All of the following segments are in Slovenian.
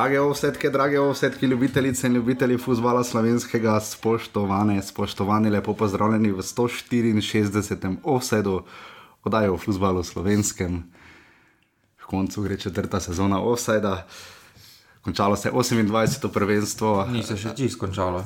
Drage ovsetke, drage ovsetke, ljubitelice in ljubitelji futbola slovenskega, spoštovane, spoštovani, lepo pozdravljeni v 164. offsetu, oddajo o futbalu slovenskem. V koncu gre četrta sezona offseda, končalo se je 28. prvenstvo. Ni se še čist končalo.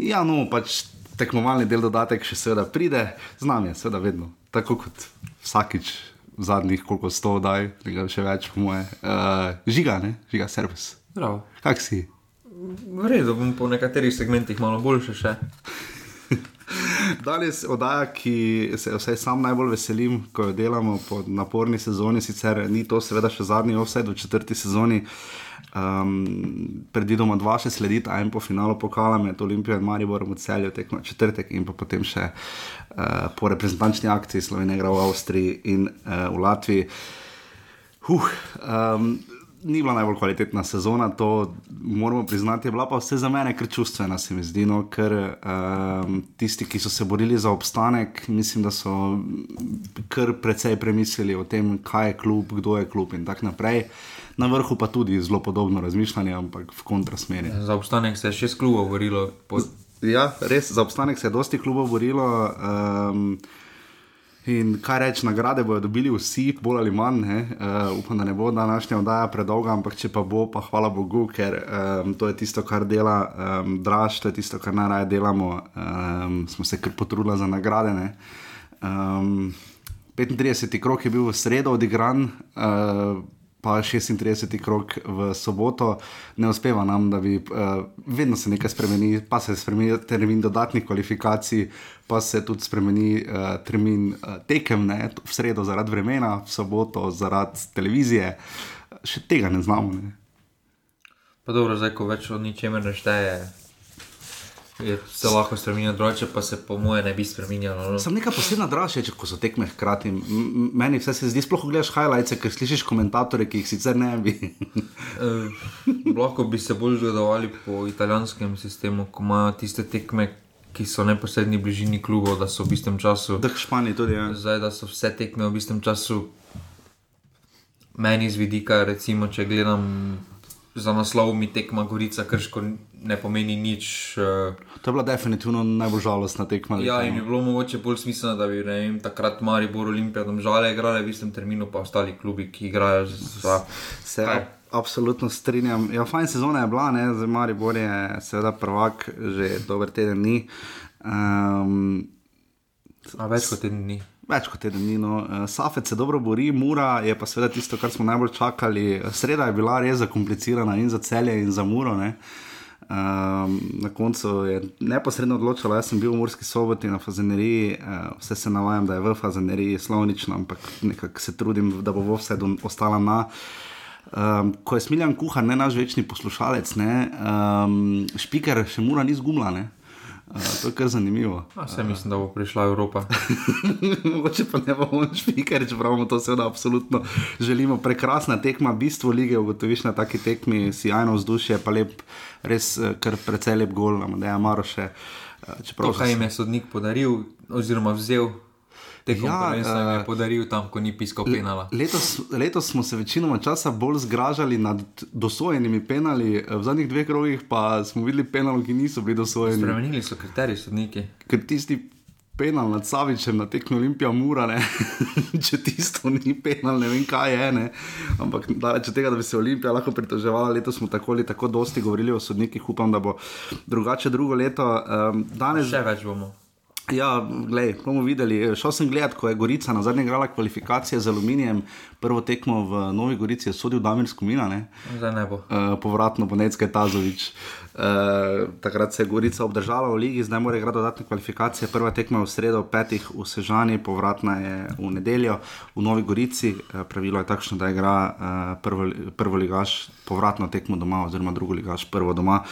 Ja, no, pač tekmovalni del dodatek še seveda pride, z nami je seveda vedno, tako kot vsakič zadnjih koliko sto daj, tega še več, po moje. Uh, žiga, ne, žiga, servis. Prav. Kak si? V redu, bom po nekaterih segmentih malo boljše še. Danes oddaja, ki se vsaj sam najbolj veselim, ko jo delamo po naporni sezoni, sicer ni to seveda še zadnji offset v četrti sezoni. Um, predvidoma dva še sledita, en po finalu pokala med Olimpijo in Mariborom v celju, tekmo četrtek in pa potem še uh, po reprezentančni akciji Slovenije, v Avstriji in uh, v Latviji. Huh, um, ni bila najbolj kvalitetna sezona, to moramo priznati, je bila pa vse za mene kar čustvena, se mi zdi. No, ker um, tisti, ki so se borili za obstanek, mislim, da so kar precej premislili o tem, kaj je klub, kdo je klub in tako naprej. Na vrhu pa tudi zelo podobno razmišljanje, ampak v kontrasmeri. Za obstanek se je šest klubov borilo. Po... Ja, res, za obstanek se je dosti klubov borilo. Um, In kaj reči, nagrade bodo dobili vsi, bolj ali manj. Uh, upam, da ne bo današnja oddaja predolga, ampak če pa bo, pa hvala Bogu, ker um, to je tisto, kar dela um, draž, to je tisto, kar najraje delamo. Um, smo se kar potrudili za nagrade. Um, 35. krok je bil v sredo odigran. Uh, pa 36. krok v soboto, ne uspeva nam, da bi uh, vedno se nekaj spremenil, pa se spremeni termin dodatnih kvalifikacij, pa se tudi spremeni uh, termin uh, tekem, ne? v sredo zaradi vremena, v soboto zaradi televizije. Še tega ne znamo. Ne? Pa dobro, zdaj ko več o ničemer ne šteje, Je, se lahko spremenja drugače, pa se po moje ne bi spremenjalo. No. Sem nekaj posebna dražja, če so tekme hkrati. M meni vse se zdi, sploh gledaš highlights, ker slišiš komentatore, ki jih sicer ne bi. uh, lahko bi se bolj zgledovali po italijanskem sistemu, ko imajo tiste tekme. Ki so v neposrednji bližini klubov, da so v istem času. Da, špani tudi. Ja. Zdaj, da so vse tekme v istem času, meni z vidika, recimo, če gledam za naslov, mi tekma Gorica, krško ne pomeni nič. Uh, to je bila definitivno najbolj žalostna tekma. Ja, in bi bilo mogoče bolj smiselno, da bi vem, takrat Maribor Olimpija tam žale igrali v istem terminu, pa ostali klubi, ki igrajo za vse. Absolutno strinjam. Ja, fajn sezona je bila, ne? zdaj Maribor je seveda prvak, že dober teden ni. Um, A več kot teden dni. Več kot teden dni. No. Safet se dobro bori, Mura je pa seveda tisto, kar smo najbolj čakali. Sreda je bila res zakomplicirana in za celje, in za Muro. Ne. Um, na koncu je neposredno odločila, jaz sem bil v Murski soboti na Fazeneriji, uh, vse se navajam, da je v Fazeneriji slovnično, ampak nekako se trudim, da bo vse ostala na. Um, ko je smiljan kuhar, ne naš večni poslušalec, ne, um, špiker še mora ni zgumla. To je kar zanimivo. Vse mislim, da bo prišla Evropa. Mogoče pa ne bomo špikari, čeprav imamo to seveda absolutno. Želimo prekrasna tekma, bistvo lige, ugotoviš na taki tekmi, sjajno vzdušje, pa lep, res kar precej lep gol, da je Maroše. Čeprav kaj jim je sodnik podaril, oziroma vzel. Ja, uh, je podaril tam, ko ni piskal penala. Letos, letos smo se večinoma časa bolj zgražali nad dosojenimi penali, v zadnjih dveh krogih pa smo videli penal, ki niso bili dosojeni. Spremenili so kriteriji sodniki. Ker tisti penal nad Savičem na tekmi Olimpija mura, če tisto ni penal, ne vem kaj je. Ne? Ampak če tega, da bi se Olimpija lahko pritoževala, letos smo tako ali tako dosti govorili o sodnikih, upam, da bo drugače drugo leto. Um, danes... Še več bomo. Ja, gledaj, bomo videli. Šel sem gledat, ko je Gorica na zadnje igrala kvalifikacije z aluminijem, prvo tekmo v Novi Gorici je sodil Damir Skomina. Ne? Zdaj ne bo. Uh, povratno bo Necke Tazovič. Uh, takrat se je Gorica obdržala v ligi, zdaj mora igrati dodatne kvalifikacije. Prva tekma je v sredo, petih v Sežani, povratna je v nedeljo v Novi Gorici. Uh, pravilo je takšno, da igra uh, prvo, prvo ligaš povratno tekmo doma, oziroma drugo ligaš prvo doma.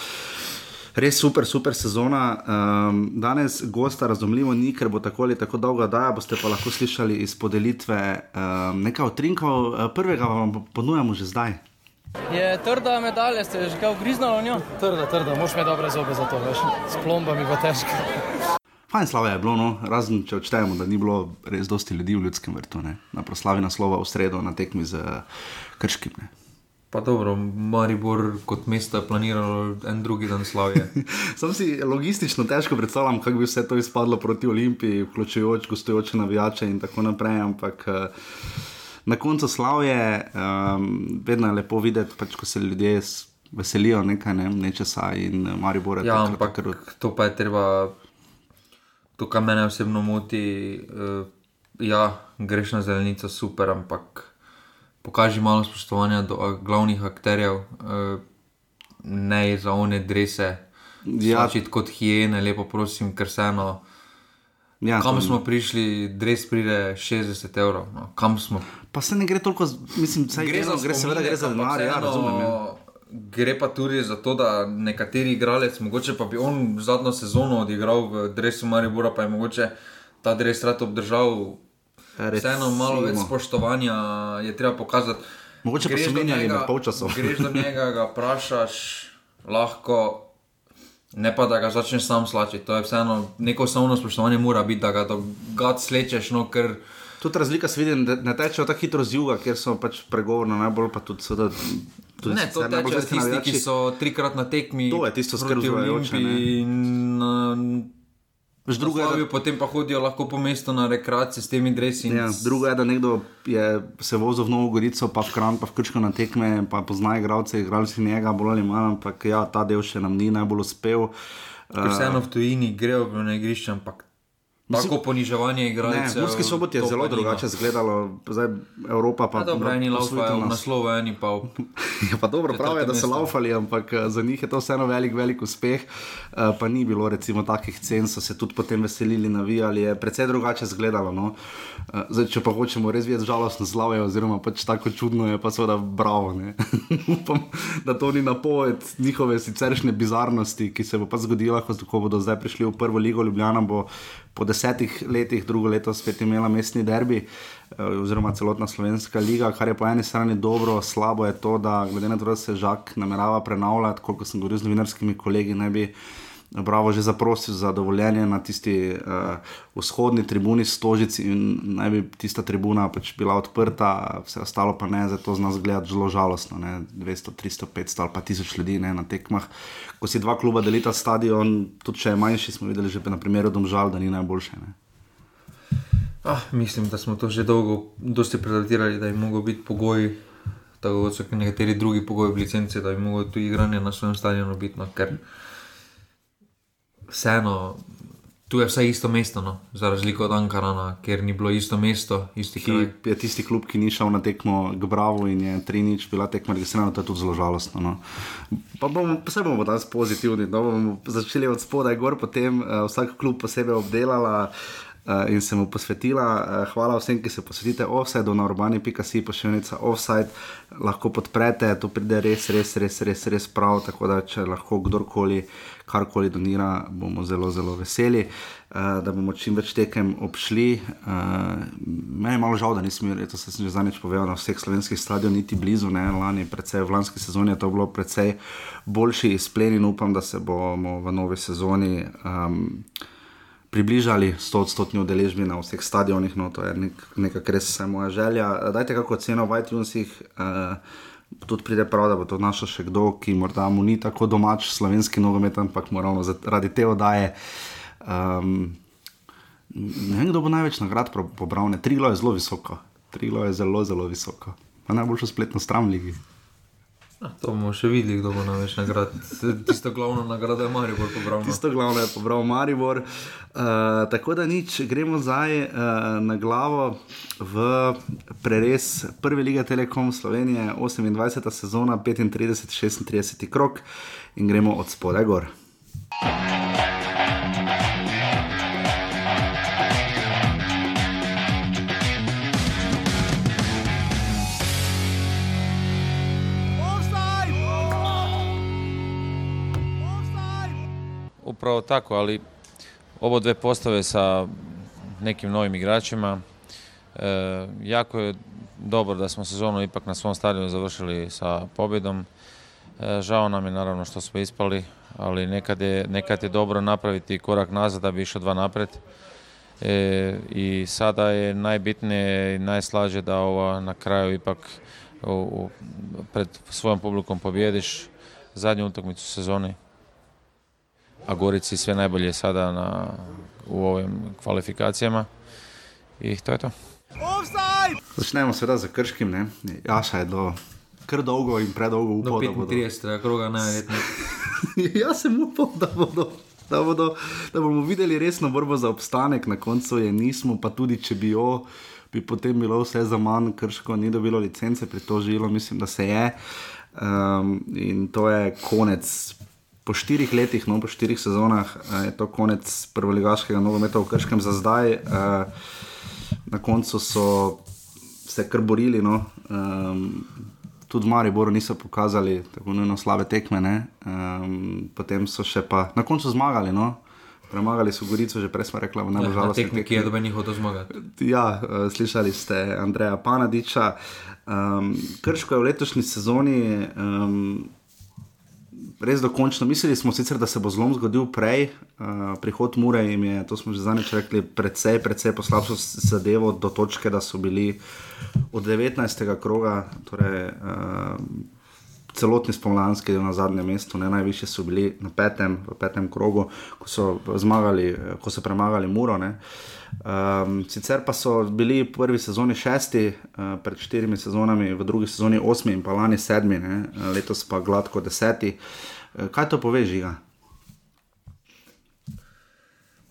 Res super, super sezona. Um, danes gosta razumljivo ni, ker bo tako ali tako dolga daja. Boste pa lahko slišali iz podelitve um, nekaj otrinkov. Prvega vam ponujamo že zdaj. Je trda medalja, ste že kaj ugriznali v njo? Trda, trda, moš me dobre zobe za to, veš. S plombami bo težko. Fajn slave je bilo, no? razen če odštejemo, da ni bilo res dosti ljudi v ljudskem vrtu, ne? na proslavi naslova v sredo na tekmi z Krškim. Ne? Pa dobro, Maribor kot mesto je planiralo en drugi dan slavje. Sam si logistično težko predstavljam, kako bi vse to izpadlo proti Olimpiji, vključujoč gostujoče navijače in tako naprej. Ampak uh, na koncu slavje, um, vedno je lepo videti, pač, ko se ljudje veselijo nekaj ne, nečesa in uh, Maribor je Ja, takrat ampak takrat- to pa je treba, to, kar mene osebno moti. Uh, ja, greš na zelenico, super, ampak pokaži malo spoštovanja do a, glavnih akterjev, uh, ne za one drese. Ja. Ja, kot hijene, lepo prosim, ker se eno. Ja, Kam smo prišli, dres pride 60 evrov. No, kam smo? Pa se ne gre toliko, mislim, saj gre, gre seveda gre za denar, ja, razumem. Ja. Gre pa tudi za to, da nekateri igralec, mogoče pa bi on zadnjo sezono odigral v Dresu Maribora, pa je mogoče ta dres rad obdržal. Vseeno malo več spoštovanja je treba pokazati. Mogoče pa Greš so do menjali njega- med polčasom. Greš do njega, ga vprašaš, lahko. Ne pa da ga začneš sam slačiti, to je vseeno neko osnovno spoštovanje, mora biti, da ga do gad slečeš, no ker Tudi razlika se vidi, da ne tečejo tako hitro z juga, ker so pač pregovorno najbolj, pa tudi seveda. tudi Ne, to tečejo zvesti tisti, ki so trikrat na tekmi. To je tisto vzbujajoče, ne. Olimpiji In, uh, drugo je, da- potem pa hodijo lahko po mestu na rekreacije s temi dresi. Ja, drugo je, da nekdo je se vozil v Novo Gorico, pa v Kran, pa v Krško na tekme, pa pozna igralce, igralci njega, bolj ali manj, ampak ja, ta del še nam ni najbolj uspel. Ker vseeno v tujini grejo na igrišče, ampak tako poniževanje igralcev. Murski sobot je zelo drugače izgledalo, zdaj Evropa pa Ja, dobro, eni laufajo v nas- naslovu, eni pa v Ja, pa dobro, prav je, da so laufali, ampak eh, za njih je to vseeno velik, velik uspeh. Eh, Pa ni bilo recimo takih cen, so se tudi potem veselili, navijali, je precej drugače izgledalo. No. Eh, Zdaj, če pa hočemo res videti žalostno slavje, oziroma pač tako čudno je, pa seveda bravo. Upam, da to ni napoved njihove siceršnje bizarnosti, ki se bo pa zgodila, ko ko bodo zdaj prišli v prvo ligo Ljubljana, bo po desetih letih drugo leto spet imela mestni derbi. eh, Oziroma, celotna slovenska liga, kar je po eni strani dobro, slabo je to, da glede na to, da se Žak namerava prenavljati, koliko sem govoril z novinarskimi kolegi, naj bi Bravo že zaprosil za dovoljenje na tisti uh, vzhodni tribuni Stožici in naj bi tista tribuna pač bila odprta, vse ostalo pa ne, zato z nas gledati zelo žalostno. Ne? 200, 300, 500 ali pa 1000 ljudi ne, na tekmah. Ko si dva kluba delita stadion, tudi če je manjši, smo videli že na primeru Domžal, da ni najboljše. Ne? Ah, mislim, da smo to že dolgo, dosti predatirali, da je mogel biti pogoj, tako kot so nekateri drugi pogoji v licenci, da bi mogel tu igranje na svojem stadionu biti. No, ker vseeno, tu je vse isto mesto, no, za razliko od Ankarana, ker ni bilo isto mesto, isti kraj. Ki je tisti klub, ki ni šel na tekmo k Bravo in je 3-0 bila tekma registrirana, to je tudi zelo žalostno. No. Pa bomo, vse bomo danes pozitivni, da bomo začeli od spodaj gor, potem uh, vsak klub posebej obdelala. Uh, in se mu posvetila. Uh, hvala vsem, ki se posvetite offside na urbani.si, pošiljnica offside, lahko podprete, to pride res, res, res, res, res prav. Tako da, če lahko kdorkoli karkoli donira, bomo zelo, zelo veseli, uh, da bomo čim več tekem obšli. Uh, Meni je malo žal, da imel, to sem že zadnjič povedal, na vseh slovenskih stadionih niti blizu, ne lani, predvsej v lanski sezoni je to bilo precej boljši izplen in upam, da se bomo v novi sezoni. Um, približali 100-odstotni udeležbi na vseh stadionih, no to je nek, nekako res vse moja želja. Dajte kako ceno v iTunesih, uh, tudi pride prav, da bo to našel še kdo, ki morda mu ni tako domač slovenski nogomet, ampak moramo zaradi te oddaje. Um, ne vem, kdo bo največ nagrad pobral, ne, Triglo je zelo visoko, Triglo je zelo, zelo visoko. Najboljšo spletno stran ligi. Ah, To bomo še videli, kdo bo največ nagrad. Tisto glavno nagrado je Maribor pobral. no. Tisto glavno je pobral Maribor. Uh, tako da nič, gremo zdaj uh, na glavo v preres Prve lige Telekom Slovenije, 28. sezona, 35-36 krok in gremo od spodaj gor. Upravo tako, ali ovo dve postave sa nekim novim igračima. E, jako je dobro da smo sezonu ipak na svom stadionu završili sa pobjedom. E, žao nam je naravno što smo ispali, ali nekad je, nekad je dobro napraviti korak nazad da bi išao dva napred. E, I sada je najbitnije i najslađe da ova na kraju ipak pred svojom publikom pobjediš zadnju utakmicu u sezoni. A Gorici sve najbolje sada na, u ovim kvalifikacijama. I to je to. Začnemo seveda z krškim, ne? Jaša je do kar dolgo in predolgo Do upal, da bodo. 35. kroga najverjetneje. Jaz sem upal, da bodo. Da, bodo, da bomo videli resno borbo za obstanek, na koncu je nismo, pa tudi če bi jo, bi potem bilo vse za manj, krško ni dobilo licence, pritožilo, mislim, da se je. Um, in to je konec. Po štirih letih, no, po štirih sezonah eh, je to konec prvoligaškega nogometa v Krškem za zdaj. Eh, na koncu so se kar borili, no. um, tudi v Mariboru niso pokazali tako nujno slabe tekme, ne. um, potem so še pa na koncu zmagali. No. Premagali so Gorico, že prej smo rekli, v najbolj Na žalostni tekmi, ki je doben njihov to zmagati. Ja, eh, slišali ste Andreja Panadiča. Um, Krško je v letošnji sezoni um, res dokončno. Mislili smo sicer, da se bo zlom zgodil prej, uh, prihod Mure jim je, to smo že zadnjič rekli, precej, precej poslabšal zadevo do točke, da so bili od 19. kroga, torej uh, celotni spomladanski del na zadnjem mestu, ne najviše so bili na petem, petem krogu, ko so, zmagali, eh, ko so premagali Muro. Ne. Um, sicer pa so bili v prvi sezoni šesti, uh, pred štirimi sezonami, v drugi sezoni osmi in pa lani sedmi, ne, eh, letos pa gladko deseti. Uh, kaj to pove, žiga?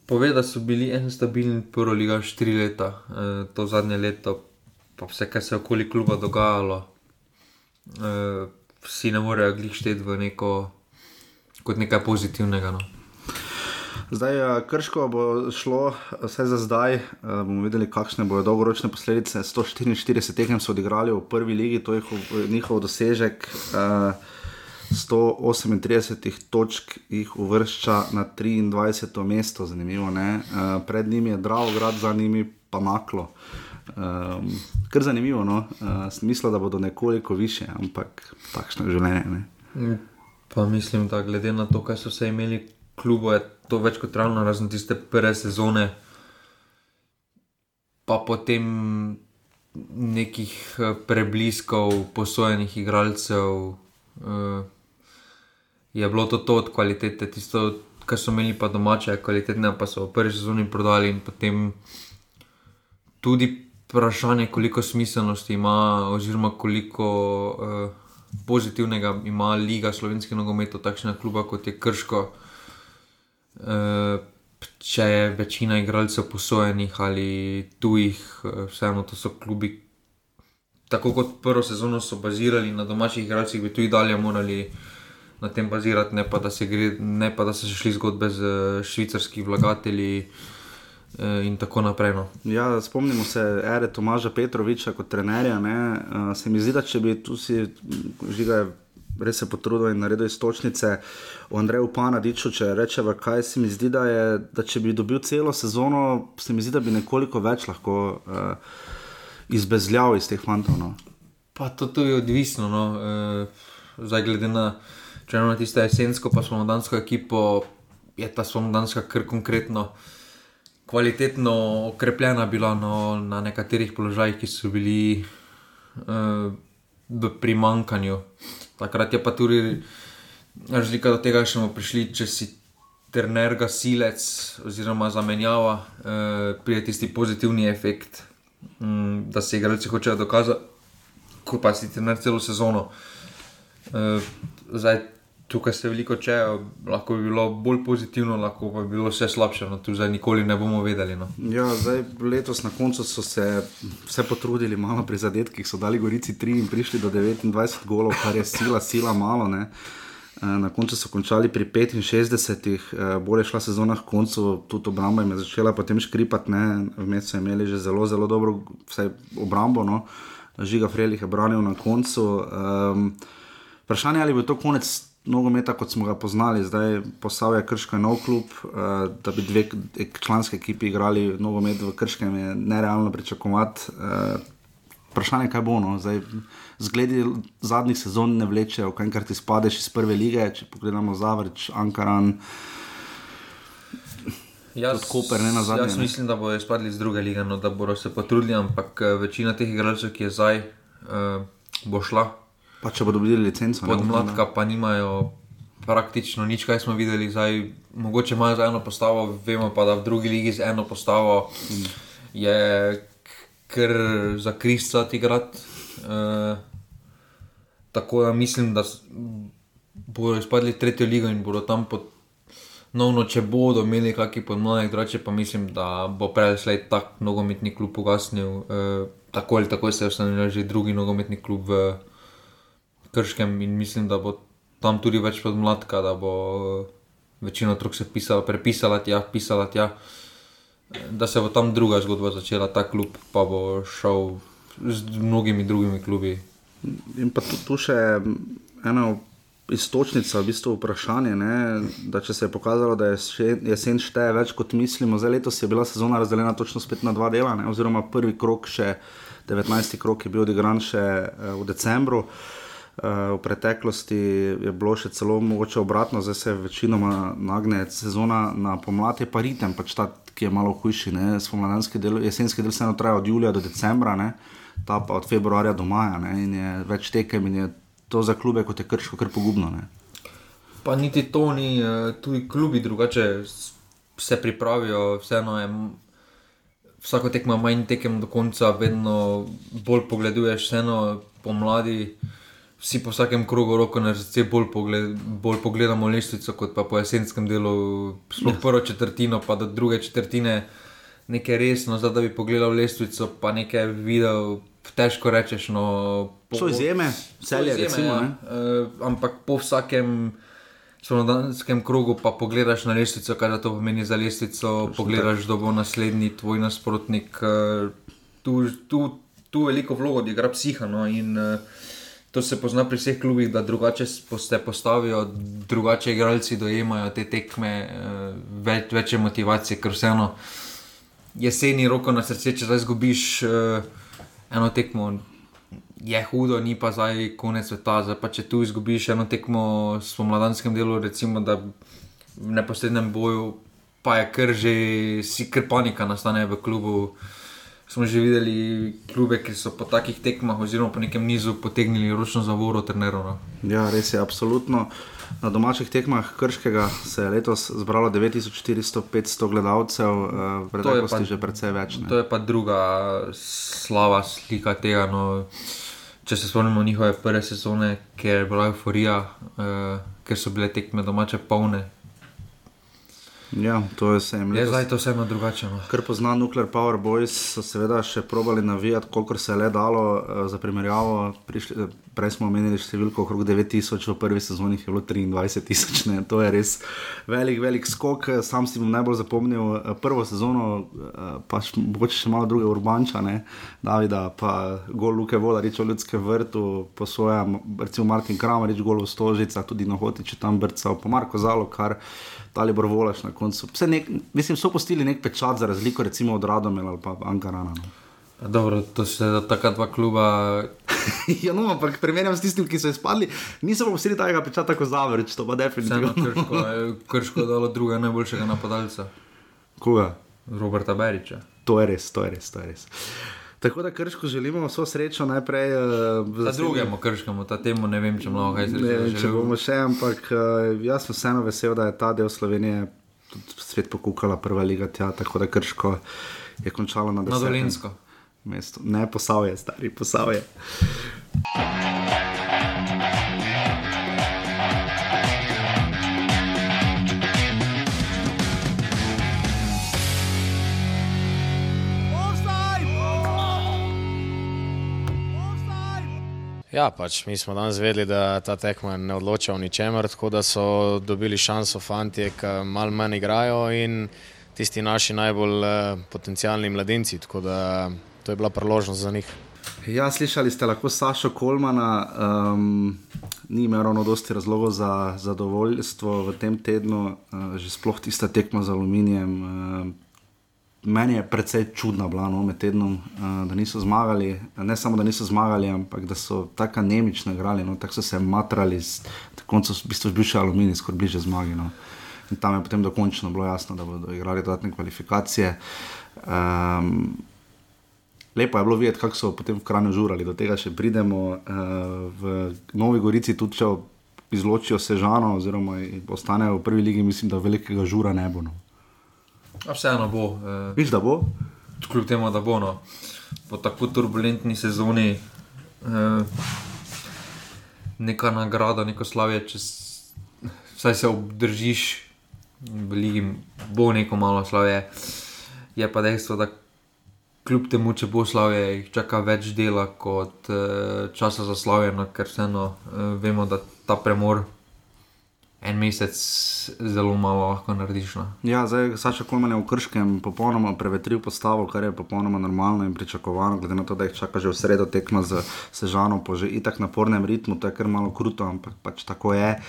Pove, da so bili en stabilni prvoliga štiri leta, e, to zadnje leto, pa vse, kar se je okoli kluba dogajalo, e, vsi ne morejo glih šteti v neko, kot nekaj pozitivnega. No. Zdaj, eh, krško bo šlo, vse za zdaj. eh, Bomo videli, kakšne bodo dolgoročne posledice. 144 tekem so odigrali v prvi ligi, to je njihov- dosežek. eh, 138 točk jih uvršča na 23. mesto, zanimivo. Ne? Eh, Pred njimi je Dravograd, za njimi pa Maklo. Um, kar zanimivo, no? uh, smisla, da bodo nekoliko više, ampak takšno je življenje. Ne? Pa mislim, da glede na to, kaj so vse imeli, klubo je to več kot ravno, razen tiste prve sezone, pa potem nekih eh, prebliskov, posojenih igralcev. eh, Je bilo to, to od kvalitete, tisto, kar so imeli pa domače, je kvalitetne, pa so v prvi sezoni prodali in potem tudi vprašanje, koliko smiselnosti ima, oziroma koliko uh, pozitivnega ima Liga slovenske nogometa, takšna kluba kot je Krško. Uh, če je večina igralcev posojenih ali tujih, uh, vseeno to so klubi. Tako kot prvo sezono so bazirali na domačih igralcih, bi tudi dalje morali na tem bazirati, ne pa da se, gre, ne pa, da so šli zgodbe z eh, švicarskimi vlagatelji in tako naprej. No. Ja, spomnimo se ere Tomaža Petroviča kot trenerja. Ne? Uh, se mi zdi, da če bi tu si žiga res se potrudil in naredil istočnice o Andreju Panadiču, če rečeva, kaj se mi zdi, da je, da če bi dobil celo sezono, se mi zdi, da bi nekoliko več lahko uh, izbezljal iz teh fantov. No? Pa to, to je odvisno. No. E, zdaj, glede na, če imamo tisto jesensko, pa smo dansko ekipo, je ta spomladanska kar konkretno. Kvalitetno okrepljena bila no, na nekaterih položajih, ki so bili uh, v primankanju. Takrat je pa tudi razlika do tega, da smo prišli, če si trener, gasilec oziroma zamenjava, uh, pride tisti pozitivni efekt, um, da se igralci hočejo dokazati ko pa si trener celo sezono. Uh, zdaj, tukaj se veliko čejo, lahko bi bilo bolj pozitivno, lahko pa bi bilo vse slabše. No, tu zdaj nikoli ne bomo vedeli. No. Ja, zdaj, letos na koncu so se vse potrudili, malo pri zadetkih, so dali Gorici 3 in prišli do 29 golov, kar je sila, sila malo. Ne. Eh, Na koncu so končali pri 65, eh, bolje šla sezona, na koncu tudi obramba jim je začela potem škripati, vmes so imeli že zelo, zelo dobro vsaj obrambo. No. Žiga Frelih je branil na koncu. Um, vprašanje je, ali bo to konec nogometa, kot smo ga poznali, zdaj posavje Krško je nov klub, uh, da bi dve članske ekipi igrali nogomet v Krškem, je nerealno pričakovati. Uh, vprašanje je, kaj bo. No? Zdaj, zgledi zadnjih sezon ne vlečejo, kaj kar ti spadeš iz prve lige, če pogledamo Zavrč, Ankaran. Jaz, Koper, ne nazadnje, Jaz mislim, da bodo izpadli iz druge lige, no, da bodo se potrudili, ampak eh, večina teh igralcev, ki je zdaj, uh, bo šla. Pa če bodo dobili licenco. ne, Podmladka pa nimajo praktično nič, kaj smo videli. Zdaj, mogoče imajo za eno postavo, vemo pa, da v drugi ligi z eno postavo je kar za Krista igrati. Uh, tako da mislim, da bodo izpadli tretjo ligo in bodo tam pod. Novno, če bodo imeli kakšen podmladek, drugače pa mislim, da bo prej slej tak nogometni klub ugasnil. Uh, tako ali tako se je ustanovil že drugi nogometni klub v Krškem in mislim, da bo tam tudi več podmladka, da bo eh, večina otrok se pisala, prepisala tja, pisala tja, da se bo tam druga zgodba začela, ta klub pa bo šel z mnogimi drugimi klubi. In pa tu, tu še ena istočnica, v bistvu vprašanje, ne, da če se je pokazalo, da je še- jesen šteje več kot mislimo, zdaj letos je bila sezona razdeljena točno spet na dva dela, ne, oziroma prvi krok, še 19. krok je bil odigran še eh, v decembru. Eh, V preteklosti je bilo še celo mogoče obratno, zdaj se večinoma nagne sezona na pomlad, je pa ritem, pač ta, ki je malo hujši. Spomladanski del, jesenski del vseeno traja od julija do decembra, ne, ta pa od februarja do maja ne, in je več tekem in je to za klube kot je krško, kar pogubno. Ne. Pa niti to ni, eh, tudi klubi drugače se pripravijo, vseeno je. Vsako tekmo manj tekem do konca, vedno bolj pogleduješ, vseeno pomladi. Vsi po vsakem krogu roko na srce bolj, pogled, bolj pogledamo lestvico, kot pa po jesenskem delu, sploh prvo četrtino, pa do druge četrtine, nekaj resno, zdaj da bi pogledal lestvico, pa nekaj videl, težko rečeš. No, po- So izjeme, celje, izjeme, recimo. ja. Uh, ampak po vsakem slovenskem krogu pa pogledaš na lestvico, kaj to pomeni za lestvico, pogledaš, kdo bo naslednji tvoj nasprotnik. Uh, tu, tu, tu veliko vlogo odigra psiha. No, in, uh, To se pozna pri vseh klubih, da drugače se postavijo, drugače igralci dojemajo te tekme, eh, več, večje motivacije, ker vseeno jeseni roko na srce, če zdaj izgubiš uh, eno tekmo, je hudo, ni pa zdaj konec sveta. Zdaj pa če tu izgubiš eno tekmo s pomladanskim delu, recimo, da v neposrednem boju, pa je kar že, si kar panika nastane v klubu. Smo že videli klube, ki so po takih tekmah, oziroma po nekem nizu, potegnili ročno zavoro trenerov. No. Ja, res je, absolutno. Na domačih tekmah Krškega se je letos zbralo 9400-500 gledalcev, eh, v preteklosti že precej več. Ne. To je pa druga slava slika tega. No, če se spomnimo njihove prve sezone, ker je bila euforija, uh, ker so bile tekme domače polne. Ja, to je se jim Je zdaj to vseeno drugače. No. Ker pozna Nuclear Power Boys, so seveda še probali navijati, kolikor se je le dalo eh, za primerjavo. Prišli, eh, prej smo omenili številko okrog 9000, v prvi sezoni je bilo 23000, to je res velik, velik skok. Eh, Sam si bom najbolj zapomnil prvo sezono, eh, pa še, mogoče še malo druge urbanča, ne? Davida, pa gol Luke Voda, reč o ljudskem vrtu, po svojem, recimo Martin Kramarič, gol v Stožicah, tudi na Hotiče tam brcal, pa Marko Zalo, kar. Dalibor Volaš na koncu. Vse Nek, mislim, so postili nek pečat za razliko recimo od Radomela ali pa Ankarana. No. Dobro, to so taka dva kluba. ja, no, ampak primerjam s tistim, ki so izpadli, niso pa postili takega pečata kot Zavrč, to pa definitivno. krško je dalo druga najboljšega napadalca, Koga? Roberta Beriča. To je res, to je res, to je res. Tako da krško želimo vso srečo najprej. Uh, Za drugemu krškemu, ta temu ne vem, če mnogo kaj Ne če bomo še, ampak uh, jaz sem vseeno vesel, da je ta del Slovenije svet pokukala prva liga tja, tako da krško je končalo na Na desetem Dolensko. mestu. Ne, posavje, stari, posavje. Ja, pač mi smo danes vedeli, da ta tekma ne odloča o ničemer, tako da so dobili šanso fanti, ki malo manj igrajo in tisti naši najbolj eh, potencijalni mladinci, tako da to je bila priložnost za njih. Ja, slišali ste lahko Sašo Kolmana, um, ni imel ravno dosti razlogov za zadovoljstvo v tem tednu, uh, že sploh tista tekma z aluminijem. Uh, meni je precej čudna bila no, med tednom, uh, da niso zmagali. Ne samo, da niso zmagali, ampak da so tako anemično igrali, no, tako so se matrali, na koncu so v bistvu bil še aluminij, skoraj bliže zmagi. No. In tam je potem dokončno bilo jasno, da bodo igrali dodatne kvalifikacije. Um, lepo je bilo videti, kako so potem v Kranju žurali, do tega še pridemo. Uh, v Novi Gorici tudi, če izločijo Sežano, oziroma ostanejo v prvi ligi, mislim, da velikega žura ne bo. No. A vseeno bo. Eh, Viš, da bo? Kljub temu, da bo. No. Po tako turbulentni sezoni, eh, neka nagrada, neko slavje, če vsaj se obdržiš v ligi, bo neko malo slavje. Je pa dejstvo, da kljub temu, če bo slavje, jih čaka več dela kot uh, časa za slavje, no, ker vseeno uh, vemo, da ta premor. En mesec zelo malo lahko narediš. No. Ja, zdaj Saša Kolman je v Krškem popolnoma prevetril postavo, kar je popolnoma normalno in pričakovano, glede na to, da jih čaka že v sredo tekma z Sežano po že itak napornem ritmu, to je kar malo kruto, ampak pač tako je.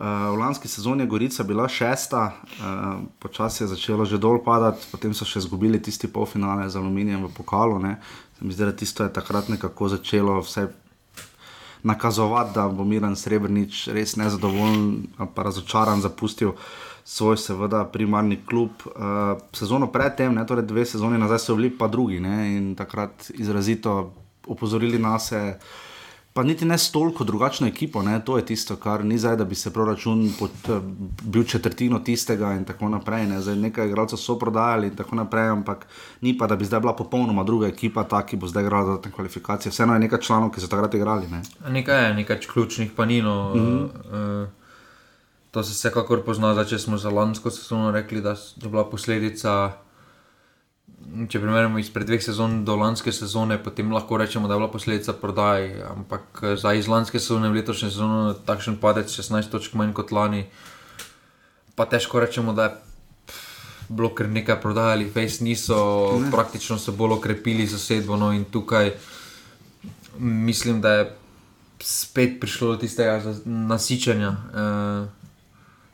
Uh, v lanski sezoni je Gorica bila šesta, uh, počasi je začelo že dol padati, potem so še izgubili tisti polfinale z aluminijem v pokalu. Zdaj, da tisto je takrat nekako začelo vse nakazovati, da bo Miren Srebrenic res nezadovoljen ali pa razočaran zapustil svoj, seveda, primarni klub. Uh, sezono predtem, ne, torej dve sezoni nazaj, so bili pa drugi ne, in takrat izrazito opozorili nas. Pa niti ne s toliko drugačno ekipo, ne? to je tisto, kar ni zdaj, da bi se proračun pod, bil četrtino tistega in tako naprej. Ne? Zdaj, nekaj igralcev so prodajali in tako naprej, ampak ni pa, da bi zdaj bila popolnoma druga ekipa, ta, ki bo zdaj igrala za te kvalifikacije. Vseeno je nekaj članov, ki so takrat igrali. Ne? Nekaj je, nekaj ključnih pa ni. No, mm -hmm. uh, to se vsekakor pozna, da če smo za lansko sezono rekli, da je bila posledica če primerjamo izpred dveh sezon do lanske sezone, potem lahko rečemo, da je bila posledica prodaje. Ampak eh, za izlanske sezone v letošnje sezone takšen padec 16 točk manj kot lani, pa težko rečemo, da je bilo kar nekaj prodajali, Face niso, ne. praktično so bolj okrepili zasedbo. No in tukaj mislim, da je spet prišlo do tistega nasičenja. Uh,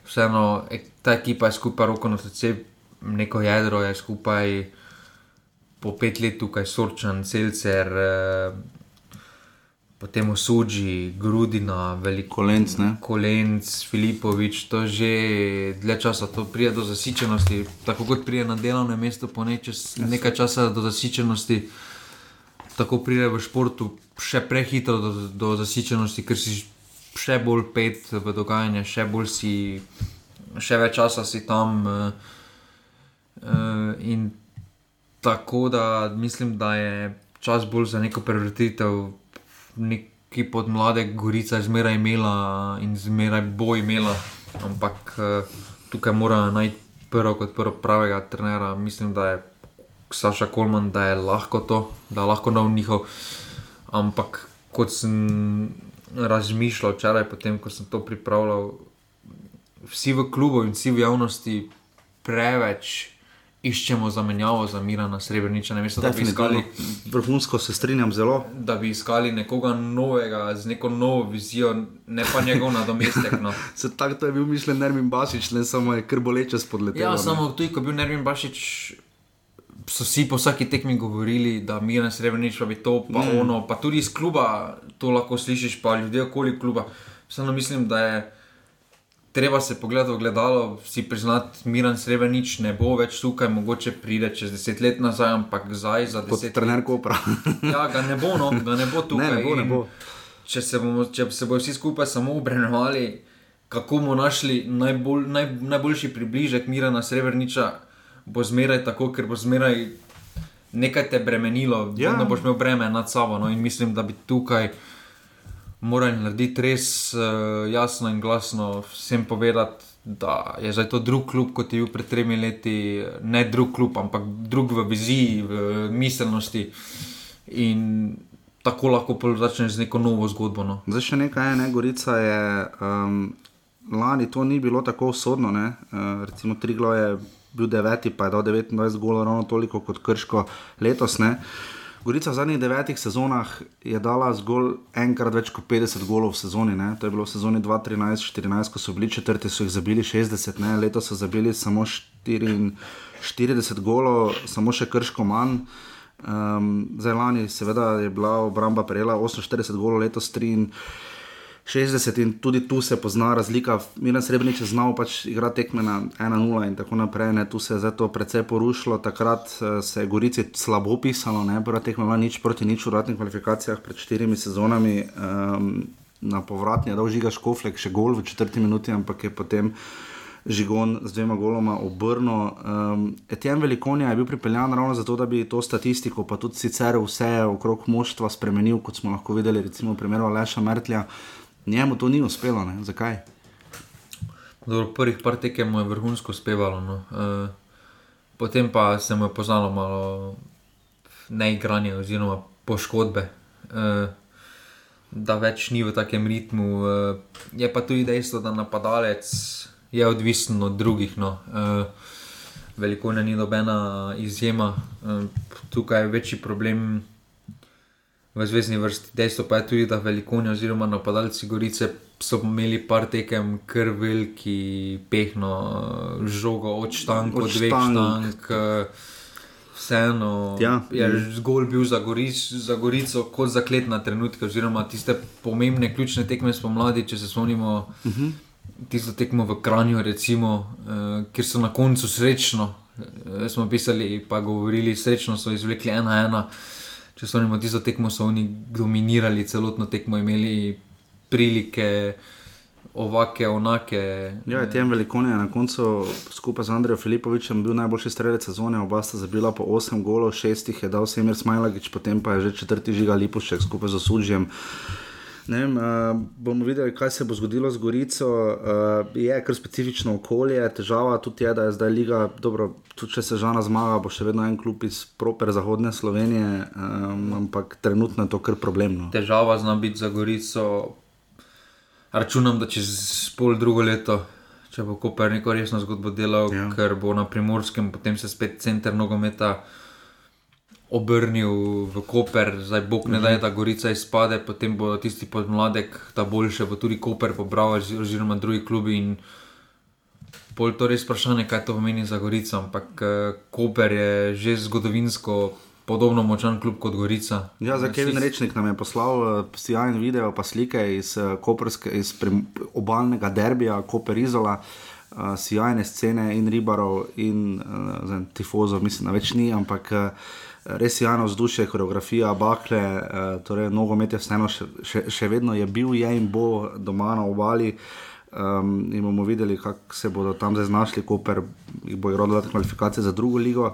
vseeno, ta ekipa je skupaj roko na srce, neko jedro je skupaj po pet let tukaj sorčen, celcer, eh, potem osuđi, grudina, veliko kolenc, kolenc, Filipovič, to že dlje časa to prija do zasičenosti, tako kot prija na delovnem mestu, po nečes, nekaj časa do zasičenosti, tako prija v športu, še prehitro do, do zasičenosti, ker si še bolj pet v dogajanje, še bolj si, še več časa si tam. Uh, uh, in Tako da mislim, da je čas bolj za neko prevrtitev, neki pod mlade Gorica zmeraj imela in zmeraj bo imela, ampak eh, tukaj mora najti prvo kot prvo pravega trenera. Mislim, da je Saša Kolman, da je lahko to, da je lahko nov njihov. Ampak kot sem razmišljal včeraj, potem ko sem to pripravljal, vsi v klubu in vsi v javnosti preveč iščemo zamenjavo za Mirana Srebreniča. Ne, mislim, iskali, vrhunsko se strinjam zelo. Da bi iskali nekoga novega, z neko novo vizijo, ne pa njegov nadomestek. No. se tako je bil mišljen Nermin Bašič, ne samo je krboleče spodletel. Ja, ne. samo tudi, ko je bil Nermin Bašič. So vsi po vsaki tekmi govorili, da mi na srebrenici pa bi to, pa mm. ono, pa tudi iz kluba to lahko slišiš, pa ljudje okoli kluba. Samo mislim, da je treba se pogledati v gledalo, si priznati, Miren Srebrenic ne bo več tukaj, mogoče pride čez deset let nazaj, ampak zdaj za deset let. Trener Kopra. ja, ga ne bo, no, ga ne bo tukaj. Ne, ne bo, ne bo. Če se, bomo, če se bodo vsi skupaj samo obrenovali, kako bomo našli najbolj, naj, najboljši približek Mirena Srebreniča, bo zmeraj tako, ker bo zmeraj nekaj te bremenilo, ja. da boš imel breme nad sabo. No, in mislim, da bi tukaj morali narediti res uh, jasno in glasno vsem povedati, da je zdaj to drug klub, kot je bil pred tremi leti, ne drug klub, ampak drug v viziji, v miselnosti. In tako lahko začneš z neko novo zgodbo. No. Zdaj še nekaj, ne, Gorica je. Um, lani to ni bilo tako usodno, uh, recimo Triglo je bil deveti, pa je dal 29 golov, ravno toliko kot Krško letos. Ne. Gorica v zadnjih devetih sezonah je dala zgolj enkrat več kot 50 golov v sezoni. Ne? To je bilo v sezoni 2013-2014, ko so bili četrti, so jih zabili 60, ne? letos so zabili samo 44 golov, samo še krško manj. Um, zdaj lani, seveda, je bila obramba prejela 48 golov, letos 3. 60 in tudi tu se pozna razlika. Miren Srebrenic je znal pač igrati tekme na 1-0 in tako naprej. Ne. Tu se je zato precej porušilo. Takrat uh, se je Gorici slabo pisalo, ne prva tekma bila nič proti nič v ratnih kvalifikacijah pred štirimi sezonami. Um, na povratni je dal žiga Škoflek, še gol v četrti minuti, ampak je potem. Žigon z dvema goloma obrnil. Um, Etienne Velikonja je bil pripeljan ravno zato, da bi to statistiko, pa tudi sicer vse okrog moštva spremenil, kot smo lahko videli, recimo v primeru Leša Mertlja. Njemu to ni uspelo, ne? zakaj? Dobro, prvih par tekem mu je vrhunsko uspevalo, no. uh, potem pa se mu je poznalo malo neigranje oziroma poškodbe. Uh, Da več ni v takem ritmu, je pa tudi dejstvo, da napadalec je odvisen od drugih. No. Uh, Veliko ne ni nobena izjema, uh, tukaj je večji problem v zvezdni vrsti. Dejstvo pa je tudi, da velikonja oziroma napadalci Gorice so imeli par tekem kar veliki pehno, žogo od štank, od dveh štank. Vseeno ja. je zgolj bil za, Goric, za Gorico kot zaklet na trenutke, oziroma tiste pomembne, ključne tekme spomladi, če se spomnimo. Uh mhm. -huh tisto tekmo v Kranju, recimo, uh, kjer so na koncu srečno, uh, smo pisali, pa govorili, srečno so izvlekli ena ena. Če so oni tisto tekmo, so oni dominirali celotno tekmo, imeli prilike. Ovake, onake. Ja, tem velikonje je na koncu skupaj z Andrejem Filipovičem bil najboljši strelec sezone, oba sta zabila po 8 golov, 6 jih je dal Semir Smajlagič, potem pa je že četrti žiga Lipušek skupaj z. Uh, Vem, uh, bomo videli, kaj se bo zgodilo z Gorico. Uh, je kar specifično okolje, težava tudi je, da je zdaj liga. Dobro, tudi če se žana zmaga, bo še vedno en klub iz proper zahodne Slovenije, um, ampak trenutno je to kar problemno. Težava zna biti za Gorico. Računam, da čez pol drugo leto, če bo Koper neko resno zgodbo delal, ja. ker bo na primorskem, potem se spet center nogometa obrnil v Koper, zdaj Bog ne da, mhm. da Gorica izpade, potem bo tisti podmladek, ta boljše, bo tudi Koper pobral, oziroma drugi klubi. In pol to res vprašanje, kaj to pomeni za Gorico. Ampak eh, Koper je že zgodovinsko. Podobno močan klub kot Gorica. Ja, za Kevin Rečnik nam je poslal uh, sjajen video, pa slike iz, uh, Koperske, iz obalnega derbija, Koper Izola, uh, sjajne scene in ribarov in uh, tifozov, mislim, da več ni, ampak uh, res javno vzdušje, koreografija, bakle, uh, torej nogomet je vseeno še, še, vedno je bil, je in bo doma na obali. Um, in bomo videli, kako se bodo tam zdaj znašli, ko bojo rodili kvalifikacije za drugo ligo.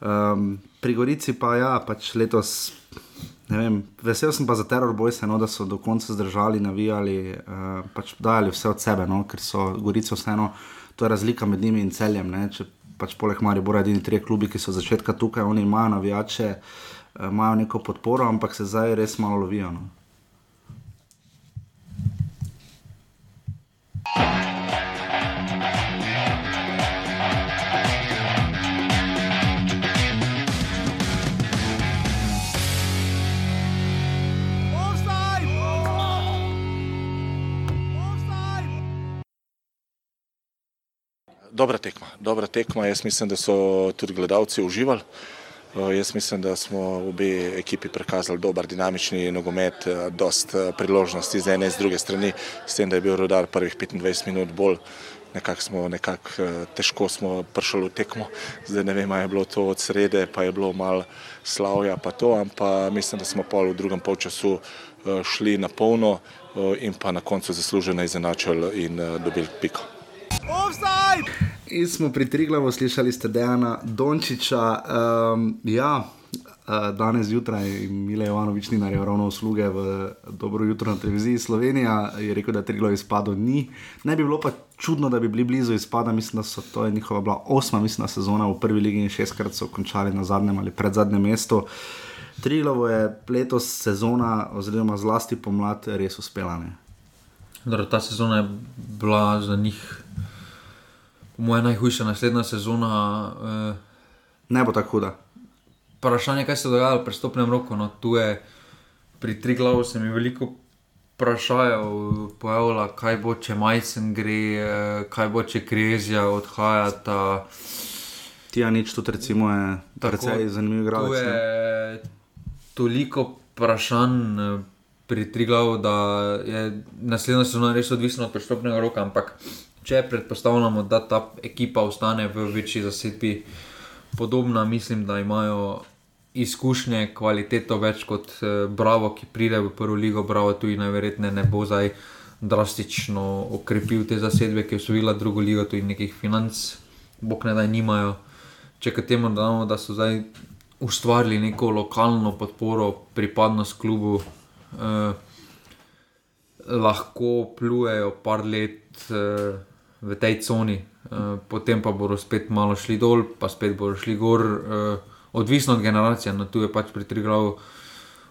Um, pri Gorici pa ja, pač letos. Vem, vesel sem pa za teror boj, no, da so do konca zdržali, navijali, uh, pač dajali vse od sebe, no, ker so Gorico vseeno, to je razlika med njimi in celjem. Ne, če pač poleg Marija, edini tri klubi, ki so začetka tukaj, oni imajo navijače, eh, imajo neko podporo, ampak se zdaj res malo lovijo. No. Dobra tekma, dobra tekma. Jaz mislim, da so tudi gledalci uživali. Uh, jaz mislim, da smo v obi ekipi prikazali dober, dinamični nogomet, uh, dost uh, priložnosti z ene in z druge strani, s tem, da je bil rodar prvih 25 minut bolj. Nekako smo, nekak, težko smo prišli v tekmo, zdaj ne vem, ali je bilo to od srede, pa je bilo malo slavja, pa to, ampak mislim, da smo pol v drugem polčasu šli na polno in pa na koncu zasluženo izenačili in dobili piko. In smo pri Triglavu slišali, ste Dejana Dončiča. Um, ja, uh, danes zjutraj Mile Jovanovič ni naredil ravno usluge v dobro jutro na televiziji Slovenija. Je rekel, da Triglav izpadel ni. Ne bi bilo pa čudno, da bi bili blizu izpada. Mislim, da so to je njihova bila osma mislim, sezona v prvi ligi in šestkrat so končali na zadnjem ali predzadnjem mestu. Triglav je letos sezona, oziroma zlasti pomlad, res uspela. Dobro, ta sezona je bila za njih moja najhujša naslednja sezona. Uh, ne bo tako huda. Vprašanje, kaj se je dogajalo pri stopnem roku. No, tu je pri tri glavu se mi veliko vprašajo, pojavlja, kaj bo, če majcen gre, uh, kaj bo, če krezija odhaja. Ti ja nič, tudi recimo je precej zanimiv igralec. Tu je toliko vprašanj. Uh, pri Triglavu, da je naslednja sezona res odvisna od pristopnega roka, ampak če predpostavljamo, da ta ekipa ostane v večji zasedbi podobna, mislim, da imajo izkušnje, kvaliteto več kot eh, Bravo, ki pride v prvo ligo, Bravo tudi najverjetneje ne bo zdaj drastično okrepil te zasedbe, ki so bila drugo ligo, tudi nekih financ, bog ne da nimajo. Če k temu dodamo, da so zdaj ustvarili neko lokalno podporo, pripadnost klubu, eh, lahko plujejo par let eh, v tej coni, eh, potem pa bodo spet malo šli dol, pa spet bodo šli gor. Eh, odvisno od generacije, no tu je pač pri Triglavu,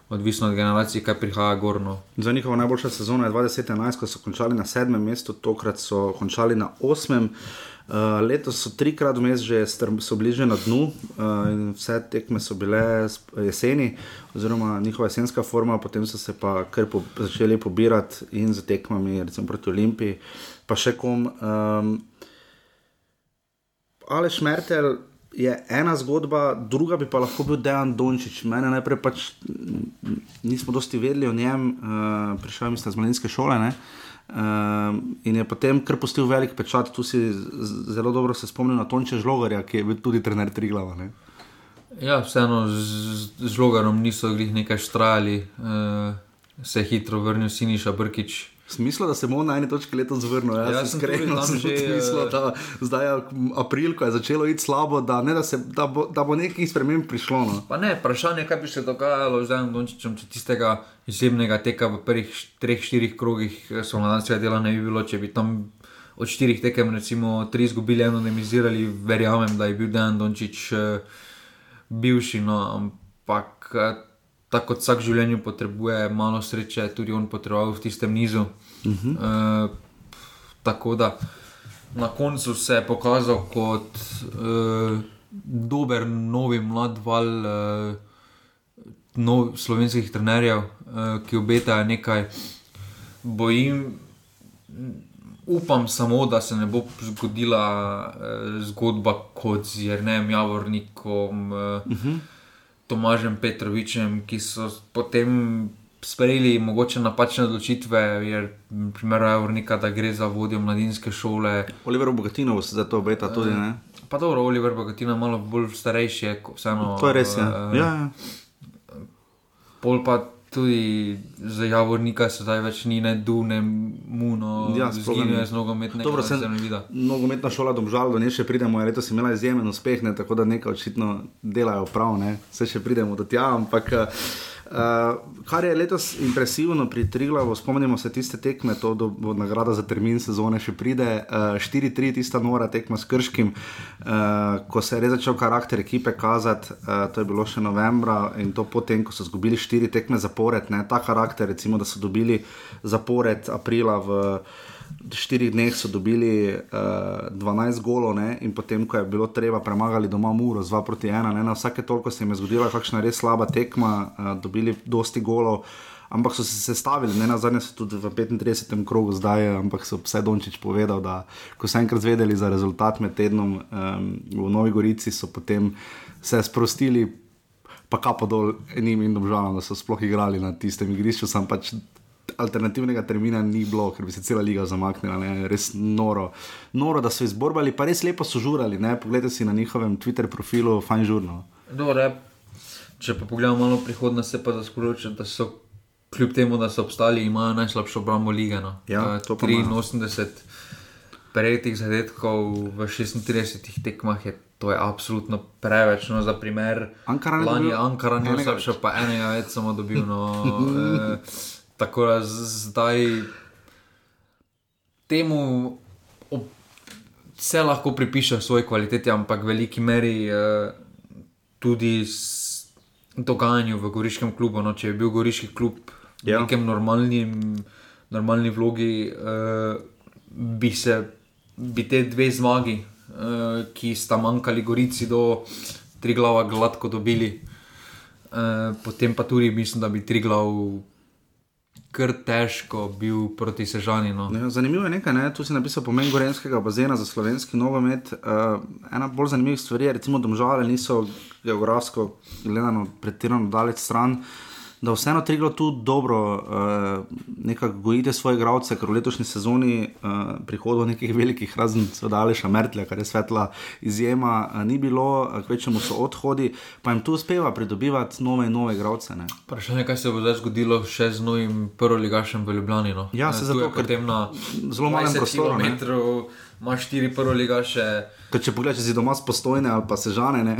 odvisno od generacije, kaj prihaja gorno. Za njihovo najboljša sezona je 2011, ko so končali na sedmem mestu, tokrat so končali na osmem. Uh, letos so trikrat vmes že so bliže na dnu, uh, in vse tekme so bile jeseni, oziroma njihova jesenska forma, potem so se pa kar po, začeli pobirati in z tekmami, recimo proti Olimpiji, pa še kom. Um, Aleš Mertel, je ena zgodba, druga bi pa lahko bil Dejan Dončić. Mene najprej pač nismo dosti vedeli o njem, uh, prišel iz Mlinske šole. Ne? Uh, in je potem kar postil velik pečat, tu si zelo dobro se spomnil na Tonče Žlogarja, ki je bil tudi trener Triglava. Ne? Ja, vseeno z, Žlogarom niso jih nekaj štrajali, uh, se je hitro vrnil Siniša Brkič, Smisel, da se bomo na eni točki letos vrnili. Jaz, jaz sem skrajno tam že mislil, da zdaj je april, ko je začelo iti slabo, da, ne, da, se, da, bo, da bo nekaj sprememb prišlo. No. Pa ne, vprašanje, kaj bi se dogajalo z Danom Dončičem, če tistega izjemnega teka v prvih treh, štirih krogih eh, so na danskega dela ne bi bilo, če bi tam od štirih tekem, recimo, tri izgubili, eno nemizirali, verjamem, da je bil Dan Dončič uh, bivši, no, ampak. Tako kot vsak v življenju potrebuje malo sreče, tudi on potreboval v tistem nizu. Uh -huh. uh, tako da na koncu se je pokazal kot uh, dober, novi, mlad val uh, nov, slovenskih trenerjev, uh, ki obetajo nekaj. Bojim, upam samo, da se ne bo zgodila uh, zgodba kot z Jrnem Javornikom. Uh, uh -huh. Tomažem Petrovičem, ki so potem sprejeli mogoče napačne odločitve, je primer Avrnika, da gre za vodjo mladinske šole. Oliver Bogatinov se za to obeta tudi, ne? Pa dobro, Oliver Bogatinov je malo bolj starejši, vseeno. To je res, ja. Uh, ja, ja. Pol pa tudi za Javornika se zdaj več ni ne du, ne muno, ja, zgine je z nogometnega Dobro, se ne vidi. Nogometna šola domžal, do nje še pridemo, je letos imela izjemen uspeh, ne, tako da nekaj očitno delajo prav, ne, se še pridemo do tja, ampak. Uh, Uh, kar je letos impresivno pri Triglavu, spomnimo se tiste tekme, to bo nagrada za termin sezone še pride. Uh, eh, 4-3, tista nora tekma s Krškim, uh, ko se je res začel karakter ekipe kazati, uh, to je bilo še novembra in to potem, ko so izgubili 4 tekme zapored, ne, ta karakter, recimo, da so dobili zapored aprila v štirih dneh so dobili uh, eh, 12 golov, ne? in potem, ko je bilo treba, premagali doma Muro z 2 proti 1. Ne? Na vsake toliko se jim je zgodila kakšna res slaba tekma, uh, dobili dosti golov. Ampak so se sestavili, ne na zadnje, so tudi v 35. krogu zdaj, ampak so vse Dončić povedal, da ko so enkrat zvedeli za rezultat med tednom um, v Novi Gorici, so potem se sprostili, pa kapo dol enim in domžalam, da so sploh igrali na tistem igrišču, sem pač alternativnega termina ni bilo, ker bi se cela liga zamaknila. Ne? Res noro. noro, da so izborbali, pa res lepo so žurali. Ne? Poglejte si na njihovem Twitter profilu, fajn žurno. Dobre. Če pa pogledamo malo prihodnost, se pa sporočam, da so kljub temu, da so obstali, imajo najslabšo obrambo lige. No. Ja, uh, 83 prejetih zadetkov v 36 tekmah je. To je absolutno preveč, no, za primer. Lani je Ankara, če pa enega več samo dobil. No, eh, Tako da zdaj temu vse lahko pripiše svoje kvalitete, ampak v veliki meri uh, tudi dogajanju v Goriškem klubu. No, če je bil Goriški klub v ja. nekem normalnem, normalni vlogi, uh, bi se bi te dve zmagi, uh, ki sta manjkali Gorici, do tri glava gladko dobili. Uh, potem pa tudi mislim, da bi tri glav kar težko bil proti Sežani. No. Ja, zanimivo je nekaj, ne? tu si napisal pomen Gorenskega bazena za slovenski nogomet. Uh, ena bolj zanimivih stvari je, da domžale niso geografsko gledano pretirano daleč stran. Da vseeno Triglo tu dobro uh, nekako gojite svoje gradce, ker v letošnji sezoni uh, prihodov nekih velikih, razen seveda Aleša Mertlja, kar je svetla izjema, uh, ni bilo, uh, kvečemu so odhodi, pa jim tu uspeva pridobivati nove in nove gradce. Vprašanje, kaj se bo zdaj zgodilo še z novim prvoligašem v Ljubljani. No? Ja, se zato, ker potem na zelo malem 20 prostoru, imaš štiri prvoligaše. Ker če pogledaj, če si doma spostojne ali pa sežane, ne,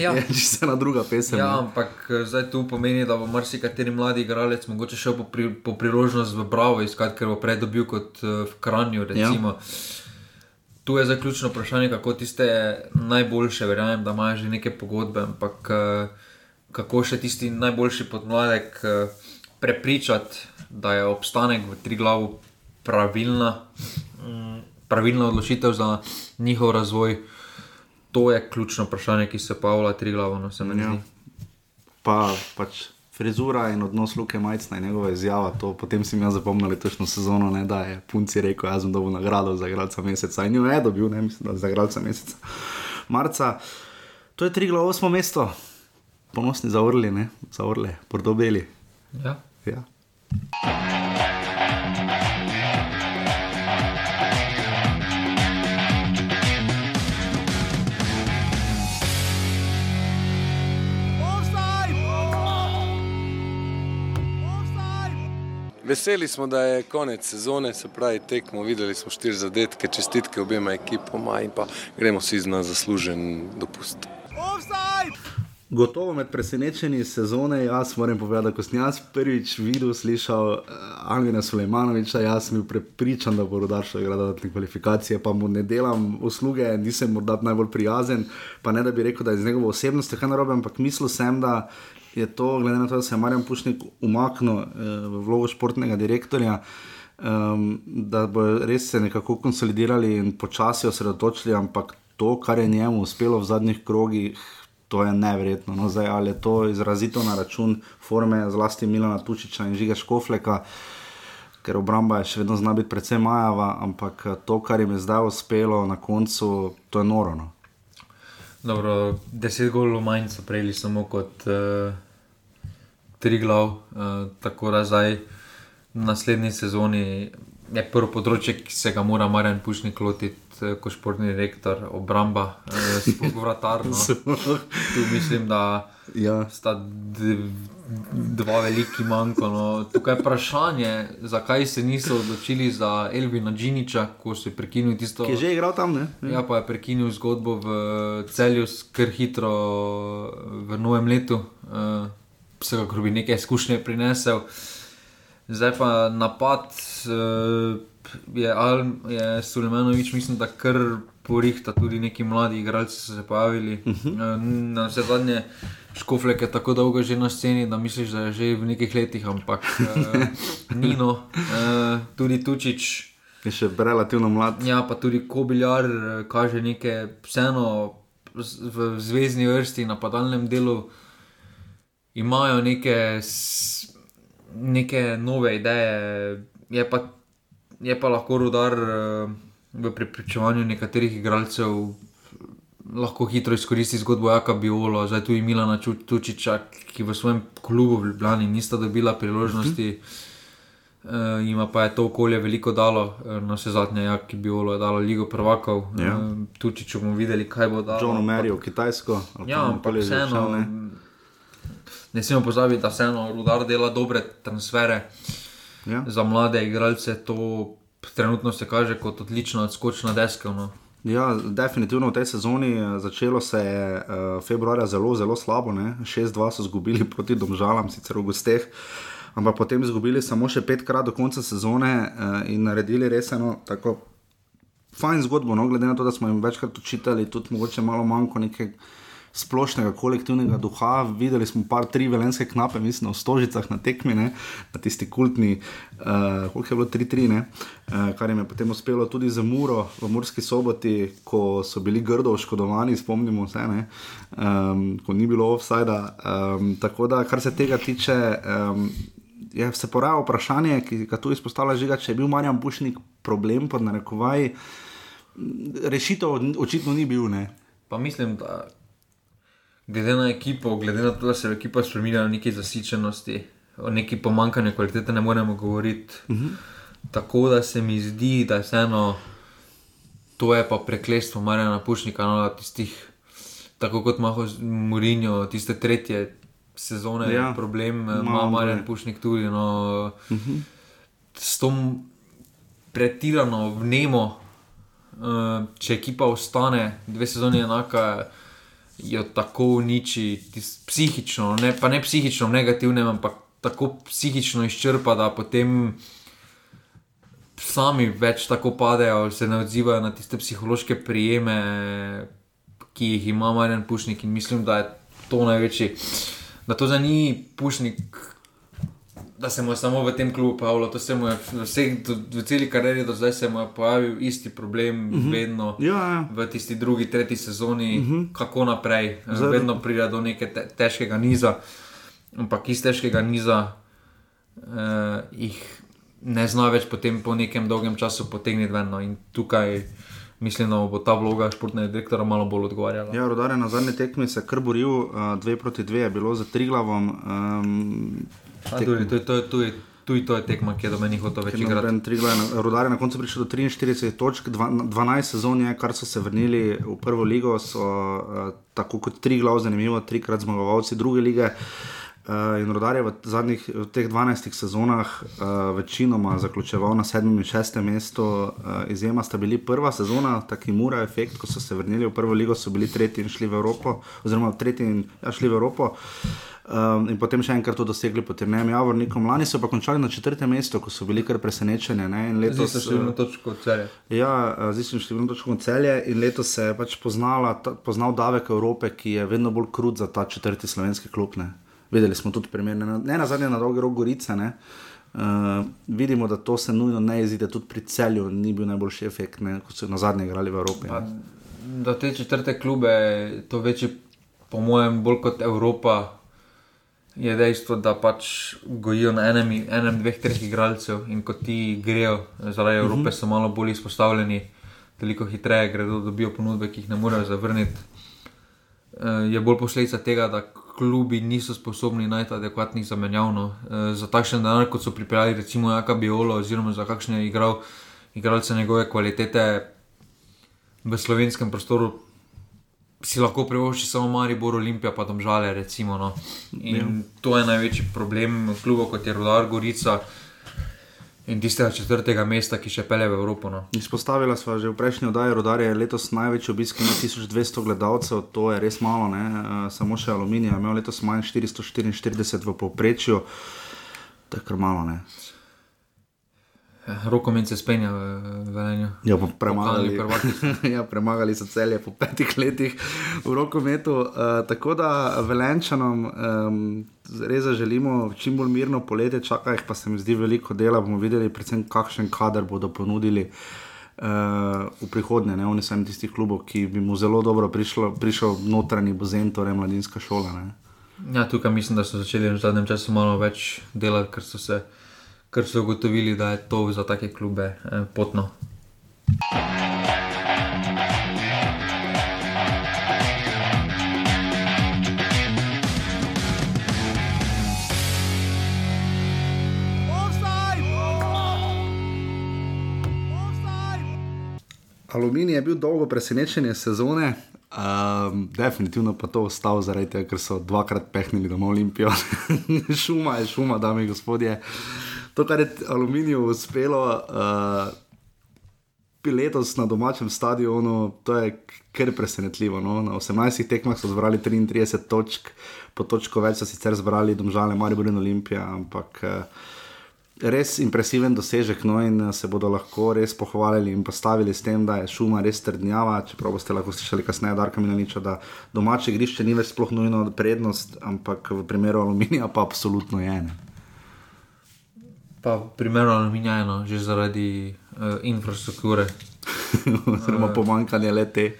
Ja. je čisto ena druga pesem. Ja, ne. ampak eh, zdaj tu pomeni, da bo marsikateri mladi igralec mogoče šel po, pri, po priložnost v Bravo iskati, ker bo prej dobil kot eh, v Kranju. Recimo. Ja. Tu je zaključno vprašanje, kako tiste najboljše, verjamem, da imajo že neke pogodbe, ampak eh, kako še tisti najboljši podmladek prepričati, da je obstanek v tri glavu pravilna, mm, pravilna odločitev za njihov razvoj. To je ključno vprašanje, ki se Pavla tri glavo, no se mi Ja. Pa pač frizura in odnos Luke Majcna in njegova izjava, to potem si mi jaz zapomnil letošnjo sezono, ne, da je punci rekel, jaz sem dobil nagrado za igralca meseca in jo je dobil, ne mislim, da za igralca meseca. Marca, to je tri glavo osmo mesto, ponosni za orli, ne, za orle, pordobeli. Ja. Ja. Veseli smo, da je konec sezone, se pravi tekmo, videli smo štiri zadetke, čestitke obema ekipoma in pa gremo si na zaslužen dopust. Gotovo med presenečenji sezone, jaz moram povedati, ko sem jaz prvič videl, slišal uh, Angela Sulejmanoviča, jaz sem bil prepričan, da bo rodar šel igrati dodatne kvalifikacije, pa mu ne delam usluge, nisem morda najbolj prijazen, pa ne da bi rekel, da je iz njegove osebnosti kaj narobe, ampak mislil sem, da je to, glede na to, da se je Marjan Pušnik umaknil uh, v vlogo športnega direktorja. Um, da bo res se nekako konsolidirali in počasi osredotočili, ampak to, kar je njemu uspelo v zadnjih krogih, to je neverjetno. No, zdaj, ali je to izrazito na račun forme, zlasti Milana Tučiča in Žiga Škofleka, ker obramba je še vedno zna biti precej majava, ampak eh, to, kar jim je zdaj uspelo na koncu, to je noro. Dobro, deset golov manj so prejeli samo kot uh, tri glav, uh, tako da zdaj v naslednji sezoni je prvo področje, ki se ga mora Marjan Pušnik lotiti. eh, Kot športni direktor, obramba, eh, sploh vratar. No. Tu mislim, da Ja. sta dva veliki manjko. No. Tukaj je vprašanje, zakaj se niso odločili za Elvina Džiniča, ko so prekinili tisto. Ki je že igral tam, ne? Ja, pa je prekinil zgodbo v celju, kar hitro v novem letu. Uh, Vsekakor bi nekaj izkušnje prinesel. Zdaj pa napad uh, je, Al, je Sulejmanovič, mislim, da kar porihta, tudi neki mladi igralci so se pojavili. Uh -huh. uh, na vse zadnje škoflek je tako dolgo že na sceni, da misliš, da je že v nekih letih, ampak uh, Nino, uh, tudi Tučič. Je še relativno mlad. Ja, pa tudi Kobiljar eh, kaže neke, vseeno v zvezdni vrsti, napadalnem delu, imajo neke, neke nove ideje. Je pa, je pa lahko rodar eh, v prepričevanju nekaterih igralcev. Lahko hitro izkoristi zgodbo Jaka Biolo, zdaj tudi Milana Ču- Tučiča, ki v svojem klubu v Ljubljani nista dobila priložnosti. Uh -huh. Uh, ima pa je to okolje veliko dalo, uh, na vse zadnje, ja, ki bi bilo dalo Ligo prvakov. Ja. Uh, Tudi če bomo videli, kaj bo dalo. John Omerjo, Kitajsko. ali Ja, ampak je že vseeno. ne. Ne smemo pozabiti, da vseeno Rudar dela dobre transfere Ja. za mlade igralce. To trenutno se kaže kot odlična odskočna deska. No. Ja, definitivno v tej sezoni eh, začelo se je uh, februarja zelo, zelo slabo. ne. 6-2 so izgubili proti Domžalam, sicer v gosteh, ampak potem izgubili samo še petkrat do konca sezone uh, in naredili res eno tako fajn zgodbo. No, glede na to, da smo jim večkrat učitali, tudi mogoče malo manjko nekaj splošnega kolektivnega duha. Videli smo par tri velenske knape, mislim, v Stožicah na tekmi, ne, na tisti kultni, uh, koliko je bilo 3-3, ne, uh, kar jim je potem uspelo tudi za Muro v Murski soboti, ko so bili grdo oškodovani, spomnimo se, ne, um, ko ni bilo offsajda. Um, tako da, kar se tega tiče. Um, Je se poraja vprašanje, ki ga tu izpostavlja žiga, če je bil Marjan Pušnik problem, pod narekovaj, rešitev očitno ni bil. Ne? Pa mislim, da glede na ekipo, glede na to, da se je ekipa spremenila v neki zasičenosti, o neki pomankanju kvalitete ne moremo govoriti. Uh -huh. Tako da se mi zdi, da je vseeno to je pa prekletstvo Marjana Pušnika, no, tistih, tako kot Maho Murinjo, tiste tretje sezone, ja, problem, ima Marjan Pušnik tudi. No, uh -huh. S tom pretirano vnemo, uh, če ekipa ostane dve sezoni enaka jo tako uniči, psihično, ne, pa ne psihično, negativno, ampak tako psihično izčrpa, da potem sami več tako padejo, se ne odzivajo na tiste psihološke prijeme, ki jih ima Marjan Pušnik. In mislim, da je to največji, da to za njih Pušnik da se mu je samo v tem klubu pojavilo, to se mu je vseh, do, v celi karieri do zdaj se mu je pojavil isti problem, uh mhm. -huh. vedno ja, ja. v tisti drugi, tretji sezoni, uh mhm. -huh. kako naprej, Zdaj. vedno pride do neke te, težkega niza, ampak iz težkega niza uh, jih ne zna več potem po nekem dolgem času potegniti ven. No. In tukaj. Mislim, da bo ta vloga športnega direktora malo bolj odgovarjala. Ja, rodare na zadnji tekmi se je kar boril, dve proti dve je bilo za tri glavom. Um, Tudi to je tekma, ki je do meni hotel več igrati. Rudar je na koncu prišel do 43 točk, 12 sezon je, kar so se vrnili v prvo ligo, so uh, tako kot tri glav, zanimivo, trikrat zmagovalci druge lige. Uh, in Rudar je v zadnjih v teh 12 sezonah uh, večinoma zaključeval na sedmem in šestem mestu. Uh, izjema sta bili prva sezona, taki mura efekt, ko so se vrnili v prvo ligo, so bili tretji in šli v Evropo, oziroma tretji in ja, šli v Evropo. Um, in potem še enkrat to dosegli pod tem Javornikom. Lani so pa končali na četrtem mestu, ko so bili kar presenečeni. Zdaj so šli na točko celje. Ja, eh, zdaj so šli na točko celje in letos se je pač poznala, ta, poznal davek Evrope, ki je vedno bolj krut za ta četrti slovenski klub. Ne. Videli smo tudi primer, ne, ne na zadnje na dolgi rok Gorice. Uh, vidimo, da to se nujno ne izide, tudi pri celju ni bil najboljši efekt, ne, kot so na zadnje igrali v Evropi. Pa, da te četrte klube, to večji, po mojem, bolj kot Evropa, je dejstvo, da pač gojijo na enem, enem dveh, treh igralcev in ko ti grejo zaradi Evrope, uh -huh. so malo bolj izpostavljeni, veliko hitreje gredo, dobijo ponudbe, ki jih ne morejo zavrniti. Je bolj posledica tega, da klubi niso sposobni najti adekvatnih zamenjav. No. Za takšen denar, kot so pripeljali, recimo Jaka Biolo, oziroma za kakšne igral, igralce njegove kvalitete v slovenskem prostoru, si lahko privošči samo Maribor, Olimpija, pa domžale. Recimo, no. In ja. to je največji problem kluba, kot je Rudar Gorica. In tistega četrtega mesta, ki še pele v Evropo. No. Izpostavila smo že v prejšnji oddaji, da je letos največji obisk na 1200 gledalcev, to je res malo, ne? samo še aluminij, imel letos manj 444 v povprečju, to je kar malo. Ne? Rokomet se spenja v Velenju. Ja, premagali, ja, premagali so celje po petih letih v rokometu. Uh, tako da Velenčanom um, res želimo čim bolj mirno poletje, čaka jih pa se mi zdi veliko dela. bomo videli, predvsem kakšen kader bodo ponudili. Uh, v prihodnje, ne oni eni tistih klubov, ki bi mu zelo dobro prišlo, prišel notranji bozen, torej mladinska šola. Ne. Ja, tukaj mislim, da so začeli v zadnjem času malo več delati, ker so se ker so ugotovili, da je to za take klube eh, potno. Aluminij je bil dolgo presenečenje sezone, um, definitivno pa to ostal zaradi tega, ker so dvakrat pehnili domov Olimpijo. šuma je šuma, dame in gospodje. Uh, to, kar je aluminiju uspelo, uh, letos na domačem stadionu, to je kar presenetljivo. No? Na 18 tekmah so zbrali 33 točk, po točko več so sicer zbrali domžale Maribor in Olimpija, ampak. Uh, Res impresiven dosežek, no in se bodo lahko res pohvalili in postavili s tem, da je šuma res trdnjava. Čeprav boste lahko slišali kasneje, da je nič, da domače grišče ni več sploh nujno prednost, ampak v primeru aluminija pa absolutno je. Ne. Pa primer aluminija je no, že zaradi uh, infrastrukture. Oziroma uh, pomankanja lete.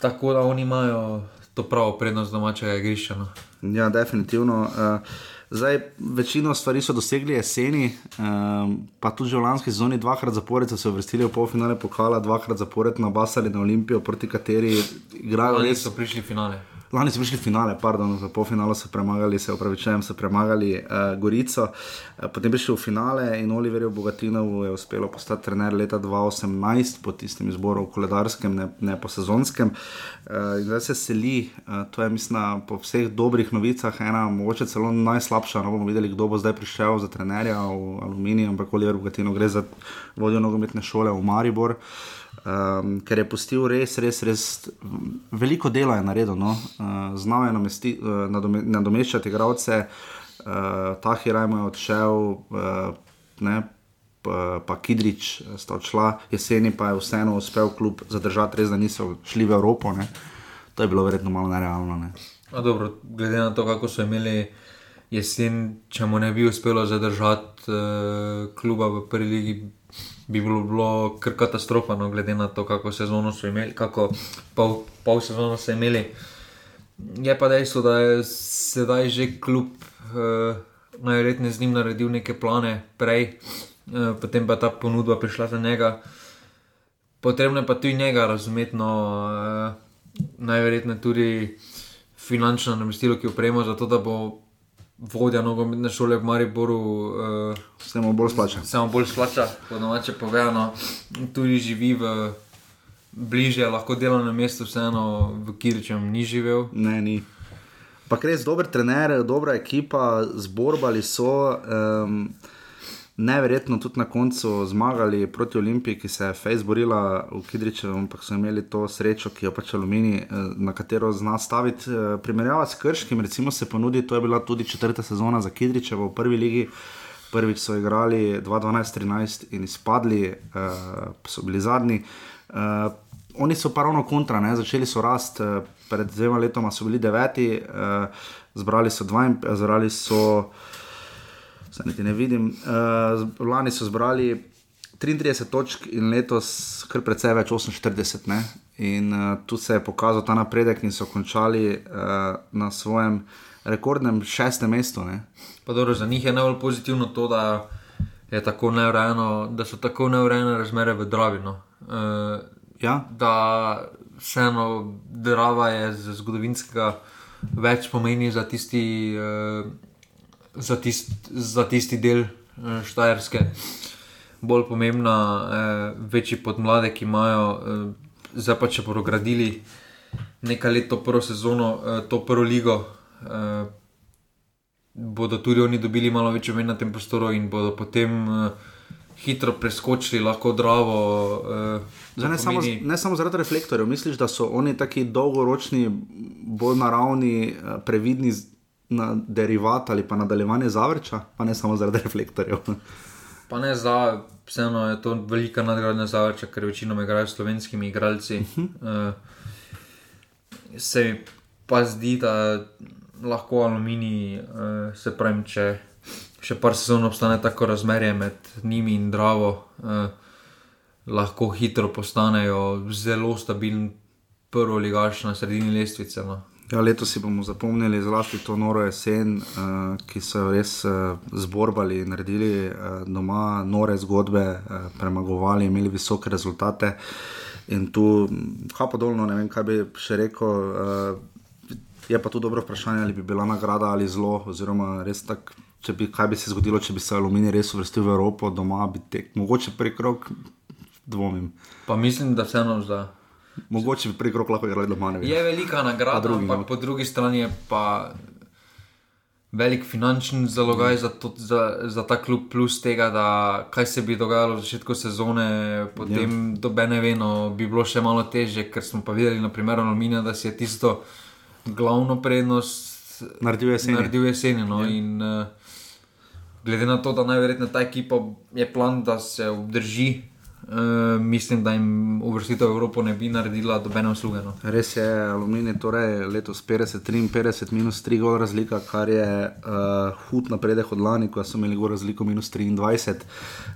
Tako da oni imajo to pravo prednost domačega igrišča. No. Ja, definitivno. Uh, zdaj, večino stvari so dosegli jeseni, um, pa tudi v lanski sezoni, dvakrat zapored so se uvrstili v polfinale pokala, dvakrat zapored na Basali na Olimpijo, proti kateri igrajo. Oni res... so prišli finale. Lani so prišli finale, pardon, v polfinalu so premagali, se upravičujem, so premagali uh, Gorico, uh, potem prišli v finale in Oliverju Bogatinovu je uspelo postati trener leta 2018 po tistem izboru v koledarskem, ne, ne po sezonskem. Uh, zdaj se seli, uh, to je mislim, po vseh dobrih novicah ena, mogoče celo najslabša. No bomo videli, kdo bo zdaj prišel za trenerja v Aluminiju, ampak Oliver Bogatinov gre za vodjo nogometne šole v Maribor. Uh, um, ker je postil res, res, res veliko dela je naredil. No? Uh, znal je namesti, uh, nadome, nadomeščati igralce, uh, ta Hirajmo je odšel, uh, ne, pa, pa Kidrič sta odšla, jeseni pa je vseeno uspel klub zadržati, res da niso šli v Evropo. Ne? To je bilo verjetno malo nerealno. Ne? Dobro, glede na to, kako so imeli jesen, če mu ne bi uspelo zadržati uh, kluba v prvi legi, bi bilo, bilo kar katastrofa, no, glede na to, kako sezono so imeli, kako pol, pol sezono so imeli. Je pa dejstvo, da je sedaj že kljub uh, najverjetneje z njim naredil neke plane prej, uh, potem pa ta ponudba prišla za njega. Potrebno je pa tudi njega razumeti, no, uh, najverjetneje tudi finančno namestilo, ki upremo za to, da bo vodja nogometne šole v Mariboru. Uh, se mu bolj splača. Se mu bolj splača, po domače povedano, tudi živi v bližje, lahko dela na mestu, vseeno v Kiričem ni živel. Ne, ni. Pa res dober trener, dobra ekipa, zborbali so. Um, Neverjetno tudi na koncu zmagali proti Olimpiji, ki se je Fejs borila v Kidričevu, ampak so imeli to srečo, ki jo pač Alumini, eh, na katero zna staviti. Eh, primerjava s Krškim, recimo se ponudi, to je bila tudi četrta sezona za Kidričevo v prvi ligi. Prvič so igrali 2012-2013 in izpadli, uh, so bili zadnji. Uh, oni so pa ravno kontra, ne? začeli so rast, uh, pred dvema letoma so bili deveti, uh, zbrali so 22, zbrali so zdaj niti ne vidim. Uh, lani so zbrali 33 točk in letos kar precej več 48. Ne? In uh, tu se je pokazal ta napredek, in so končali uh, na svojem rekordnem šestem mestu. Dobro, za njih je najbolj pozitivno to, da, tako da so tako neurejene razmere v Dravinu. Uh, ja? Da vseeno Drava je z zgodovinskega več pomeni za tisti. Uh, za, tist, za tisti del uh, Štajerske, bolj pomembna, uh, večji podmladek, imajo, uh, zdaj pa če bodo gradili nekaj let to prvo sezono, uh, to prvo ligo. Uh, bodo tudi oni dobili malo več omen na tem prostoru in bodo potem uh, hitro preskočili, lahko zdravo. Uh, ne, samo, ne samo zaradi reflektorjev, misliš, da so oni tako dolgoročni, bolj naravni, previdni na derivat ali pa nadaljevanje zavrča, pa ne samo zaradi reflektorjev. Pa ne za, vseeno je to velika nadgradnja zavrča, ker večino igrajo s slovenskimi igralci. Uh -huh. uh, se mi pa zdi, da lahko aluminij, uh, se pravi, če še par sezon obstane tako razmerje med njimi in Dravo, uh, lahko hitro postanejo zelo stabilen prvi ligaš na sredini lestvice. No. Ja, letos si bomo zapomnili zlasti to noro jesen, uh, ki so res uh, zborbali in naredili uh, doma nore zgodbe, uh, premagovali, imeli visoke rezultate. In tu, kapodolno, ne vem, kaj bi še rekel. Uh, je pa tu dobro vprašanje, ali bi bila nagrada ali zlo, oziroma res tako. Če bi, kaj bi se zgodilo, če bi se aluminij res uvrstil v Evropo, doma bi tek, mogoče prek rok, dvomim. Pa mislim, da vseeno zdaj. Mogoče bi prek roka lahko igrali doma. Je velika nagrada, drugi, ampak no. po drugi strani je pa velik finančni zalogaj za, to, za, za ta klub, plus tega, da kaj se bi dogajalo v začetku sezone, potem ja. dobene veno, bi bilo še malo teže, ker smo pa videli, naprimer, Alumina, da si je tisto glavno prednost naredil jeseni. Naredil jeseni no, ja. in, uh, glede na to, da najverjetneje ta ekipa je plan, da se obdrži Uh, mislim, da jim uvrstitev v Evropo ne bi naredila dobene usluge. No. Res je, aluminij, torej letos 50-53 minus 3 gol razlika, kar je uh, hud napredek od lani, ko so imeli gol razliko minus 23.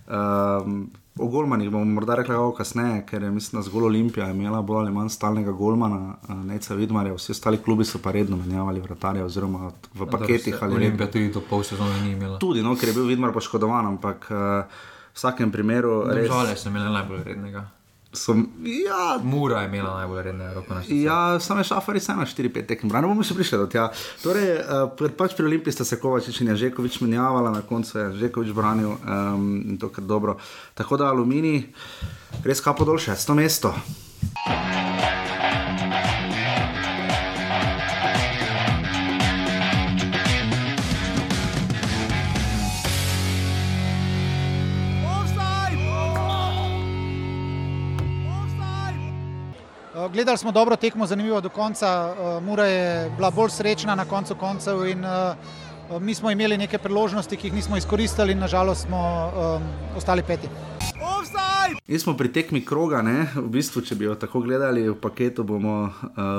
Um, O golmanih bomo morda rekli malo kasneje, ker je mislim, da zgolj Olimpija imela bolj ali manj stalnega golmana, neca vidmarja, vsi ostali klubi so pa redno menjavali vratarje oziroma v paketih. Olimpija tudi do pol sezone ni imela. Tudi, no, ker je bil vidmar poškodovan, ampak uh, vsakem primeru. Res... Žale sem imel najbolj vrednega. Som, ja, Mura je imela najbolj redne roko na svetu. Ja, samo je šafari, samo 4-5 tekem, brano bomo še prišli do tega. Torej, uh, pač pri Olimpiji sta se Kovačič in Žekovič menjavala, na koncu je Žekovič branil um, in to kar dobro. Tako da Alumini, res kapo dol šesto mesto. Gledali smo dobro tekmo, zanimivo do konca. Eh, Mura je bila bolj srečna na koncu koncev in eh, mi smo imeli neke priložnosti, ki jih nismo izkoristili in nažalost smo um, ostali peti. Mi smo pri tekmi kroga, ne? v bistvu, če bi jo tako gledali v paketu, bomo uh,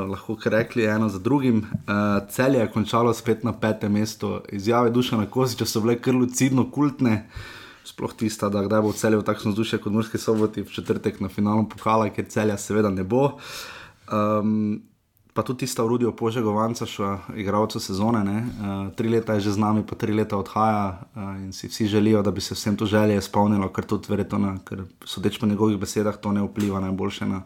lahko rekli eno za drugim. Uh, Celje je končalo spet na petem mestu, izjave Dušana Kosiča so bile kar lucidno kultne. Sploh tista, da kdaj bo celje v takšno vzdušje kot Murski soboti v četrtek na finalu pokala, ker celja seveda ne bo. Um, pa tudi tista urodja požegovanca, še igralcev sezone. Uh, tri leta je že z nami, pa tri leta odhaja uh, in si vsi želijo, da bi se vsem to želje izpolnilo, ker tudi verjetno, ker sodeč po njegovih besedah, to ne vpliva najboljše na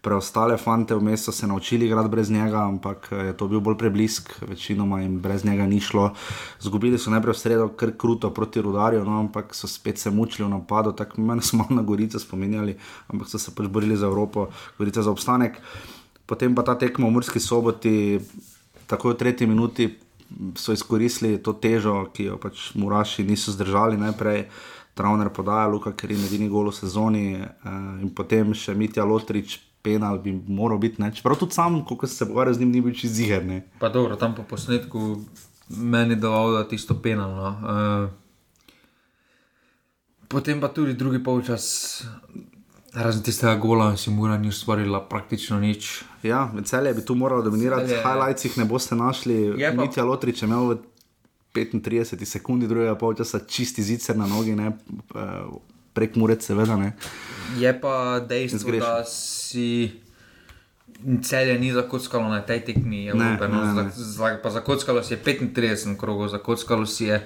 preostale fante. Vmes so se naučili igrati brez njega, ampak je to bil bolj preblisk, večinoma jim brez njega ni šlo. Zgubili so najprej v sredo, kar kruto proti rudarju, no, ampak so spet se mučili v napadu, tako meni smo na Gorico spominjali, ampak so se pač borili za Evropo, Gorica za obstanek. Potem pa ta tekmo v Murski soboti, tako v tretji minuti so izkoristili to težo, ki jo pač Muraši niso zdržali najprej. Travner podaja, Luka, ker je edini gol v sezoni, eh, in potem še Mitja Lotrič, penal bi moral biti. Ne? Čeprav tudi sam, ko sem se pogovarjal z njim, ni bil čez ziger. Ne? Pa dobro, tam po posnetku meni dal, da tisto penal. No. Uh, potem pa tudi drugi polčas, razen tistega gola, si mora ni ustvarila praktično nič. Ja, celje bi tu moralo dominirati, v highlightsih ne boste našli. Je Mitja Lotrič je imel v 35 sekundi drugega polčasa čisti zicer na nogi, ne? Prek Murec, seveda. Ne? Je pa dejstvo, da si celje ni zakockalo na tej tekmi Evrope. Ne, No, ne, ne. za, za, zakockalo si je 35 krogov, zakockalo si je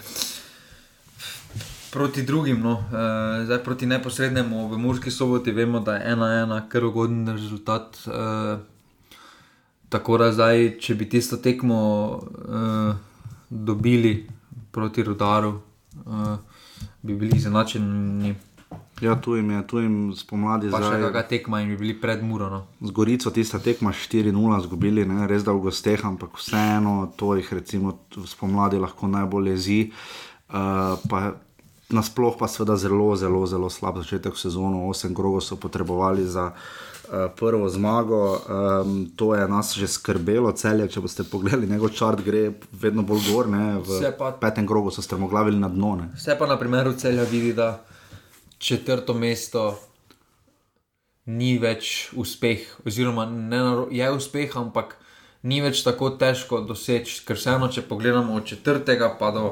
proti drugim, no. uh, zdaj proti neposrednemu v Murski soboti vemo, da je ena ena kar ugoden rezultat. Uh, tako da zdaj, če bi tisto tekmo uh, dobili proti Rudaru, uh, bi bili izenačeni. Ja, tu jim je, tu jim spomladi Pa še zdaj. kakšna tekma in bi bili pred Muro. No. Z Gorico tista tekma 4-0 zgubili, ne? res da v gosteh, ampak vseeno to jih recimo spomladi lahko najbolj jezi. Uh, pa nasploh pa seveda zelo, zelo, zelo slab začetek sezone. Osem krogov so potrebovali za uh, prvo zmago. Um, to je nas že skrbelo, celje, če boste pogledali, njegov čart gre vedno bolj gor. Ne? V pa- petem krogu so strmoglavili na dno. Ne? Vse pa na primeru celja vidi, da četrto mesto ni več uspeh, oziroma ne, je uspeh, ampak ni več tako težko doseči, ker vseeno, če pogledamo od četrtega pa do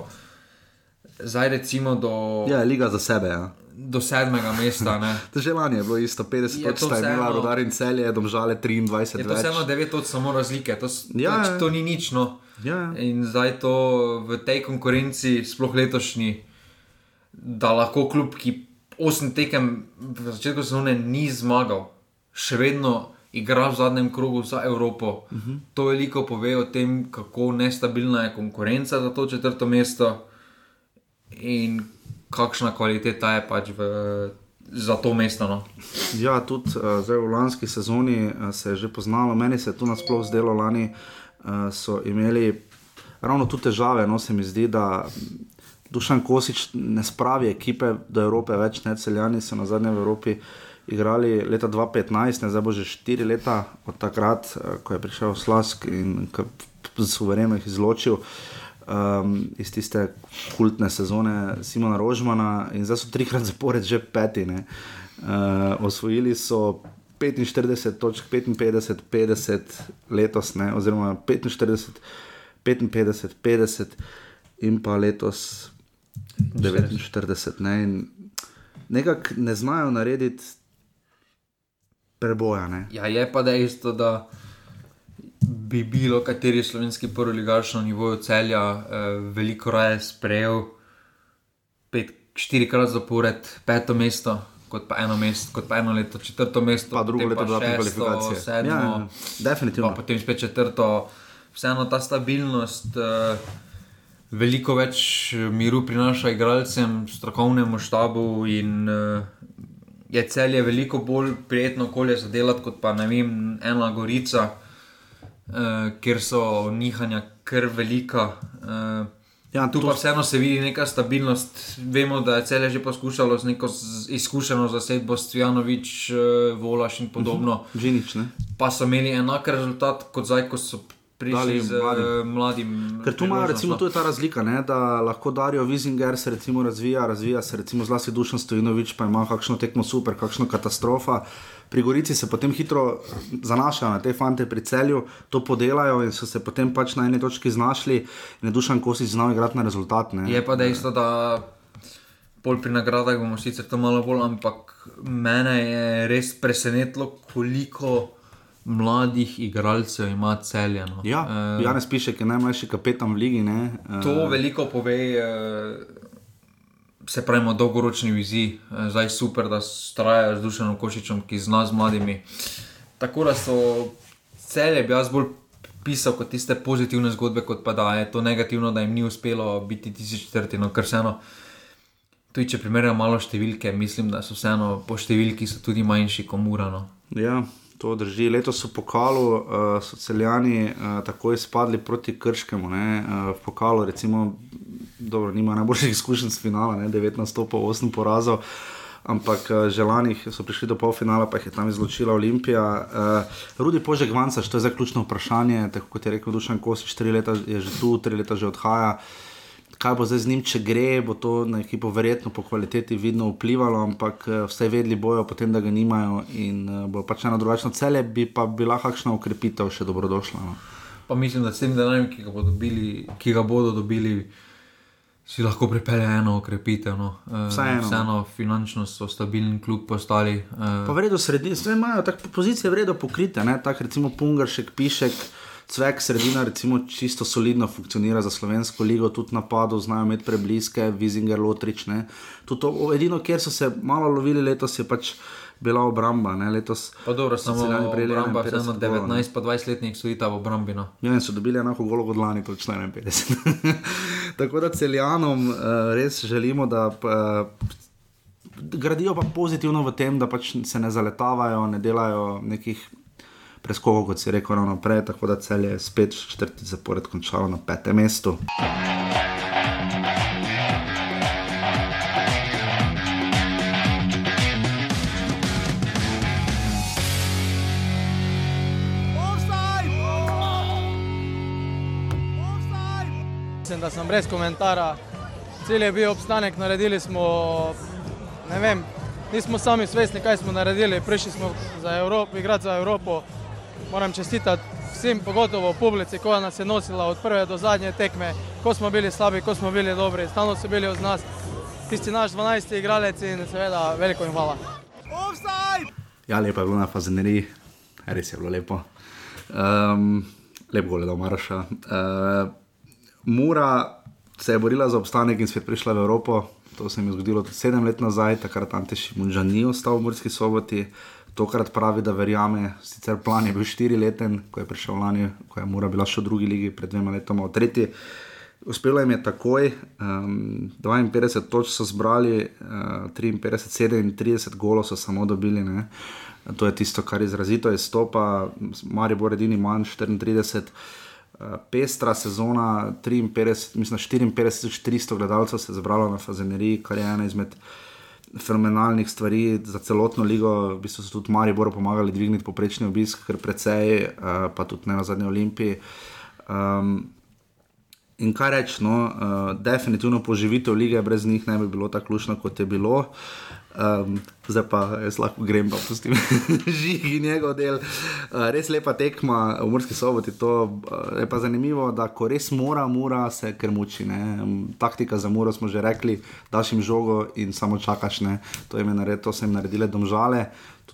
zdaj, recimo do, Ja, je liga za sebe. Ja. do sedmega mesta. Že lani je bilo isto, 50 Je to točk sta imela vseeno- rodar in celje, domžale 23 Je to več. vseeno 9 od samo razlike, to, Ja, pač ja. to ni nič. No. Ja, ja. In zdaj to v tej konkurenci, sploh letošnji, da lahko kljub, ki osem tekem v začetku sezone ni zmagal, še vedno igra v zadnjem krogu za Evropo. Uh -huh. To veliko pove o tem, kako nestabilna je konkurenca za to četrto mesto in kakšna kvaliteta je pač v, za to mesto. No. Ja, tudi uh, zdaj v lanski sezoni uh, se je že poznalo, meni se je to nasploh zdelo, lani uh, so imeli ravno tu težave. No, se mi zdi, da Dušan Kosič ne spravi ekipe do Evrope, več ne celjani so na zadnje v Evropi. Igrali leta 2015, ne, zdaj bo že štiri leta od takrat, eh, ko je prišel Slask in suvereno jih izločil um, iz tiste kultne sezone Simona Rožmana in zdaj so trikrat zapored že peti. Ne. Uh, osvojili so 45 točk, 55, 50 letos, ne, oziroma 45, 55, 50 in pa letos 49. Ne, in nekako ne znajo narediti preboja. Ne. Ja, je pa dejstvo, da bi bilo kateri slovenski prvoligaš na nivoju celja eh, veliko raje sprejel pet, štirikrat zapored peto mesto, kot pa eno, mest, kot pa eno leto, četrto mesto, Pa drugo leto bila šesto, kvalifikacije. Sedmo, Ja, ja, definitivno. Pa potem spet četrto. Vseeno ta stabilnost, eh, veliko več eh, miru prinaša igralcem, strokovnemu štabu in eh, je celje veliko bolj prijetno okolje za delati kot pa ne vem, ena gorica, eh, kjer so nihanja kar velika. Eh, Ja, tu pa vseeno se vidi neka stabilnost. Vemo, da je celje že poskušalo z neko izkušeno zasedbo Stvjanovič, eh, Volaš in podobno. Žinič, ne? Pa so imeli enak rezultat kot zdaj, ko so prišli z mladim. mladim. mladim Ker tu imajo, recimo, tu je ta razlika, ne, da lahko Darijo Vizinger se recimo razvija, razvija se recimo zlasti Dušan Stojinovič, pa ima kakšno tekmo super, kakšno katastrofa. Pri Gorici se potem hitro zanašajo na te fante pri celju, to podelajo in so se potem pač na eni točki znašli in je Dušan Kosič znal igrati na rezultat. Ne. Je pa dejstvo, da pol pri nagradah bomo sicer to malo bolj, ampak mene je res presenetilo, koliko mladih igralcev ima celjeno. Ja, Eh, Janez Pišek je najmlajši kapetan v ligi. Ne, eh, To veliko pove, eh, se pravi, dolgoročni viziji. Eh, Zdaj je super, da strajajo z Dušanom Košičem, ki zna z mladimi. Tako da so celje bi jaz bolj pisal kot tiste pozitivne zgodbe, kot pa da je to negativno, da jim ni uspelo biti tisti četrti, no kar vseeno. Tudi če primerjamo malo številke, mislim, da so vseeno po številki so tudi manjši komurano. Ja, to drži. Letos so v pokalu, uh, so celjani uh, takoj spadli proti Krškemu. Ne? Uh, v pokalu, recimo, dobro, nima najboljših izkušenj s finala, ne? 19 stopov, 8 porazov. Ampak uh, želanih so prišli do polfinala, pa jih je tam izločila Olimpija. Uh, Rudi Požek Vanca, to je zdaj ključno vprašanje, tako kot je rekel Dušan Kosič, 4 leta je že tu, 3 leta že odhaja. Kaj bo zdaj z njim, če gre, bo to na ekipo verjetno po kvaliteti vidno vplivalo, ampak eh, vse vedeli bojo potem, da ga nimajo in uh, bo pač ena drugačna celje, bi pa bila kakšna ukrepitev še dobrodošla. No. Pa mislim, da s tem denarjem, ki ga dobili, ki ga bodo dobili si lahko pripelje eno okrepitev. No. Eh, Vseeno. Vseeno finančno so stabilen klub postali. eh, Pa vredno sredina, vse imajo tako pozicije vredno pokrite, ne? tako recimo Pungaršek, Pišek. Cvek sredina, recimo, čisto solidno funkcionira za slovensko ligo, tudi napadov znajo imeti prebliske, Vizinger, Lotrič. ne. Tudi to, edino, kjer so se malo lovili letos, je pač bila obramba. Ne? Letos Pa dobro, so samo Celjani prejeli obramba, 51 vseeno golov, ne. 19 pa 20 letnik stojita v obrambi. No. Ja, in so dobili enako golo kot lani, točno 51. Tako da celjanom uh, res želimo, da uh, gradijo pa pozitivno v tem, da pač se ne zaletavajo, ne delajo nekih preskokov, kot si rekel, ravno prej. Tako da cel je spet četrti zapored končalo na petem mestu. Mislim, da sem brez komentara. Cilj je bil obstanek, naredili smo, ne vem, nismo sami svesni, kaj smo naredili. Prišli smo za Evropo, igrati za Evropo. Moram čestitati vsem, pogotovo publici, koja nas je nosila od prve do zadnje tekme, ko smo bili slabi, ko smo bili dobri, stalno so bili uz nas. Tisti naš 12. igralec in seveda veliko jim hvala. Ja, lepo je bilo na fazeneriji, res je bilo lepo. Um, lep gol je do Marša. Uh, Mura se je borila za obstanek in spet prišla v Evropo. To se mi je zgodilo sedem let nazaj, takrat Ante Šimunža ni ostal v Murski soboti. Tokrat pravi, da verjame, sicer plan je bil štirileten, ko je prišel lani, ko je Mura bila še v drugi ligi, pred dvema letoma v tretji. Uspelo jim je takoj, um, 52 točk so zbrali, uh, 53, 37 golov so samo dobili. Ne. To je tisto, kar izrazito izstopa, Maribor edini manj 34. Uh, pestra sezona, 53, mislim, 54, 300 gledalcev se je zbralo na Fazeneriji, kar je ena izmed fenomenalnih stvari za celotno ligo. V bistvu so tudi Mariboru pomagali dvigniti poprečni obisk, kar precej, uh, pa tudi ne na zadnji olimpiji. Um, In kaj reči, no, uh, definitivno poživitev lige brez njih ne bi bilo tako lušno, kot je bilo. Um, zdaj pa jaz lahko grem, pa pustim žigi njegov del. Uh, res lepa tekma v Murski soboti. To uh, je pa zanimivo, da ko res mora, mora se? Um, Taktika za muro smo že rekli, daš jim žogo in samo čakaš. Ne? To, je nared, to so jim naredile domžale.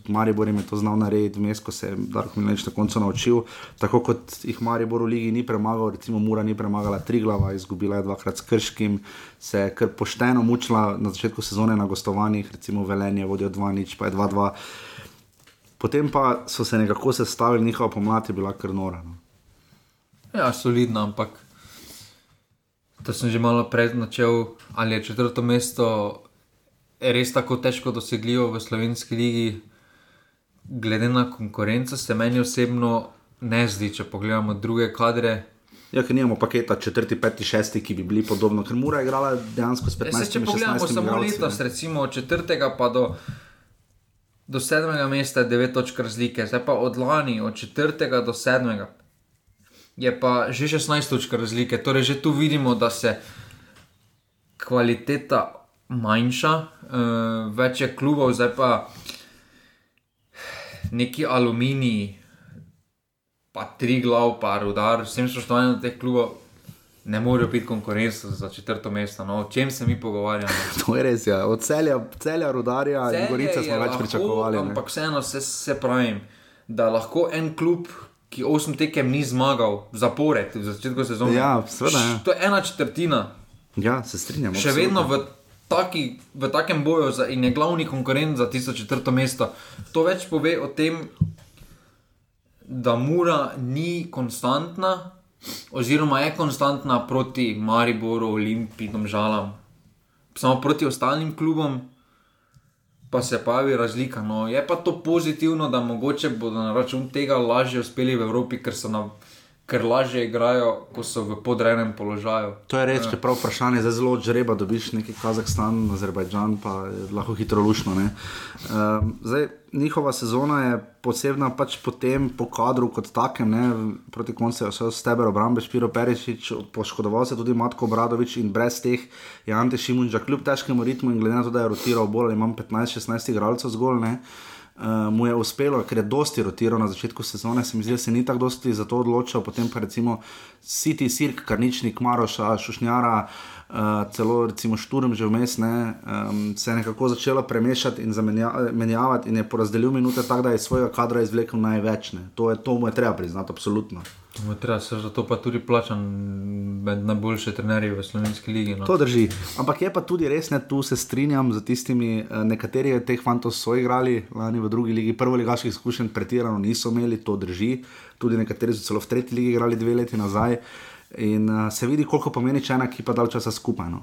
Maribor je to znal narediti, vmes, ko se je Darko Milanič na koncu naučil. Tako kot jih Maribor v ligi ni premagal, recimo Mura ni premagala Triglava, izgubila je dvakrat s Krškim, se je kar pošteno mučila na začetku sezone na gostovanjih, recimo Velenje vodijo 2-0, pa je 2-2. Potem pa so se nekako sestavili, njihova pomlad je bila kar nora. No. Ja, solidno, ampak to sem že malo prej načel, ali je četrto mesto res tako težko dosegljivo v slovenski ligi, glede na konkurenco, se meni osebno ne zdi, če pogledamo druge kadre. Ja, ker nimamo paketa četrti, peti, šesti, ki bi bili podobno, ker Mura je igrala dejansko s 15 Ja, saj, če pogledamo samo letos, recimo od četrtega pa do, do sedmega mesta je 9 točk razlike, zdaj pa od lani, od četrtega do sedmega, je pa že 16 točk razlike. Torej, že tu vidimo, da se kvaliteta manjša, uh, več je klubov, zdaj pa neki aluminij, pa tri glav, pa rudar, vsem spoštovanjem teh klubov. Ne morejo biti konkurenca za četrto mesto. No, o čem se mi pogovarjamo? To je res, ja. od celja, celja rudarja in gorice smo več lahko, pričakovali. ne. Ampak vseeno se, se pravim, da lahko en klub, ki osem tekem ni zmagal, zapored v začetku sezone. Ja, seveda, ja. To je ena četrtina. Ja, se strinjam. Še absolutno. vedno v, taki, v takem boju za, in je glavni konkurent za tisto četrto mesto. To več pove o tem, da mura ni konstantna, oziroma je konstantna proti Mariboru, Olimpiji, Domžalam. Samo proti ostalim klubom pa se pojavi razlika. No, je pa to pozitivno, da mogoče bodo na račun tega lažje uspeli v Evropi, ker so na. Ker lažje igrajo, ko so v podrejenem položaju. To je res, čeprav vprašanje je zelo žreba, dobiš neki Kazahstan, Azerbajdžan, pa je lahko hitro lušno. Um, zdaj, njihova sezona je posebna pač po tem, po kadru kot takem, ne, proti koncu je vse steber obrambe, Špiro Perišič, poškodoval se tudi Matko Bradovič in brez teh je Ante Šimunča, kljub težkemu ritmu in glede na to, da je rotiral bolj manj 15-16 igralcev zgolj. Ne, Uh, mu je uspelo, ker je dosti rotiral na začetku sezone, se mi zdi, da se ni tako dosti za to odločil, potem pa recimo City, Sirk, Karničnik, Maroša, Šušnjara, uh, celo recimo Šturm že vmes, ne, um, se je nekako začelo premešati in zamenjavati in je porazdelil minute tako, da je iz svojega kadra izvlekel največ. Ne. To, je, to mu je treba priznati, absolutno. To je Treba se zato pa tudi plačan med najboljše trenerje v slovenski ligi. No. To drži. Ampak je pa tudi res, ne, tu se strinjam z tistimi, eh, nekateri od teh fantov so igrali lani v drugi ligi, prvo ligaških izkušenj pretirano niso imeli, to drži. Tudi nekateri so celo v tretji ligi igrali dve leti nazaj. In uh, se vidi, koliko pomeni, če ena ekipa dalj časa skupaj. No.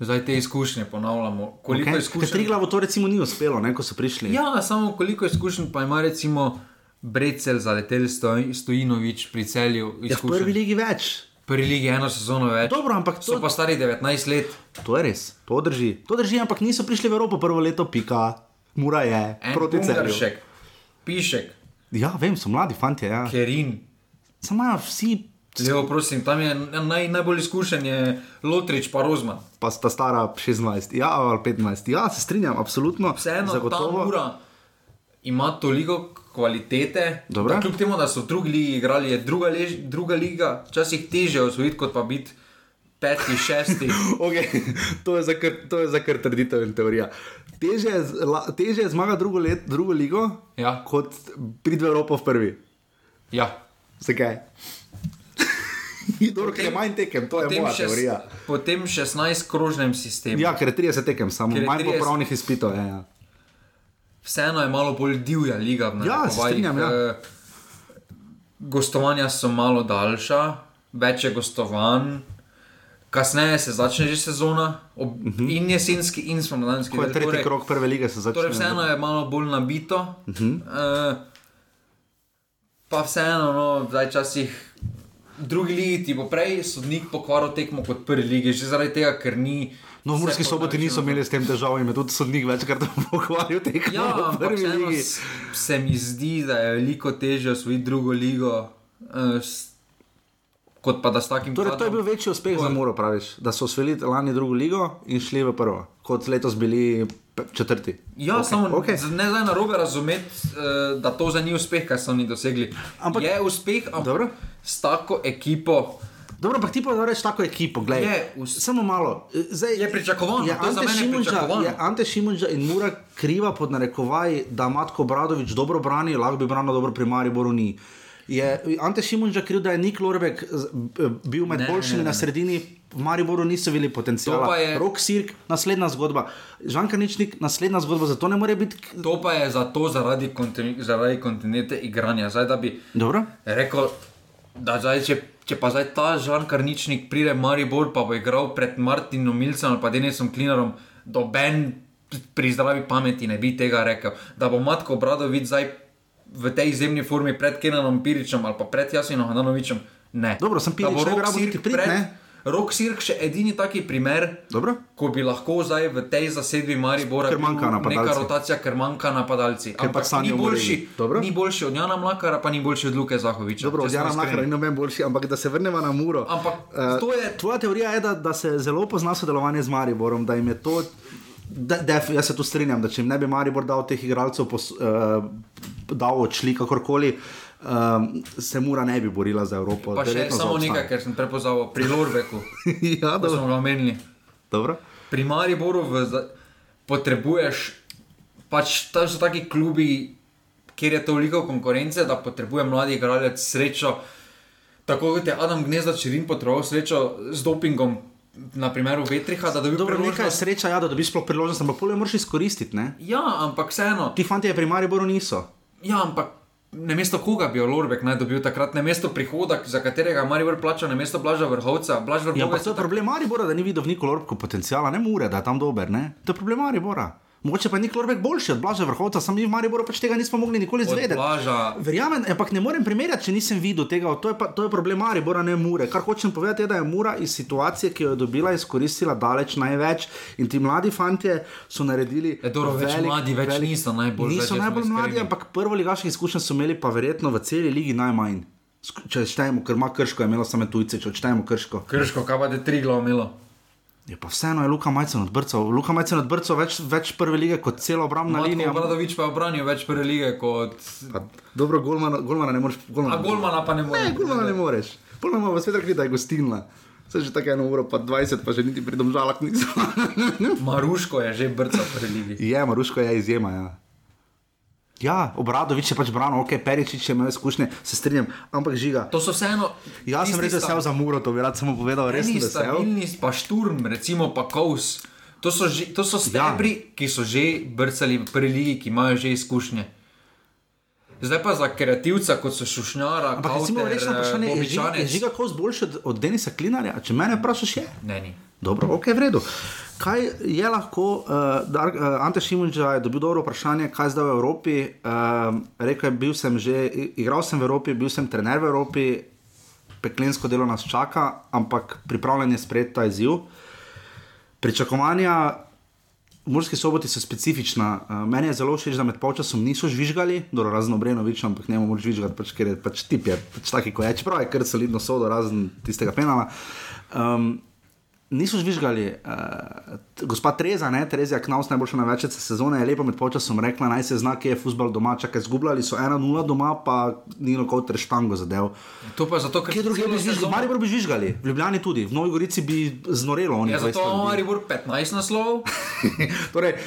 Zdaj te izkušnje ponavljamo. Koliko okay. Izkušenj? Tri glavo to recimo ni uspelo, ne, ko so prišli. Ja, samo koliko izkušenj pa ima recimo Brecel, zaletel Stoj- Stojinovič pri celju. ja, v prvi ligi več. Prvi ligi eno sezono več. Dobro, ampak to, So pa stari 19 let. to je res, to drži. To drži, ampak niso prišli v Evropo prvo leto, pika, mura je, En proti celju. Pungaršek, Pišek, Ja, vem, so mladi fanti, ja. Kerin. Samo imajo vsi, Levo, prosim, tam je naj, najbolj izkušen je Lotrič pa Rozman. pa sta stara 16, ja, ali 15. Ja, se strinjam, absolutno. Vseeno, zagotovo. ta ura ima toliko kvalitete, Dobro. da kljub temu, da so v drugi ligi igrali, je druga, lež, druga liga včasih teže osvojiti, kot pa biti peti, šesti. Okay, to je za kar, to je za kar trditev in teorija. Teže la- teže je zmagati drugo, let, drugo ligo, Ja. kot priti v Evropo v prvi. Ja. Zakaj? Dobro, ker je manj tekem, to je Potem, moja šest, teorija. potem 16 krožnem sistemu. Ja, ker je 30 tekem, samo je manj 30 popravnih izpitov. Ja, ja. Vseeno je malo bolj divja liga. v Ja, strinjam, ja. Eh, Gostovanja so malo daljša, več je gostovanj. Kasneje se začne že sezona, ob, uh -huh. in jesenski, in spomladanski. Mhm. Ko je del. tretji Torej- krok prve lige, se začne. Torej, vseeno je malo bolj nabito. Uh -huh. uh, pa vseeno, no, zdaj časih. V drugi ligi ti bo prej sodnik pokvaril tekmo kot prvi ligi, že zaradi tega, ker ni. No, v Murski soboti niso imeli s tem težav in je tudi sodnik večkrat pokvaril tekmo Ja, prvi ligi. se mi zdi, da je veliko težje osvojiti drugo ligo, uh, kot pa da s takim. Torej, to je bil kadrom- večji uspeh To za je- Muro, praviš, da so osvojili lani drugo ligo in šli v prvo, kot letos bili četrti. Ja, okay, samo okay. ne zdaj na robe razumeti, uh, da to za ni uspeh, kar so oni dosegli. Ampak- je uspeh, ampak Dobro. s tako ekipo Dobro, ampak ti pa reči tako ekipo, gledaj. Je, vs- Samo malo. Zdaj, Je pričakovano, je Ante mene Šimundža- pričakovano. Je Ante Šimunža in Mura kriva pod narekovaj, da Matko Bradovič dobro brani, lahko bi branil dobro pri Mariboru ni. Je Ante Šimunža kriv, da je Nik Lorbek b- bil med Ne, boljšimi ne, ne. na sredini, v Mariboru niso bili potencijala. pa je- Rok Sirk, naslednja zgodba. Žanka Ničnik, naslednja zgodba, zato ne more biti. To pa je zato zaradi, kontinu, zaradi kontinuitete igranja. Zdaj, da bi Dobro? rekel, da zdaj, če, če pa zdaj ta Žan Karničnik pride v Maribor, pa bo igral pred Martinom Milcem ali pa Denisom Klinarom, doben pri zdravi pameti ne bi tega rekel. Da bo Matko Bradovič zdaj v tej izjemni formi pred Kenanom Piričem ali pa pred Jasinom Hananovičem, ne. Dobro, sem Pirič, ne bi Rok rabil Sirk niti priti, pred- ne? Rok Sirk še edini taki primer, Dobro? ko bi lahko zdaj v tej zasedbi Maribora Ker manjka bil napadalci. neka rotacija, ker manjka napadalci. Ker Ampak pač Sanjo ni boljši, ni boljši od Jana Mlakara, pa ni boljši od Luke Zahoviča. Dobro, od Jana. Mlakara ni noben boljši, ampak da se vrnemo na Muro. Ampak to je- Tvoja teorija je, da, da se zelo pozna sodelovanje z Mariborom, da jim je to. Da, def, jaz se tu strinjam, da če ne bi Maribor dal teh igralcev, pos, uh, dal odšli kakorkoli, um, se Mura ne bi borila za Evropo. Pa še samo nekaj, ker sem prepoznal pri Lorbeku, ja, ko smo ga omenili. dobro. Pri Mariboru v, za- potrebuješ, pač to so taki klubi, kjer je toliko konkurence, da potrebuje mladi igralec srečo. Tako kot je Adam Gnezda Čirin potreboval srečo z dopingom, na primeru Vetriha, da dobi Dobro, nekaj priložnost. sreča, ja, da dobiš sploh priložnost, ampak polje moraš izkoristiti. Ne? Ja, ampak vseeno. Ti fanti je pri Mariboru niso. Ja, ampak na mesto koga bi jo Lorbek naj dobil takrat, na mesto prihoda, za katerega Maribor plača, na mesto Blaža Vrhovca. Blaž Ja, Vrhovec ampak to je problem Maribora, da ni videl v Niku Lorbku potencijala, ne Mure, da je tam dober. Ne? To je problem Maribora. Mogoče pa je Nik Lorbek boljši od Blaža Vrhovca, sam mi v Mariboru pač tega nismo mogli nikoli izvedeti. Verjamem, ampak ne morem primerjati, če nisem videl tega. To je, pa, to je problem Maribora, ne Mure. Kar hočem povedati, je, da je Mura iz situacije, ki jo je dobila, izkoristila daleč največ. In ti mladi fantje so naredili. E, dobro, več mladi več niso najbolj, Niso smo najbolj mladi, ampak prvo ligaških izkušenj so imeli pa verjetno v celi ligi najmanj. Če štejemo, ker ima krško, je imelo samo tujce, če odštejemo krško. Krško, kaj pa je tri glav imelo. Je pa vseeno je Luka Majcen odbrcal. Luka Majcen odbrcal več, več prve lige kot celo obrambna linija. Matko Bradovič pa je obranil več prve lige kot... Pa, dobro, Golmana, Golmana ne moreš. Golmana, A Golmana pa ne more. Ne, Golmana ne moreš. Polno imamo svet rekli, da je gostilna. Se že tako eno uro, pa 20, pa že niti pri domžalah niso. Maruško je že brcal prvi ligi. je, Maruško je izjema, ja. Ja, Obradovič je pač branil, ok, Peričič je imel izkušnje, se strinjam, ampak žiga. To so vseeno... Jaz sem res vesel za Muro, to bi rad samo povedal, res sem vesel. stabilni, pa šturm, recimo pa Kous. To so, že, to so Ja. stebri, ki so že brcali v prvi ligi, ki imajo že izkušnje. Zdaj pa za kreativca, kot so Šušnjara, Ampak recimo Kauter, rečeno vprašanje, je, Žiga- je žiga kos boljši od, od Denisa Klinarja? Če mene vprašaš, je. Ne, ni. Dobro, ok, v redu. Kaj je lahko, uh, Dar, uh, Ante Šimunča je dobil dobro vprašanje, kaj zdaj v Evropi. Uh, rekel je, bil sem že, igral sem v Evropi, bil sem trener v Evropi, peklensko delo nas čaka, ampak pripravljen je sprejeti ta izziv. Pričakovanja v Murski soboti so specifična. Uh, meni je zelo všeč, da med polčasom niso žvižgali, dobro, razen Obrenovič, ampak ne moreš žvižgati, pač, ker je pač tip je pač taki, ko je, čeprav je kar solidno sodo, razen tistega penala. Um, Niso žvižgali, uh, gospa Treza, ne, Tereza Knaus, najboljša največjica sezone, je lepo med počasom rekla, naj se zna, kje je futbol doma, čakaj, zgubljali so 1-0 doma, pa Nino Kowter štango zadev. To pa zato, ker Kje drugje bi žvižgali? sezono- Maribor bi žvižgali, v Ljubljani tudi, v Novi Gorici bi znorelo. oni Ja, 20 zato ima. Maribor 15 naslovov. torej, eh,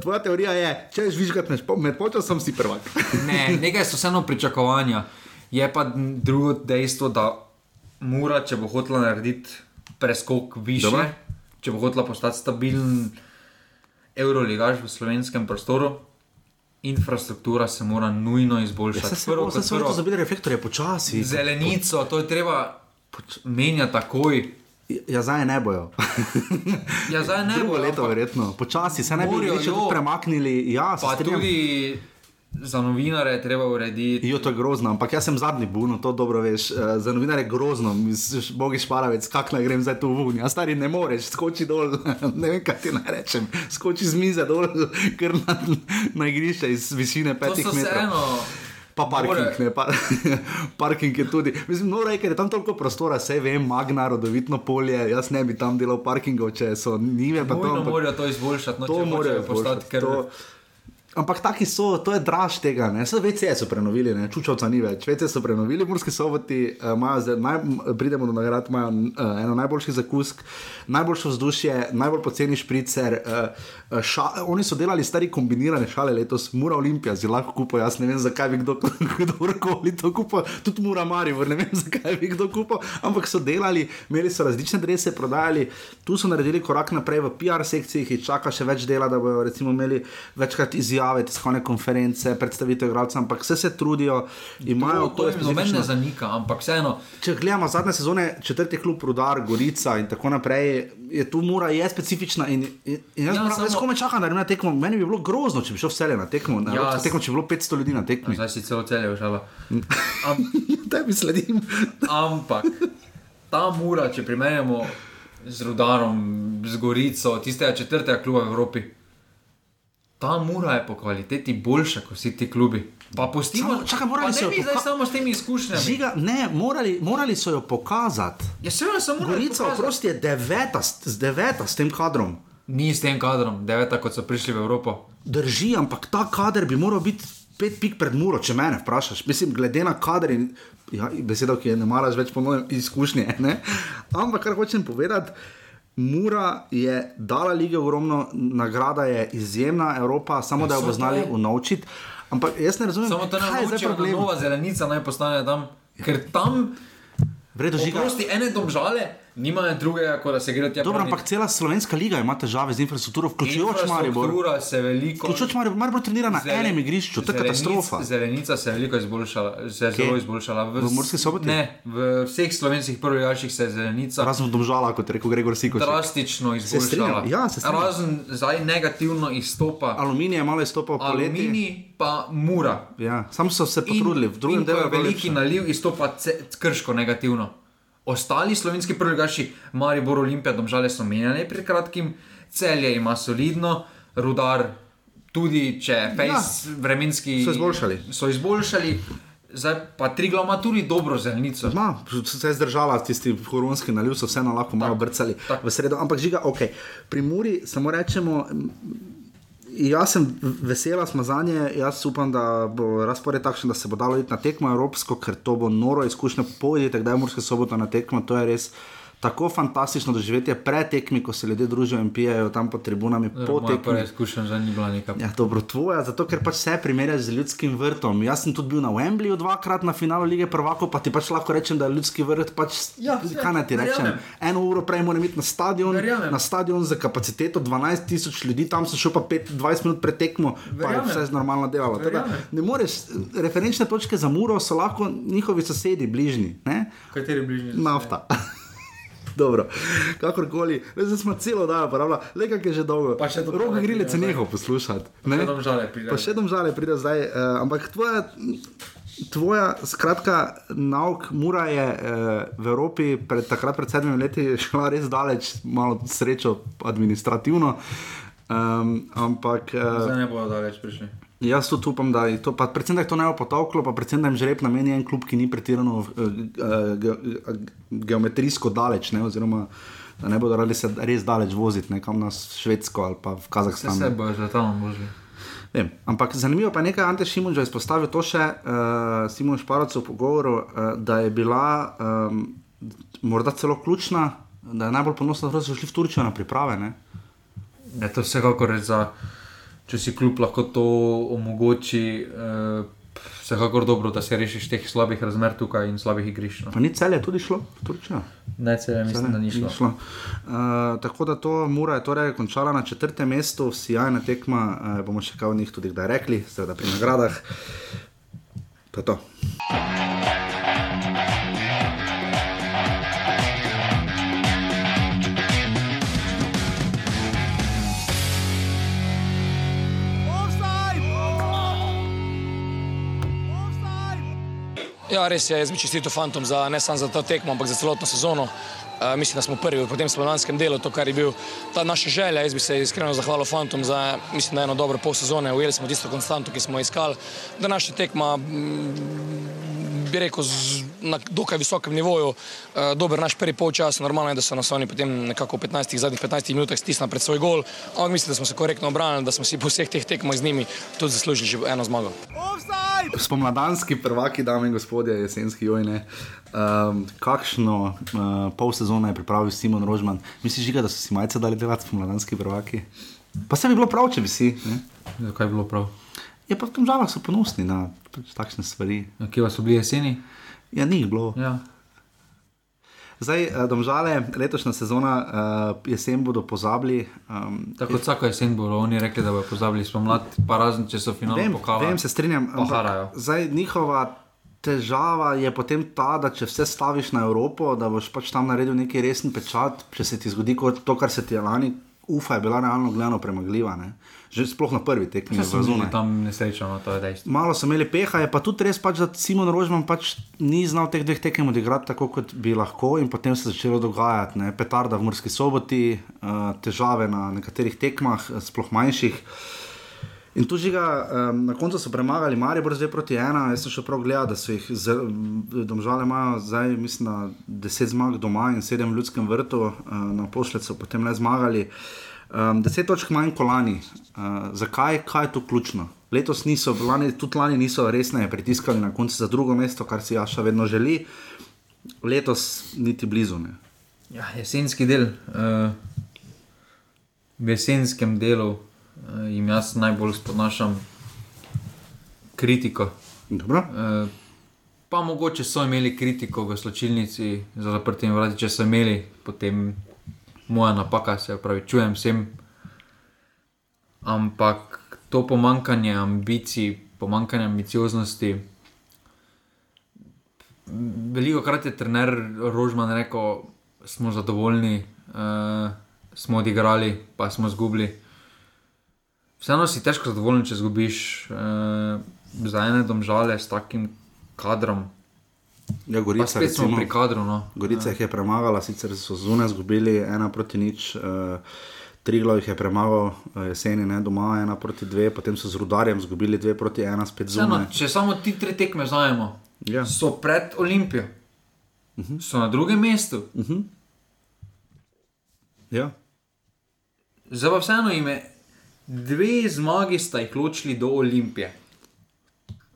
tvoja teorija je, če je žvižgati med, med počasom, si prvak. Ne, nekaj so vseeno pričakovanja. Je pa drugo dejstvo, da mora, če bo hotela narediti preskok više, Dobro. če bo hotela postati stabilen euroligaš v slovenskem prostoru, infrastruktura se mora nujno izboljšati. Ja, se se Prvo bo, kot se prvo, so zabili reflektorje počasi. Zelenico, to je treba menjati takoj. Ja, zdaj ne bojo. Ja, zdaj ne Drugo bo leto, verjetno, počasi se ne bi Morajo, več jo. premaknili. Ja, Pa strinjam. tudi za novinare je treba urediti. Jo, to je grozno, ampak jaz sem zadnji buno, to dobro veš. Uh, za novinarje je grozno, bogi šparavec, kak naj grem zdaj tu vun. Ja, stari ne moreš, skoči dol, ne vem kaj ti naj rečem, skoči z mize dol, ker na, na igrišče iz višine petih metrov. vseeno. Pa parking, ne, pa, parking je tudi. Mislim, no, rej, ker je tam toliko prostora, vse vem, magna, rodovitno polje, jaz ne bi tam delal parkingov, če so nive. pa to, morajo to izboljšati, no, To morajo postati, ker to- Ampak taki so, to je draž tega. Vse VC so prenovili, ne? čučovca ni več. VC so prenovili, morski soboti, uh, zdaj, naj, pridemo do nagrad, imajo uh, eno najboljših zakusk, najboljše vzdušje, najbolj poceni špricer. Uh, ša, oni so delali stari kombinirane šale letos, Mura Olimpija, zelo lahko kupo, jaz ne vem, zakaj bi kdo, kdorkoli to kupil, tudi Mura Marijo, ne vem, zakaj bi kdo kupil, ampak so delali, imeli so različne drese, prodajali, tu so naredili korak naprej v PR sekciji, ki čaka še več dela, da bodo recimo imeli večkrat izjave, tiskovne konference, predstavitev igralcev, ampak vse se trudijo, imajo to, to je noben ne zanika, ampak vseeno. Če gledamo zadnje sezone, četrti klub Rudar, Gorica in tako naprej, je tu mora, je specifična in, in, in jaz ja, samo... komaj čakam, da na tekmo, meni bi bilo grozno, če bi šel vse na tekmo, na ja, tekmo, če bi bilo 500 ljudi na tekmo. Zdaj si celo celje užala. Am... Tebi sledim. ampak ta mura, če primerjamo z Rudarom, z Gorico, tistega četrtega kluba v Evropi ta mura je po kvaliteti boljša kot vsi ti klubi. Pa pustimo, samo, čakaj, morali so jo pokazati. Samo s temi izkušnjami. Žiga, ne, morali, morali so jo pokazati. Ja, seveda morali. Gorica, oprosti, je deveta, deveta s tem kadrom. Ni s tem kadrom, deveta, kot so prišli v Evropo. Drži, ampak ta kader bi moral biti pet pik pred muro, če me vprašaš. Mislim, glede na kader in ja, besedo, ki je ne maraš več po mojem izkušnje. Ampak kar hočem povedati. Mura je dala lige ogromno, nagrada je izjemna, Evropa, samo ja, da jo bo znali unovčiti. Ampak jaz ne razumem, samo to, kaj je zdaj problem. Nova zelenica naj postane tam, ker tam. Vredo žiga. Prosti ene domžale nimajo drugega, kot da se gre tja. Dobro, ampak cela slovenska liga ima težave z infrastrukturo, vključujoč Maribor. Infrastruktura se veliko. Vključujoč Maribor, Maribor trenira na Zelen, enem igrišču, to je katastrofa. Zelenica se je veliko izboljšala, se je zelo izboljšala. V, v Morski soboti? Ne, v vseh slovenskih prvoligaših se je zelenica. Razen domžala, kot je rekel Gregor Sikoč. Drastično izboljšala. Se ja, se Razen zdaj negativno izstopa. Aluminij je malo izstopal po letu. Aluminij pa mura. Ja, sam so se potrudili, v drugem delu je veliki naliv izstopa krško negativno. Ostali slovenski prvigaši, Maribor Olimpija, domžale so menjali pred kratkim, celje ima solidno, rudar, tudi če fejs ja, vremenski so izboljšali. So izboljšali. Zdaj pa tri glavna ima tudi dobro zelenico. Ma, se je zdržala, tisti horonski naliv so vseeno lahko malo brcali v sredo. Ampak žiga, ok, pri Muri samo rečemo, jaz sem vesela, smo za nje. Jaz upam, da bo razpored takšen, da se bo dalo iti na tekmo Evropsko, ker to bo noro izkušnja. Pojdite, kdaj je morska sobota na tekmo, to je res tako fantastično doživetje pred tekmi, ko se ljudje družijo in pijejo tam pod tribunami. Po tekmi. Prva izkušnja že ni bila neka. Ja, dobro, tvoja, zato ker pač se primerjaš z ljudskim vrtom. Jaz sem tudi bil na Wembleyu dvakrat na finalu lige prvako, pa ti pač lahko rečem, da je ljudski vrt pač. Ja, kaj naj ti rečem? Verjamem. Eno uro prej moram iti na stadion, verjamem. na stadion za kapaciteto 12 tisoč ljudi, tam sem šel pa 5, 20 minut pred tekmo, pa je vse normalno delalo. Teda, ne moreš, referenčne točke za muro so lahko njihovi sosedi, bližnji. Kateri bližnji? Nafta. Dobro, kakorkoli, zdaj smo celo dan uporabljali, le kaj je že dolgo. Pa še dolgo. Roke grile se neho poslušati. Ne? Še dom žale pride. Pa še dom žale pride zdaj. Uh, ampak tvoja, tvoja, skratka, nauk mura je uh, v Evropi pred, takrat pred sedmimi leti šla res daleč, malo srečo administrativno. Um, ampak. Uh, zdaj ne bodo daleč prišli. Jaz tudi upam, da je to, pa predvsem da je to ne bo potovklo, pa predvsem da jim žreb nameni en klub, ki ni pretirano uh, uh, geometrijsko daleč, ne, oziroma da ne bodo radi se res daleč voziti, nekam na Švedsko ali pa v Kazahstan. Vse bojo že tam možni. Vem, ampak zanimivo pa je nekaj, Ante Šimun že izpostavil to še, uh, Simon Šparac v pogovoru, uh, da je bila um, morda celo ključna, da je najbolj ponosna, da so šli v Turčijo na priprave. Ne? Je to vsekakor za če si kljub lahko to omogoči. Uh, Vsekakor dobro, da se rešiš teh slabih razmer tukaj in slabih igrišč. No. Ni cel je tudi šlo, Turčija. Ne, cel je, mislim, da ni šlo. šlo. Uh, tako da to Mura je torej končala na četrtem mestu, sjajna tekma, uh, bomo še kaj o njih tudi kdaj rekli, seveda pri nagradah. To je to. Ja, res je, jaz bi čestitil fantom za ne samo za to tekmo, ampak za celotno sezono. Uh, mislim, da smo prvi v tem spomladanskem delu, to, kar je bil ta naša želja. Jaz bi se iskreno zahvalil Fantom za, mislim, da eno dobro pol sezone. Ujeli smo tisto konstanto, ki smo iskali. Današnja tekma, mm, bi rekel, z, na dokaj visokem nivoju, uh, dober naš prvi polčas. Normalno je, da so nas oni potem nekako v 15, zadnjih 15 minutah stisnili pred svoj gol. Ampak mislim, da smo se korektno obranili, da smo si po vseh teh tekmah z njimi tudi zaslužili eno zmago. Spomladanski prvaki, dame in gospodje, jesenski jojne. Um, kakšno uh, pol sezone je pripravil Simon Rožman? Misliš, žiga, da so si majce dali delati spomladanski prvaki? Pa se bi bilo prav, če bi si. Ne? Zakaj je bilo prav? Ja, pa v tem žalah so ponosni na pač takšne stvari. Ja, Kje pa so bili jeseni? Ja, ni jih bilo. Ja. Zdaj, eh, domžale, letošnja sezona, uh, jesen bodo pozabili. Um, Tako kot vsako jesen bodo oni rekli, da bodo pozabili spomlad, pa razen če so finalno Vem, pokali. vem, se strinjam. Pa harajo. Zdaj, njihova težava je potem ta, da če vse staviš na Evropo, da boš pač tam naredil neki resen pečat, če se ti zgodi kot to, kar se ti je lani, ufa, je bila realno gledano premagljiva. Ne? Že sploh na prvi tekmi v so bili tam nesrečo, no, to je dejstvo. Malo so imeli peha, je pa tudi res, pač, da Simon Rožman pač ni znal teh dveh tekem odigrati tako, kot bi lahko, in potem se je začelo dogajati. Ne? Petarda v Murski soboti, uh, težave na nekaterih tekmah, eh, sploh manjših. In tu žiga, um, na koncu so premagali Maribor 2 proti 1. Jaz sem še prav gledal, da so jih domžale imajo zdaj, mislim, da 10 zmag doma in 7 v ljudskem vrtu, uh, na pošled so potem le zmagali. Um, 10 točk manj kot lani. Uh, zakaj, kaj je tu ključno? Letos niso, lani, tudi lani niso resneje pritiskali na koncu za drugo mesto, kar si Jaša vedno želi, letos niti blizu. Ne. Ja, jesenski del. Uh, v jesenskem delu jim jaz najbolj spodnašam kritiko. Dobro. Uh, pa mogoče so imeli kritiko v sločilnici za zaprtimi vrati, če so imeli, potem moja napaka, se pravi, čujem vsem. Ampak to pomankanje ambicij, pomankanje ambicioznosti. Veliko krat je trener Rožman rekel, smo zadovoljni, uh, smo odigrali, pa smo izgubili. Vseeno si težko zadovoljen, če izgubiš uh, za ene domžale s takim kadrom. Ja, Pa Gorica, spet smo recimo, pri kadru. No. Gorica jih je premagala, sicer so zunaj izgubili ena proti nič. Uh, Triglav jih je premagal uh, jeseni, ne, doma ena proti dve, potem so z rudarjem izgubili dve proti ena, spet Vseeno, zunaj. če samo ti tri tekme zajemo, Ja. so pred Olimpijo, uh Mhm. -huh. so na drugem mestu. Uh -huh. ja. Zdaj pa vseeno ime, dve zmagi sta jih ločili do Olimpije.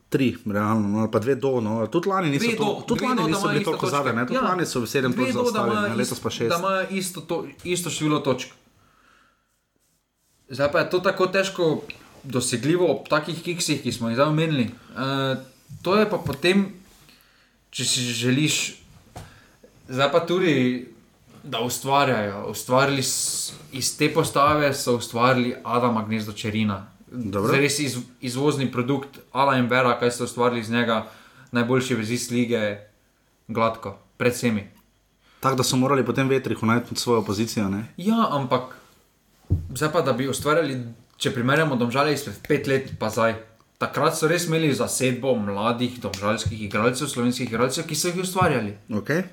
Tri, realno, no, ali pa dve do. No. Tudi lani niso, Dve to, do- tudi lani do, niso bili točke. zadaj, tudi Ja. lani so sedem točk ne, letos pa šest. Da imajo isto, to, isto število točk. Zdaj pa je to tako težko dosegljivo ob takih kiksih, ki smo jih zdaj omenili. Uh, to je pa potem, če si želiš, zdaj pa tudi, da ustvarjajo. Ustvarili iz te postave so ustvarili Adama Gnezdo Čerina. Dobro. Res iz, izvozni produkt Ala in Vera, kaj so ustvarili iz njega, najboljši vezist lige, gladko, pred vsemi. Tako da so morali potem vetrihu najti svojo pozicijo. Ne? Ja, ampak zdaj pa, da bi ustvarjali, če primerjamo domžale izpred pet let, pa zdaj. Takrat so res imeli zasedbo mladih domžalskih igralcev, slovenskih igralcev, ki so jih ustvarjali. Okay.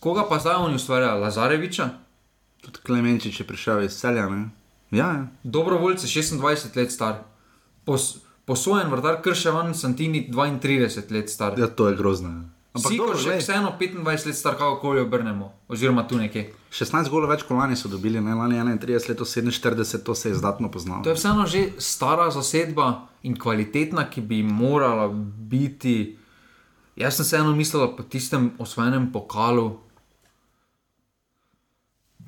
Koga pa zdaj oni ustvarjajo? Lazareviča, Tudi Klemenčič je prišel iz celja. Ne? Ja, ja. dobrovoljce 26 let star, Pos, posojen vrtar Krševan Santini 32 let star. ja, to je grozno. ja. Ampak Siko dobro, glej, vseeno 25 let star, kakorkoli obrnemo, oziroma tu nekje. 16 golov več kot lani so dobili, ne? lani 31, letos 47, to se je izdatno poznalo. To je vseeno že stara zasedba in kvalitetna, ki bi morala biti. Jaz sem vseeno mislil, da po tistem osvojenem pokalu,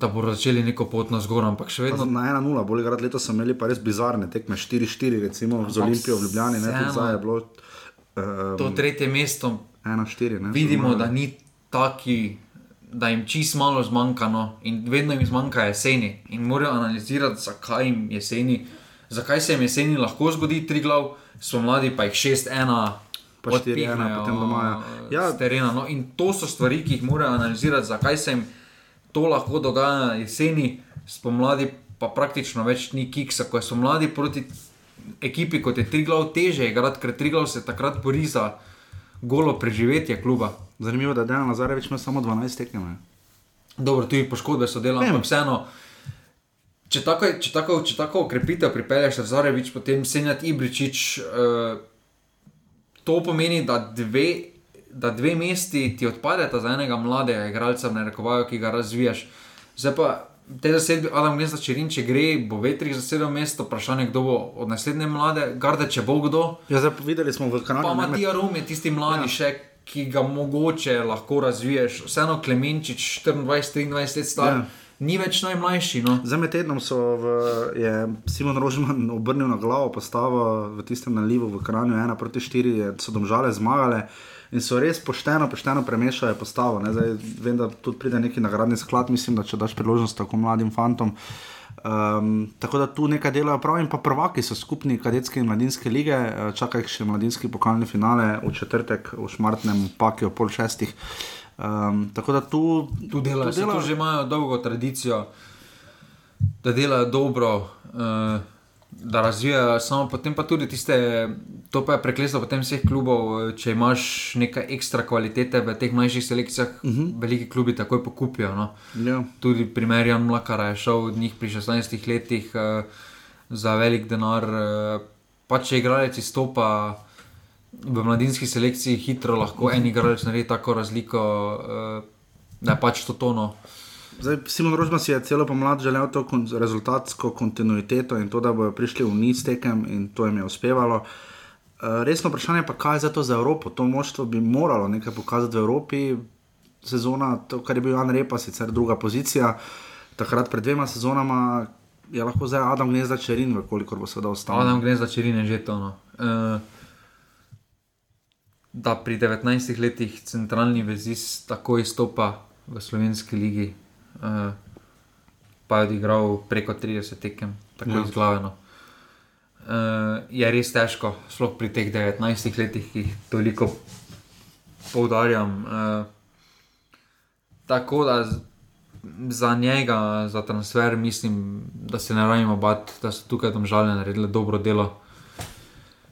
da bodo začeli neko pot na zgor, ampak še vedno. Na 1-0, bolj grad letos so imeli pa res bizarne tekme, 4-4, recimo z Olimpijo v Ljubljani, ne vseeno. zdaj je bilo um, To tretje mesto 1-4. ne, vidimo, da ni taki, da jim čist malo zmanjka, no, in vedno jim zmanjka jeseni. In morajo analizirati, zakaj jim jeseni, zakaj se jim jeseni lahko zgodi tri glav, so mladi pa jih 6-1. Pa 4:1 potem doma, ja. Terena. No, in to so stvari, ki jih morajo analizirati, zakaj se jim to lahko dogaja na jeseni, spomladi pa praktično več ni kiksa, ko so mladi proti ekipi kot je Triglav teže igrati, ker Triglav se takrat bori za golo preživetje kluba. Zanimivo, da je Dejan Lazarevič imel samo 12 tekem. dobro, tudi poškodbe so delali, ampak vseeno. Če tako, če tako, če tako okrepitev pripelješ, Zarevič, potem Senjat Ibričič, uh, to pomeni, da dve, da dve mesti ti odpadeta za enega mladega igralca, ne rekovajo, ki ga razvijaš. Zdaj pa te zasedbi, Adam Gnezda Čerin, če gre, bo vetrih zasedel mesto, vprašanje, kdo bo od naslednje mlade, garde, če bo kdo. Ja, zdaj videli smo v Kanadi. Pa Matija Rum je tisti mladi ja. še, ki ga mogoče lahko razviješ. Vseeno Klemenčič, 24-23 let star. Ja. Ni več najmlajši. No. Za med tednom so v, je Simon Rožman obrnil na glavo postavo v tistem nalivu v Kranju, ena proti štiri, so domžale zmagale in so res pošteno, pošteno premešali postavo. Zdaj, vem, da tudi pride neki nagradni sklad, mislim, da če daš priložnost tako mladim fantom. Um, tako da tu nekaj delajo prav, in pa prvaki so skupni kadetske in mladinske lige, eh, čakajo še mladinski pokalni finale v četrtek v Šmartnem, pakijo pol šestih. Um, tako da tu, tu delajo, tu delajo. Tu že imajo dolgo tradicijo, da delajo dobro. Uh, da razvijajo, samo potem pa tudi tiste, to pa je preklesto potem vseh klubov, če imaš nekaj ekstra kvalitete v teh mlajših selekcijah, uh Mhm. -huh. veliki klubi takoj pokupijo. No. Ja. Tudi primer Jan Mlakara je šel od njih pri 16 letih uh, za velik denar, uh, pa če igralec izstopa. V mladinski selekciji hitro lahko en igralec naredi tako razliko, uh, da je pač to tono. Zdaj, Simon Rožman si je celo pomlad želel to kon rezultatsko kontinuiteto in to, da bodo prišli v niz tekem in to jim je uspevalo. Uh, resno vprašanje pa, kaj je za to za Evropo? To moštvo bi moralo nekaj pokazati v Evropi. Sezona, to, kar je bil Jan Repa, sicer druga pozicija, takrat pred dvema sezonama je lahko zdaj Adam Gnezda Čerin, koliko bo seveda ostal. Adam Gnezda Čerin je že to. No. Uh, da pri 19 letih centralni vezist tako izstopa v slovenski ligi, uh, pa je odigral preko 30 tekem, tako Ja. izglavljeno. Uh, je res težko, sploh pri teh 19 letih, ki jih toliko poudarjam. Uh, tako da za njega, za transfer, mislim, da se ne rabimo bati, da so tukaj domžalje naredili dobro delo.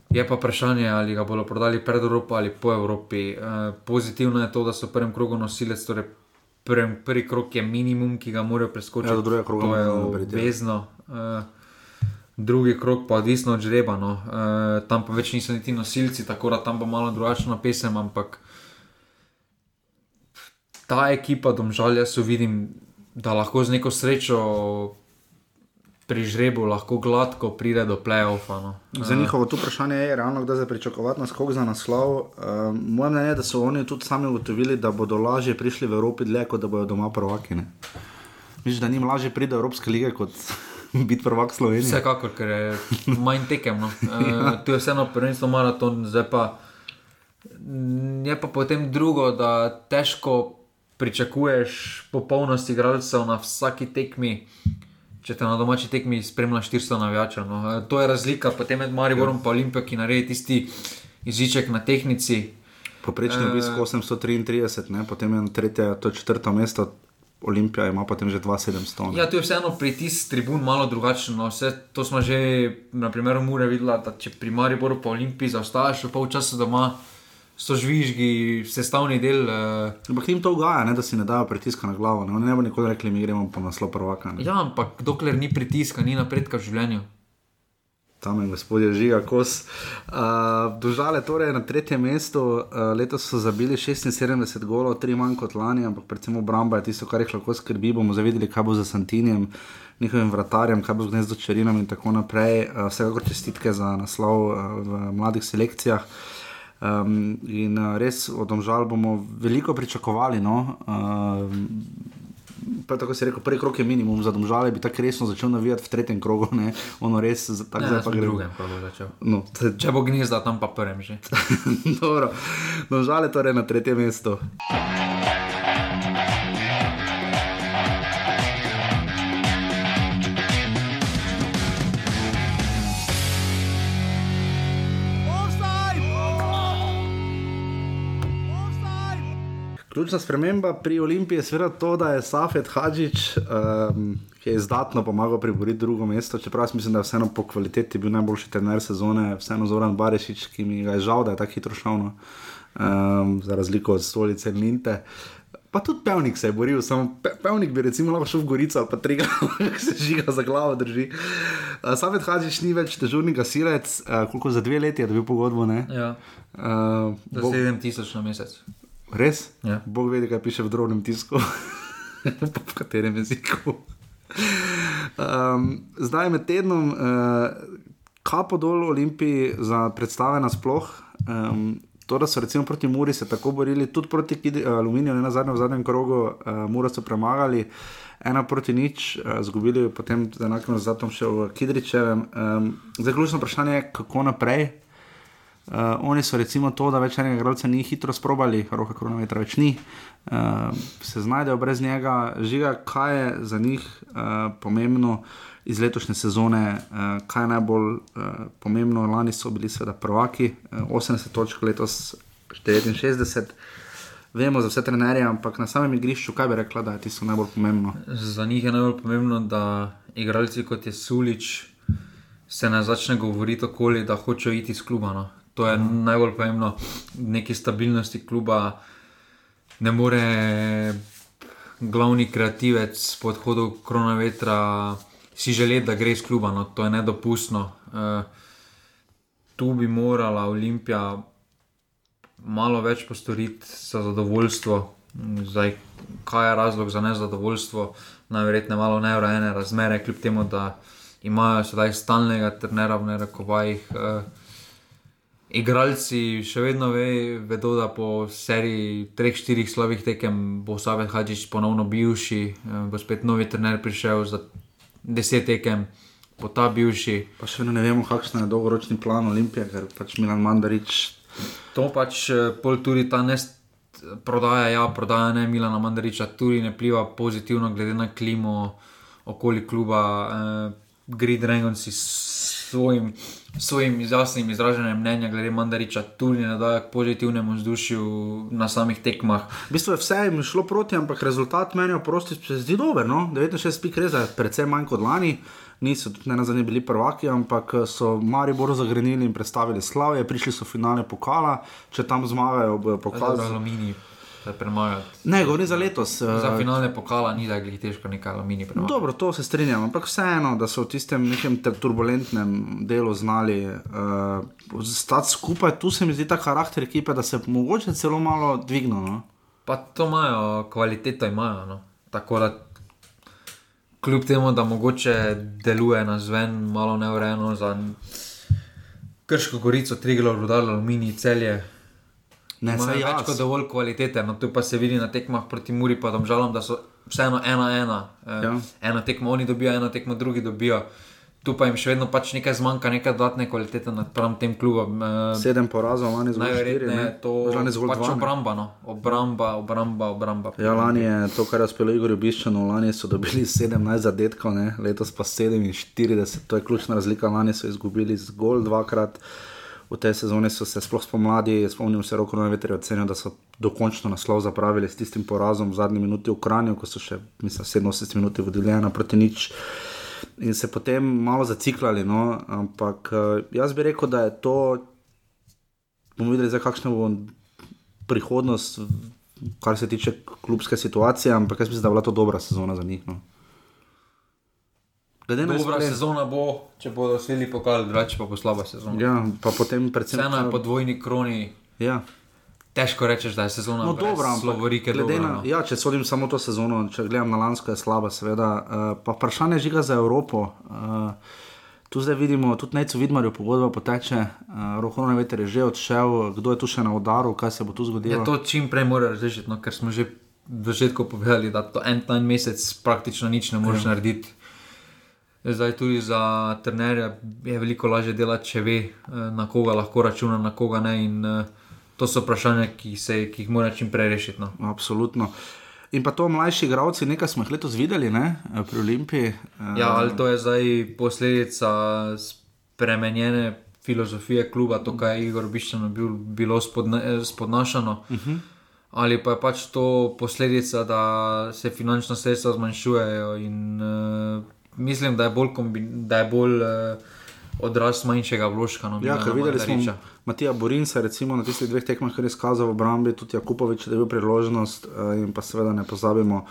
Je pa vprašanje, ali ga bodo prodali pred Evropo ali po Evropi. Uh, pozitivno je to, da so v prvem krogu nosilec, torej prvi, prvi krog je minimum, ki ga morajo preskočiti. Ja, do drugega kroga je ja. obvezno. Uh, drugi krog pa odvisno od žreba. No. Uh, tam pa več niso niti nosilci, tako da tam bo malo drugačna pesem, ampak ta ekipa domžalja so vidim, da lahko z neko srečo pri žrebu lahko gladko pride do play-offa. No. Za njihovo tu vprašanje je realno, da se pričakovati naskok za naslov. Um, moje mnenje je, da so oni tudi sami ugotovili, da bodo lažje prišli v Evropi dlje, kot da bodo doma prvaki. ne. Misliš, da njim lažje pride Evropske lige, kot biti prvak Slovenije? Vsekakor, ker je manj tekem. No. Uh, tu je vseeno prvenstvo maraton, zdaj pa je pa potem drugo, da težko pričakuješ popolnost igralcev na vsaki tekmi. Če te na domači tekmi spremlja 400 navijačev. No. Eh, To je razlika potem med Mariborom in Olimpijo, ki naredi tisti izžiček na tehnici. Poprečni Eh, obisk 833, ne? potem je tretje, to je četrto mesto, Olimpija ima potem že 2700. ne. Ja, tu je vseeno pritisk tribun malo drugačen. No. Vse to smo že na primeru Mure videli, da če pri Mariboru po Olimpiji zaostajaš v pol časa doma, so žvižgi sestavni del. Uh, Ampak jim to ugaja, ne? da si ne dajo pritiska na glavo. Ne, ne bodo nikoli rekli, mi gremo po naslov prvaka. Ne? ja, ampak dokler ni pritiska, ni napredka v življenju. Tam je gospod Žiga Kos. Uh, Dožale torej na tretjem mestu, uh, letos so zabili 76 golov, tri manj kot lani, ampak predvsem obramba je tisto, kar jih lahko skrbi. Bomo zavedeli, kaj bo za Santinijem, njihovim vratarjem, kaj bo z gnezdo čerinom in tako naprej. Uh, vsekakor čestitke za naslov uh, v mladih selekcijah. Um, in uh, res od Domžal bomo veliko pričakovali. No? Pa tako si rekel, prvi krok je minimum za domžale, bi tako resno začel navijati v tretjem krogu, ne, ono res, tako Ne, zdaj pa sem v gre. drugem krogu začel. No, Če bo gnezda, tam pa prvem že. Dobro, domžale torej na tretjem mestu. Ključna sprememba pri Olimpiji je seveda to, da je Safet Hadžič, um, ki je izdatno pomagal priboriti drugo mesto, čeprav mislim, da je vseeno po kvaliteti bil najboljši trener sezone, vseeno Zoran Barešič, ki mi ga je žal, da je tako hitro šel. Um, za razliko od stolice Linte. Pa tudi pevnik se je boril, samo pe, pevnik bi recimo lahko šel v Gorico ali pa trega, ki se žiga za glavo drži. Uh, Samet Hadžič ni več dežurni gasilec, uh, koliko za dve leti je dobil pogodbo, ne? Ja, Uh, Bog, 7000 na mesec. Res? Ja. Bog ve, kaj piše v drobnem tisku, v katerem jeziku. Um, zdaj med tednom, uh, kapo dol Olimpiji za predstave nasploh. Um, to, da so recimo proti Muri se tako borili, tudi proti eh, Aluminiju, ne na zadnjem, v zadnjem krogu, uh, Mura so premagali. Ena proti nič, uh, zgubili potem z enakim rezultatom še v Kidričevem. Um, zdaj, ključno vprašanje je, kako naprej. Uh, oni so recimo to, da več enega igralca ni hitro sprobali, roka kronometra več ni, uh, se znajdejo brez njega. Žiga, kaj je za njih uh, pomembno iz letošnje sezone, uh, kaj je najbolj uh, pomembno. Lani so bili seveda prvaki, uh, 80 točk, letos 69. Vemo za vse trenerje, ampak na samem igrišču, kaj bi rekla, da je tisto najbolj pomembno. Za njih je najbolj pomembno, da igralci kot je Sulič se ne začne govoriti okoli, da hočejo iti iz kluba. No. To je mm. najbolj pomembno, neki stabilnosti kluba. Ne more glavni kreativec po odhodu korona vetra si želeti, da gre iz kluba. No. To je nedopustno. Uh, tu bi morala Olimpija malo več postoriti za zadovoljstvo. Zdaj, kaj je razlog za nezadovoljstvo? Najverjetneje malo neurejene razmere, kljub temu, da imajo sedaj stalnega trenera v nerekovajih. Uh, Igralci še vedno ve, vedo, da po seriji 3-4 slabih tekem bo Savet Hadžič ponovno bivši, eh, bo spet novi trener prišel za 10 tekem, bo ta bivši. Pa še vedno ne vemo, kakšen je dolgoročni plan Olimpije, ker pač Milan Mandarič. To pač eh, pol tudi ta nest. Prodaja, ja, prodaja ne Milana Mandariča, tudi ne pliva pozitivno, glede na klimo okoli kluba. Eh, Grid Rangon si s svojim, svojim jasnim izraženjem mnenja glede Mandariča tudi ne daje k pozitivnemu vzdušju na samih tekmah. V bistvu je vse jim šlo proti, ampak rezultat meni v prosti se zdi dober. No? 69 pik res je precej manj kot lani. Niso tudi ne na zadnje bili prvaki, ampak so Maribor zagrenili in predstavili slavje, prišli so finale pokala, če tam zmagajo, bojo Pokazali premagajo. Ne, govorim za letos. Za eh, finale pokala ni da glih težko nekaj aluminij premagati. Dobro, to se strinjam, ampak vseeno, da so v tistem nekem turbulentnem delu znali uh, stati skupaj, tu se mi zdi ta karakter ekipe, da se mogoče celo malo dvignilo. No? Pa to imajo, kvaliteto imajo. No. Tako da, kljub temu, da mogoče deluje na zven malo neurejeno za krško gorico, triglo, rudar, aluminij, celje. Ne, Imajo več jaz. kot dovolj kvalitete, no tu pa se vidi na tekmah proti Muri, pa domžalam, da so vseeno ena, ena. Eh, Ja. Ena tekma oni dobijo, ena tekma drugi dobijo. Tu pa jim še vedno pač nekaj zmanjka, nekaj dodatne kvalitete napram tem klubom. Eh, Sedem porazov, lani zgolj štiri, ne? je to Lani zgolj pač obramba, no. obramba, obramba, obramba. Ja, lani je to, kar je uspelo Igorju Biščanu, lani so dobili 17 zadetkov, ne? letos pa 47, to je ključna razlika. Lani so izgubili zgolj dvakrat, v tej sezoni so se sploh spomladi, spomnim se roko na veter, ocenil, da so dokončno naslov zapravili s tistim porazom v zadnji minuti v Kranju, ko so še, mislim, 87 minut vodili ena proti nič. In se potem malo zaciklali, no? ampak eh, jaz bi rekel, da je to, bomo videli, zdaj, kakšna bo prihodnost, kar se tiče klubske situacije, ampak jaz mislim, da je bila to dobra sezona za njih. No. Glede na Dobra izplen- sezona bo, če bodo osvojili pokal, drugače pa bo slaba sezona. Ja, pa potem predvsem. Vseeno je po dvojni kroni. Ja. Težko rečeš, da je sezona No, brez dobro, ampak Lovorike glede dobra, na, no. ja, če sodim samo to sezono, če gledam na lansko, je slaba, seveda. Uh, pa vprašanje je žiga za Evropo. Uh, tu zdaj vidimo, tudi Necu Vidmarju pogodba poteče, uh, Rohovno veter je že odšel, kdo je tu še na udaru, kaj se bo tu zgodilo. Ja, to čim prej mora razrešiti, no, ker smo že v začetku povedali, da to en, en mesec praktično nič ne moreš ja. narediti. Zdaj tudi za trenerja je veliko lažje delati, če ve, eh, na koga lahko računa, na koga ne. In, eh, to so vprašanja, ki, se, ki jih mora čim prej rešiti. No. Absolutno. In pa to mlajši igravci, nekaj smo jih letos videli ne, pri Olimpiji. Eh, Ja, ali to je zdaj posledica spremenjene filozofije kluba, to, kar je Igor Biščano bil, bilo spodne, spodnašano. Uh -huh. Ali pa je pač to posledica, da se finančna sredstva zmanjšujejo. In, uh, mislim, da je bolj, kombi, da je bolj uh, odraz manjšega vložka. No, Ja, ker videli smo. Matija Borinca, recimo na tistih dveh tekmah, ki je izkazal v obrambi, tudi Jakupovič, da je bil priložnost eh, in pa seveda ne pozabimo.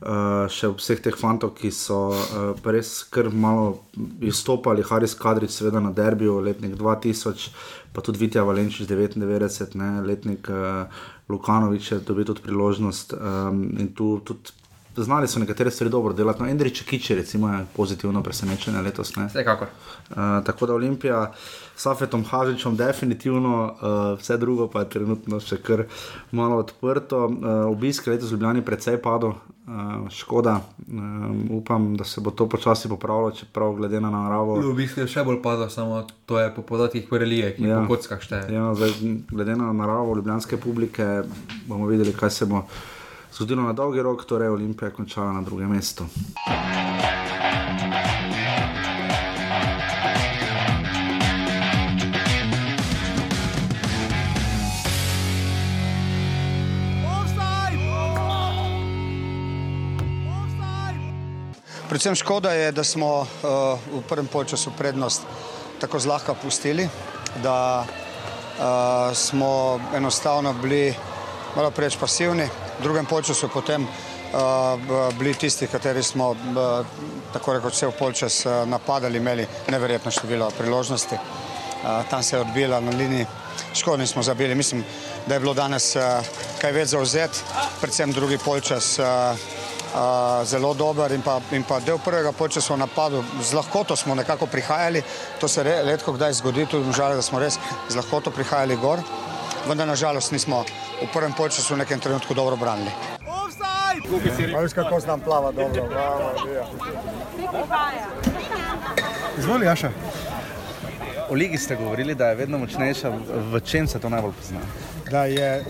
Uh, še vseh teh fantov, ki so uh, res kar malo izstopali, Haris Kadrič, seveda na derbiju, letnik 2000, pa tudi Vitja Valenčič 99, ne, letnik uh, Lukanovič je dobil tudi priložnost um, in tu tudi znali so nekatere stvari dobro delati. No, Endrič Kiči, recimo, je pozitivno presenečenje letos. Ne. Vsekakor. Uh, tako da Olimpija s Safetom Hažičem definitivno, uh, vse drugo pa je trenutno še kar malo odprto. Uh, obisk je letos v Ljubljani precej padel, uh, škoda. Um, upam, da se bo to počasi popravilo, čeprav glede na naravo. V bistvu je še bolj padlo, samo to je po podatkih Korelije, ki ja. po kockah šteje. Ja, zdaj, glede na naravo ljubljanske publike, bomo videli, kaj se bo zgodilo na dolgi rok, torej Olimpija končala na drugem mestu. Predvsem škoda je, da smo uh, v prvem polčasu prednost tako zlahka pustili, da uh, smo enostavno bili malo preveč pasivni. V drugem polčasu potem uh, bili tisti, kateri smo uh, tako rekoč vse v polčas uh, napadali, imeli neverjetno število priložnosti. Uh, tam se je odbila na liniji, škodni smo zabili. Mislim, da je bilo danes uh, kaj več zauzet, predvsem drugi polčas. Uh, Uh, zelo dober in pa, in pa del prvega polčasa v napadu. Z lahkoto smo nekako prihajali, to se re, redko kdaj zgodi, tudi žal, da smo res z lahkoto prihajali gor, vendar nažalost nismo v prvem polčasu v nekem trenutku dobro branili. Veš, kako znam plava dobro. Izvoli, Jaša. O ligi ste govorili, da je vedno močnejša. V čem se to najbolj pozna? Da, je,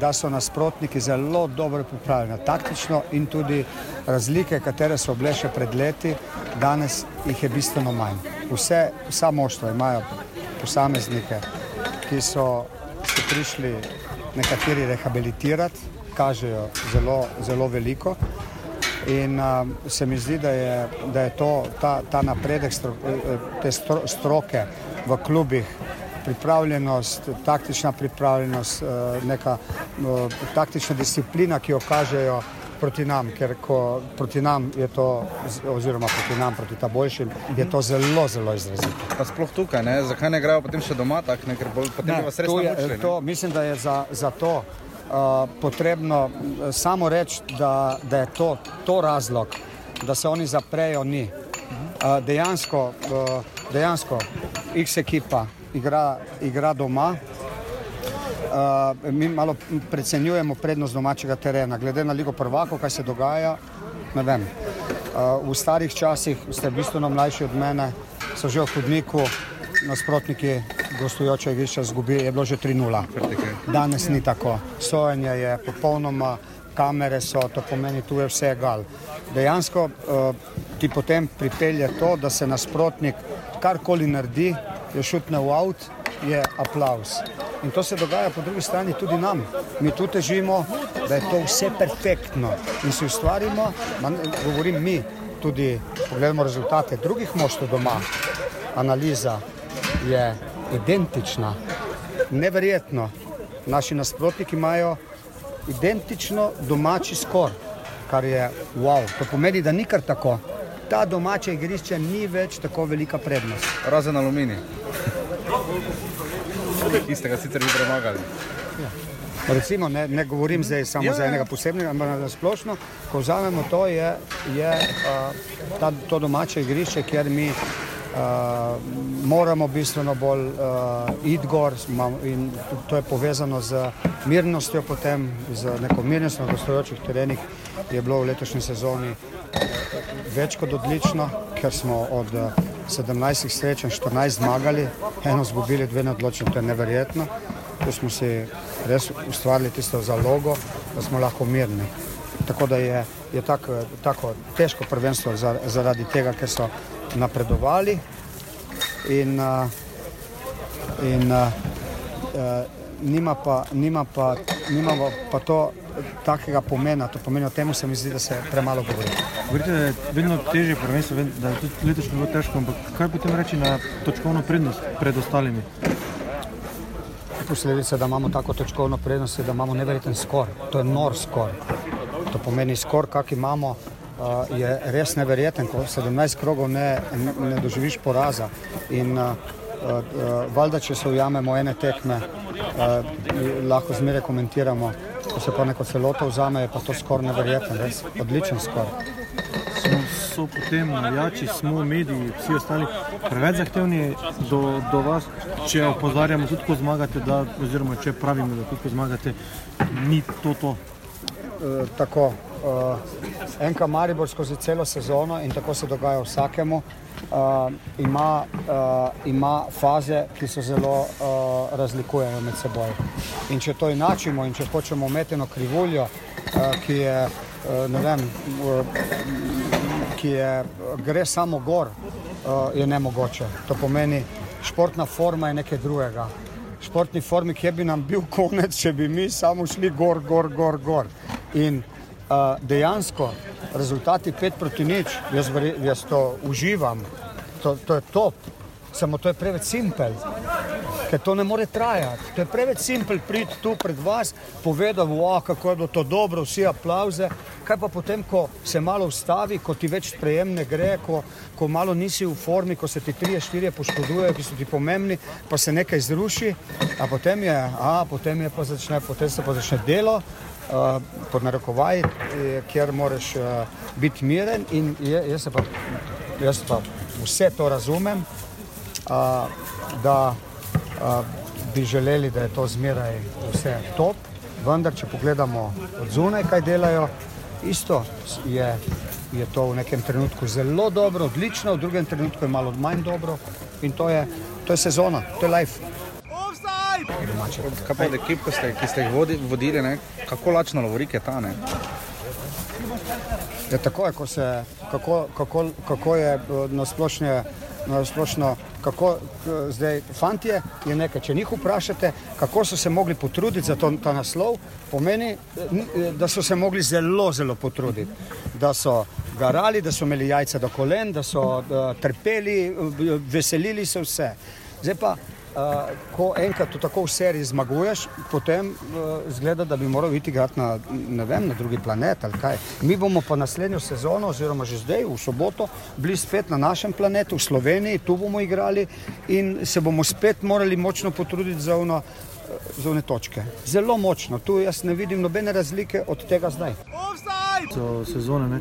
da so nasprotniki zelo dobro pripravljeni, taktično in tudi razlike, katere so bile še pred leti, danes jih je bistveno manj. Vse, vsa moštva imajo posameznike, ki so prišli nekateri rehabilitirati, kažejo zelo, zelo veliko. In uh, se mi zdi, da je, da je to, ta, ta napredek stro, te stro, stroke v klubih, pripravljenost, taktična pripravljenost, uh, neka uh, taktična disciplina, ki jo kažejo proti nam, ker ko proti nam je to, oziroma proti nam, proti ta boljšim, je to zelo, zelo izrazito. Pa sploh tukaj, ne? zakaj ne grejo potem še doma, tak, ne? ker bolj, potem Ne, bi vas res je, naučili. to, mislim, da je za, za to uh, potrebno uh, samo reči, da, da je to, to razlog, da se oni zaprejo, ni. Uh, dejansko, uh, dejansko X ekipa igra, igra doma. Uh, mi malo precenjujemo prednost domačega terena. Glede na Ligo prvakov, kaj se dogaja, ne vem. Uh, v starih časih ste bistveno mlajši od mene, so že v hodniku, nasprotniki gostujoče igrišče zgubili, je bilo že 3-0. Danes ni tako. Sojenje je popolnoma, kamere so, to pomeni, tu je vse gal. Dejansko uh, ti potem pripelje to, da se nasprotnik karkoli naredi, je šutne v avt, je aplaus. In to se dogaja po drugi strani tudi nam. Mi tu težimo, da je to vse perfektno in si ustvarimo, ma ne- govorim mi, tudi pogledamo rezultate drugih moštv doma. Analiza je identična, neverjetno. Naši nasprotniki imajo identično domači skor, kar je wow. To pomeni, da ni kar tako. Ta domače igrišče ni več tako velika prednost. Razen aluminij. Ki ste ga sicer vi premagali. Recimo, ne, ne govorim zdaj samo Ja, ja, za ja. enega posebnega, ampak na splošno, ko vzamemo to, je, je uh, ta, to domače igrišče, kjer mi uh, moramo bistveno bolj uh, iti gor in to je povezano z mirnostjo potem, z neko mirnostjo na gostujočih terenih, je bilo v letošnji sezoni več kot odlično, ker smo od eh, 17 srečanj 14 zmagali, eno zgubili, dve neodločeni, to je neverjetno. Tu smo si res ustvarili tisto zalogo, da smo lahko mirni. Tako da je, je tako, tako težko prvenstvo za, zaradi tega, ker so napredovali in, in uh, nima, pa, nima, pa, nima pa to takega pomena. To pomeni o tem, se mi zdi, da se premalo govori. Govorite, da je vedno težje prvenstvo, da je tudi letošnje bilo težko, ampak kaj potem reči na točkovno prednost pred ostalimi? Posledica, da imamo tako točkovno prednost, je, da imamo neverjeten skor. To je nor skor. To pomeni skor, kak imamo, uh, je res neverjeten, ko 17 krogov ne, ne, ne doživiš poraza. In uh, uh, valjda, če se ujamemo ene tekme, uh, lahko zmeraj komentiramo, ko se pa neko celoto vzame, je pa to skor neverjeten, res odličen skor. Smo, so potem navijači, smo mediji, vsi ostali preveč zahtevni do, do vas, če opozarjamo tudi, ko zmagate, da, oziroma če pravimo, da tudi, ko zmagate, ni to to. E, tako, uh, enka Maribor skozi celo sezono in tako se dogaja vsakemu, uh, ima, uh, ima faze, ki se zelo uh, razlikujejo med seboj. In če to enačimo in če hočemo imeti eno krivuljo, uh, ki je, uh, vem, uh, ki je, gre samo gor, uh, je nemogoče. To pomeni, športna forma je nekaj drugega. Športni formi, kje bi nam bil konec, če bi mi samo šli gor, gor, gor, gor. In uh, dejansko rezultati 5 proti nič, jaz, jaz to uživam, to, to je top, samo to je preveč simpel, ker to ne more trajati. To je preveč simpel priti tu pred vas, povedati, wow, kako je bilo to dobro, vsi aplauze. Kaj pa potem, ko se malo ustavi, ko ti več sprejem ne gre, ko, ko malo nisi v formi, ko se ti trije, štirje poškodujejo, ki so ti pomembni, pa se nekaj zruši, a potem je, a potem je pa začne, potem se pa začne delo. Uh, pod narekovaji, kjer moraš uh, biti miren, in jaz, pa, jaz pa vse to razumem, da bi želeli, da je to zmeraj vse top, vendar, če pogledamo od zunaj, kaj delajo, isto je, je to v nekem trenutku zelo dobro, odlično, v drugem trenutku je malo manj dobro in to je, to je sezona, to je life. Kaj pa od ekip, ki ste, ki ste jih vodi, vodili, ne? kako lačno lovorik je ta? Ne? Je tako, je, ko se, kako, kako, kako je na splošno, na splošno kako zdaj fantje je nekaj, če njih vprašate, kako so se mogli potruditi za to, ta naslov, pomeni, da so se mogli zelo, zelo potruditi. Da so garali, da so imeli jajca do kolen, da so da, trpeli, veselili se vse. Zdaj pa Uh, ko enkrat tako v seriji zmaguješ, potem uh, zgleda, da bi moral iti igrati na, vem, na drugi planet. Mi bomo pa naslednjo sezono, oziroma že zdaj v soboto, bili spet na našem planetu, v Sloveniji, tu bomo igrali in se bomo spet morali močno potruditi za ono. Za one točke. Zelo močno, tu jaz ne vidim nobene razlike od tega zdaj. So sezone, ne?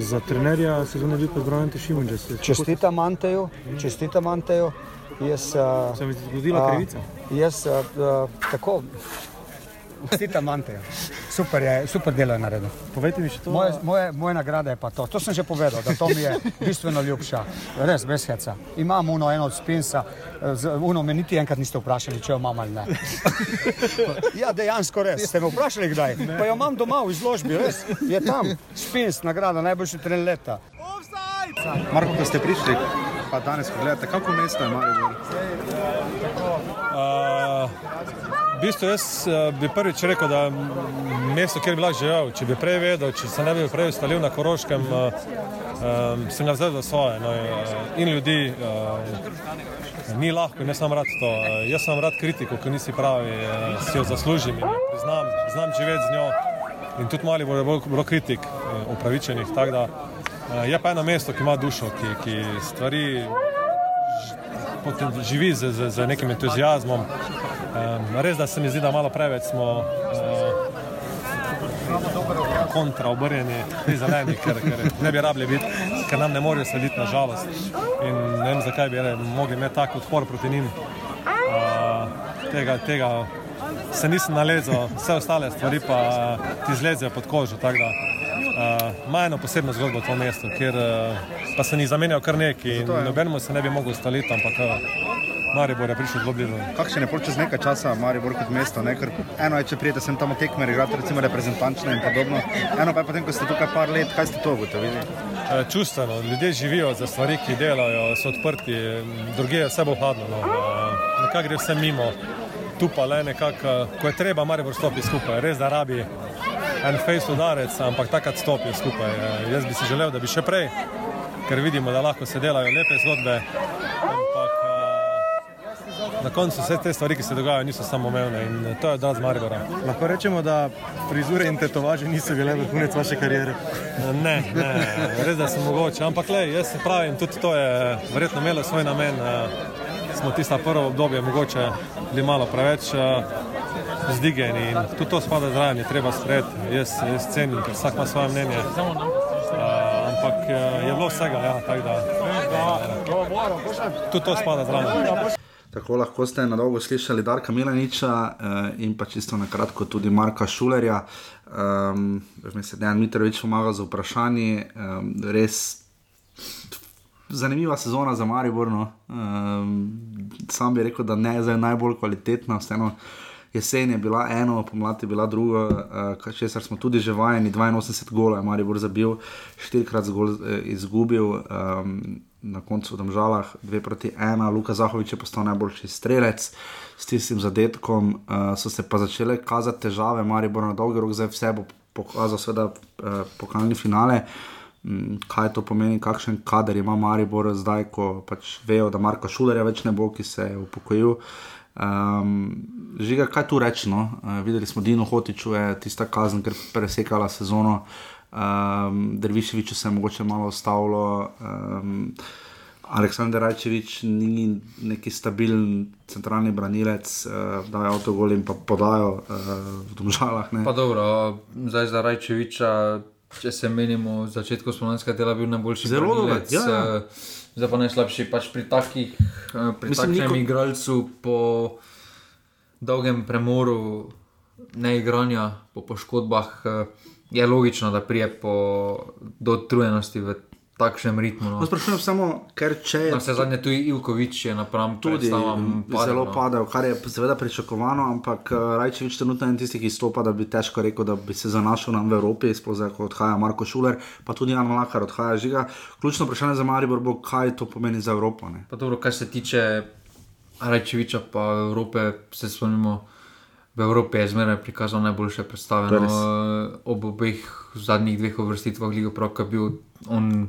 Za trenerja sezone bi pozdravljen Tešimun. Čestitam Anteju, čestitam Anteju. Jaz, uh, Se mi je zgodila krivica? Jaz uh, uh, tako. Vstita mante. Super, je, super delo je naredil. Povejte mi še to. Moje, moje, moje nagrade je pa to. To sem že povedal, da to mi je bistveno ljubša. Res, brez heca. Imam uno eno od spinsa, z uno me niti enkrat niste vprašali, če jo imam ali ne. ja, dejansko res. Ste me vprašali kdaj? Ne. Pa jo imam doma v izložbi, res. Je tam spins, nagrada, najboljši tren leta. Marko, ko ste prišli, pa danes pogledate, kako mesto je Maribor? Uh, v bistvu jaz uh, bi prvič rekel, da mesto, kjer bi lahko živel, če bi prej vedel, če se ne bi prej ustalil na Koroškem, uh, uh, sem vzel za svoje. No, uh, in ljudi uh, ni lahko, ne sem rad to. Uh, jaz sem rad kritiko, ko nisi pravi, uh, si jo zaslužim in znam, znam živeti z njo. In tudi mali bo bilo kritik, uh, upravičenih. Je pa eno mesto, ki ima dušo, ki, ki stvari živi z, z, z nekim entuzijazmom. Um, res, da se mi zdi, da malo preveč smo uh, kontra obrnjeni, ti zeleni, ker, ker ne bi rabili biti, ker nam ne morejo slediti na žalost. In ne vem, zakaj bi ne, mogli imeti tak odpor proti njim. Uh, tega, tega se nisem nalezel, vse ostale stvari pa ti zlezejo pod kožo. Ima uh, eno posebno zgodbo to mesto, kjer uh, pa se ni zamenjal kar neki nobenemu se ne bi mogel staliti, ampak uh, Maribor je prišel zelo blizu. Kakšen je pol čez nekaj časa Maribor kot mesto? Ne? Ker eno je, če prijete sem tam tekme, igrate recimo reprezentančne in podobno. Eno pa je potem, ko ste tukaj par let, kaj ste to ugotovili? Uh, čustveno, ljudje živijo za stvari, ki delajo, so odprti, druge je vse bolj hladno. No. Uh, nekako gre vse mimo. Tu pa le nekako, ko je treba, Maribor stopi skupaj. Res, da rabi en face udarec, ampak takrat stopijo skupaj. Eh, Jaz bi si želel, da bi še prej, ker vidimo, da lahko se delajo lepe zgodbe. Ampak eh, na koncu vse te stvari, ki se dogajajo, niso samo umevne in to je odraz Maribora. Lahko rečemo, da frizure in tetovaže niso bile vrhunec vaše kariere. Ne, ne, res da sem mogoče. Ampak le, jaz se pravim, tudi to je verjetno imelo svoj namen. eh, Smo tista prvo obdobje mogoče bili malo preveč eh, zdigeni in tudi to spada zraven, je treba sprejeti. Jaz, jaz cenim, ker vsak ima svoje mnenje. Eh, Ampak eh, je bilo vsega, ja, tako da. eh, Tudi to spada zraven. Tako lahko ste na dolgo slišali Darka Milaniča uh, in pa čisto na kratko tudi Marka Šulerja. Um, Mislim, da je Mitrovič pomagal z vprašanji. Um, res zanimiva sezona za Maribor. No. Um, sam bi rekel, da ne zdaj najbolj kvalitetna. Vseeno jesen je bila eno, pomlad je bila druga, uh, česar smo tudi že vajeni. 82 golov je Maribor zabil, štirikrat zgolj eh, izgubil. Um, Na koncu v Domžalah 2 proti 1, Luka Zahovič je postal najboljši strelec s tistim zadetkom, uh, so se pa začele kazati težave, Maribor na dolgi rok, zdaj vse bo pokazal, seveda, uh, pokalni finale. Mm, kaj to pomeni, kakšen kader ima Maribor zdaj, ko pač vejo, da Marko Šulerja več ne bo, ki se je upokojil. Um, žiga, kaj tu rečemo? Uh, videli smo Dino Hotiču, je tista kazen, ker je presekala sezono. Um, Derviševiču se je mogoče malo ustavilo. Um, Aleksandr Rajčevič ni neki stabilen centralni branilec, uh, da je avtogol in pa podajo uh, v domžalah. Ne. Pa dobro, zdaj za Rajčeviča, če se menimo, v začetku spomladanskega dela bil najboljši. Zelo dober, ja, ja. eh, Zdaj pa najslabši pač pri takih, eh, pri Mislim, takšnem niko- igralcu po dolgem premoru, neigranja, po poškodbah, eh, je logično, da prije po, do utrujenosti v takšnem ritmu. No. No, sprašujem samo, ker če je Na vse zadnje tudi Ivkovič je napram tudi padel, zelo no. padel, kar je seveda pričakovano, ampak uh, Rajčevič trenutno je tisti, ki stopa, da bi težko rekel, da bi se zanašal nam v Evropi, sploh zdaj, ko odhaja Marko Šuler, pa tudi Jan Mlakar odhaja žiga. Ključno vprašanje za Maribor bo, kaj to pomeni za Evropo. Ne? Pa dobro, kar se tiče Rajčeviča, pa Evrope, se spomnimo, v Evropi je zmeraj prikazal najboljše predstave. Je No, ob obeh zadnjih dveh uvrstitvah Liga Proka bil on